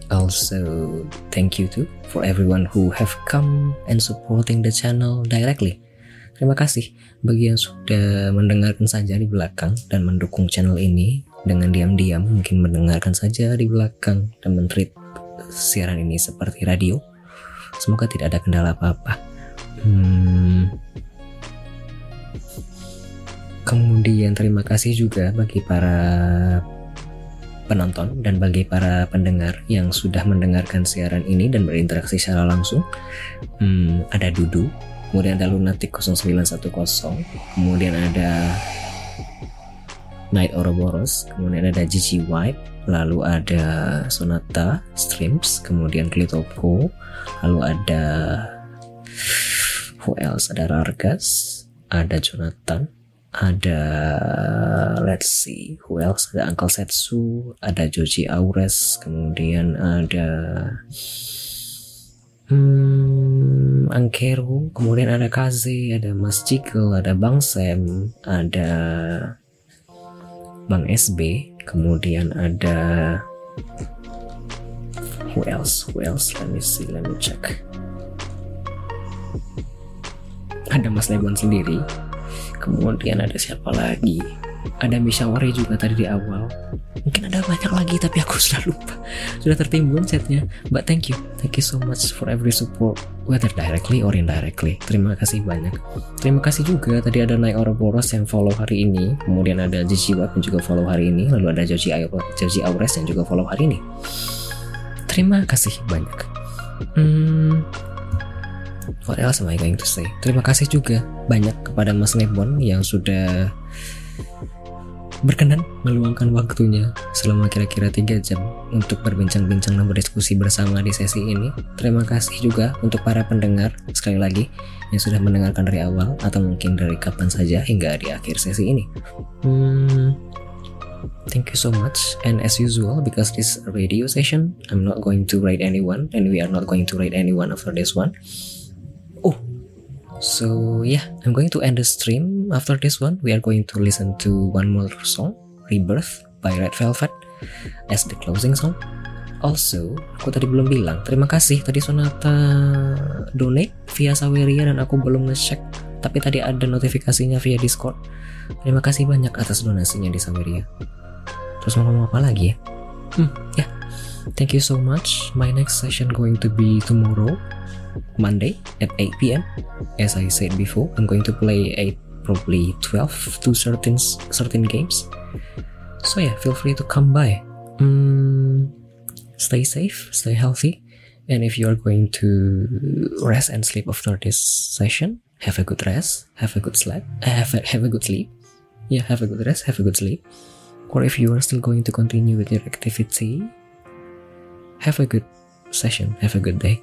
Also, thank you too for everyone who have come and supporting the channel directly. Terima kasih bagi yang sudah mendengarkan saja di belakang dan mendukung channel ini dengan diam-diam mungkin mendengarkan saja di belakang dan mentreat siaran ini seperti radio. Semoga tidak ada kendala apa-apa. Hmm. Kemudian terima kasih juga bagi para penonton dan bagi para pendengar yang sudah mendengarkan siaran ini dan berinteraksi secara langsung. Hmm, ada Dudu, kemudian ada Lunatic 0910, kemudian ada Night Ouroboros, kemudian ada Gigi White, lalu ada Sonata Streams, kemudian Klitopo, lalu ada who else? Ada Rargas, ada Jonathan, ada let's see who else? Ada Uncle Setsu, ada Joji Aures, kemudian ada Hmm, Angkero, kemudian ada Kaze, ada Mas Cikel, ada Bang Sam, ada Bang SB, kemudian ada who else? Who else? Let me see, let me check. Ada Mas Lebon sendiri. Kemudian ada siapa lagi? Ada Mishawari juga tadi di awal. Mungkin ada banyak lagi tapi aku sudah lupa. Sudah tertimbun setnya but thank you. Thank you so much for every support whether directly or indirectly. Terima kasih banyak. Terima kasih juga tadi ada Naik Ouroboros yang follow hari ini. Kemudian ada Web yang juga follow hari ini. Lalu ada Joji Joji Aures yang juga follow hari ini. Terima kasih banyak. Hmm, what else am I going to say? Terima kasih juga banyak kepada Mas Nebon yang sudah berkenan meluangkan waktunya selama kira-kira 3 jam untuk berbincang-bincang dan berdiskusi bersama di sesi ini. Terima kasih juga untuk para pendengar sekali lagi yang sudah mendengarkan dari awal atau mungkin dari kapan saja hingga di akhir sesi ini. Hmm, thank you so much and as usual because this radio session I'm not going to rate anyone and we are not going to rate anyone after this one. So yeah, I'm going to end the stream. After this one, we are going to listen to one more song, Rebirth by Red Velvet, as the closing song. Also, aku tadi belum bilang, terima kasih tadi Sonata donate via Saweria dan aku belum ngecek, tapi tadi ada notifikasinya via Discord. Terima kasih banyak atas donasinya di Saweria. Terus mau ngomong apa lagi ya? Hmm, ya. Yeah. Thank you so much. My next session going to be tomorrow Monday at 8 p.m. As I said before, I'm going to play a probably 12 to certain certain games. So yeah, feel free to come by. Mm, stay safe, stay healthy, and if you are going to rest and sleep after this session, have a good rest, have a good sleep, have a, have a good sleep. Yeah, have a good rest, have a good sleep. Or if you are still going to continue with your activity, have a good session, have a good day.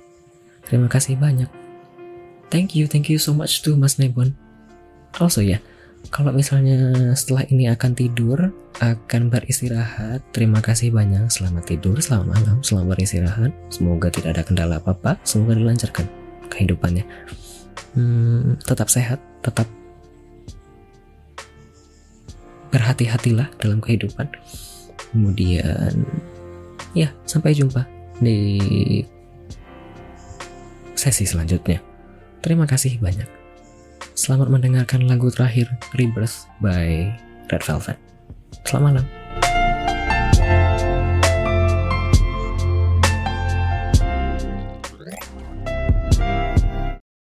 Terima kasih banyak. Thank you, thank you so much to Mas Nebon. Also ya, kalau misalnya setelah ini akan tidur, akan beristirahat, terima kasih banyak. Selamat tidur, selamat malam, selamat beristirahat. Semoga tidak ada kendala apa-apa, semoga dilancarkan kehidupannya. Hmm, tetap sehat, tetap berhati-hatilah dalam kehidupan. Kemudian, ya, sampai jumpa di sesi selanjutnya. Terima kasih banyak. Selamat mendengarkan lagu terakhir Rebirth by Red Velvet. Selamat malam.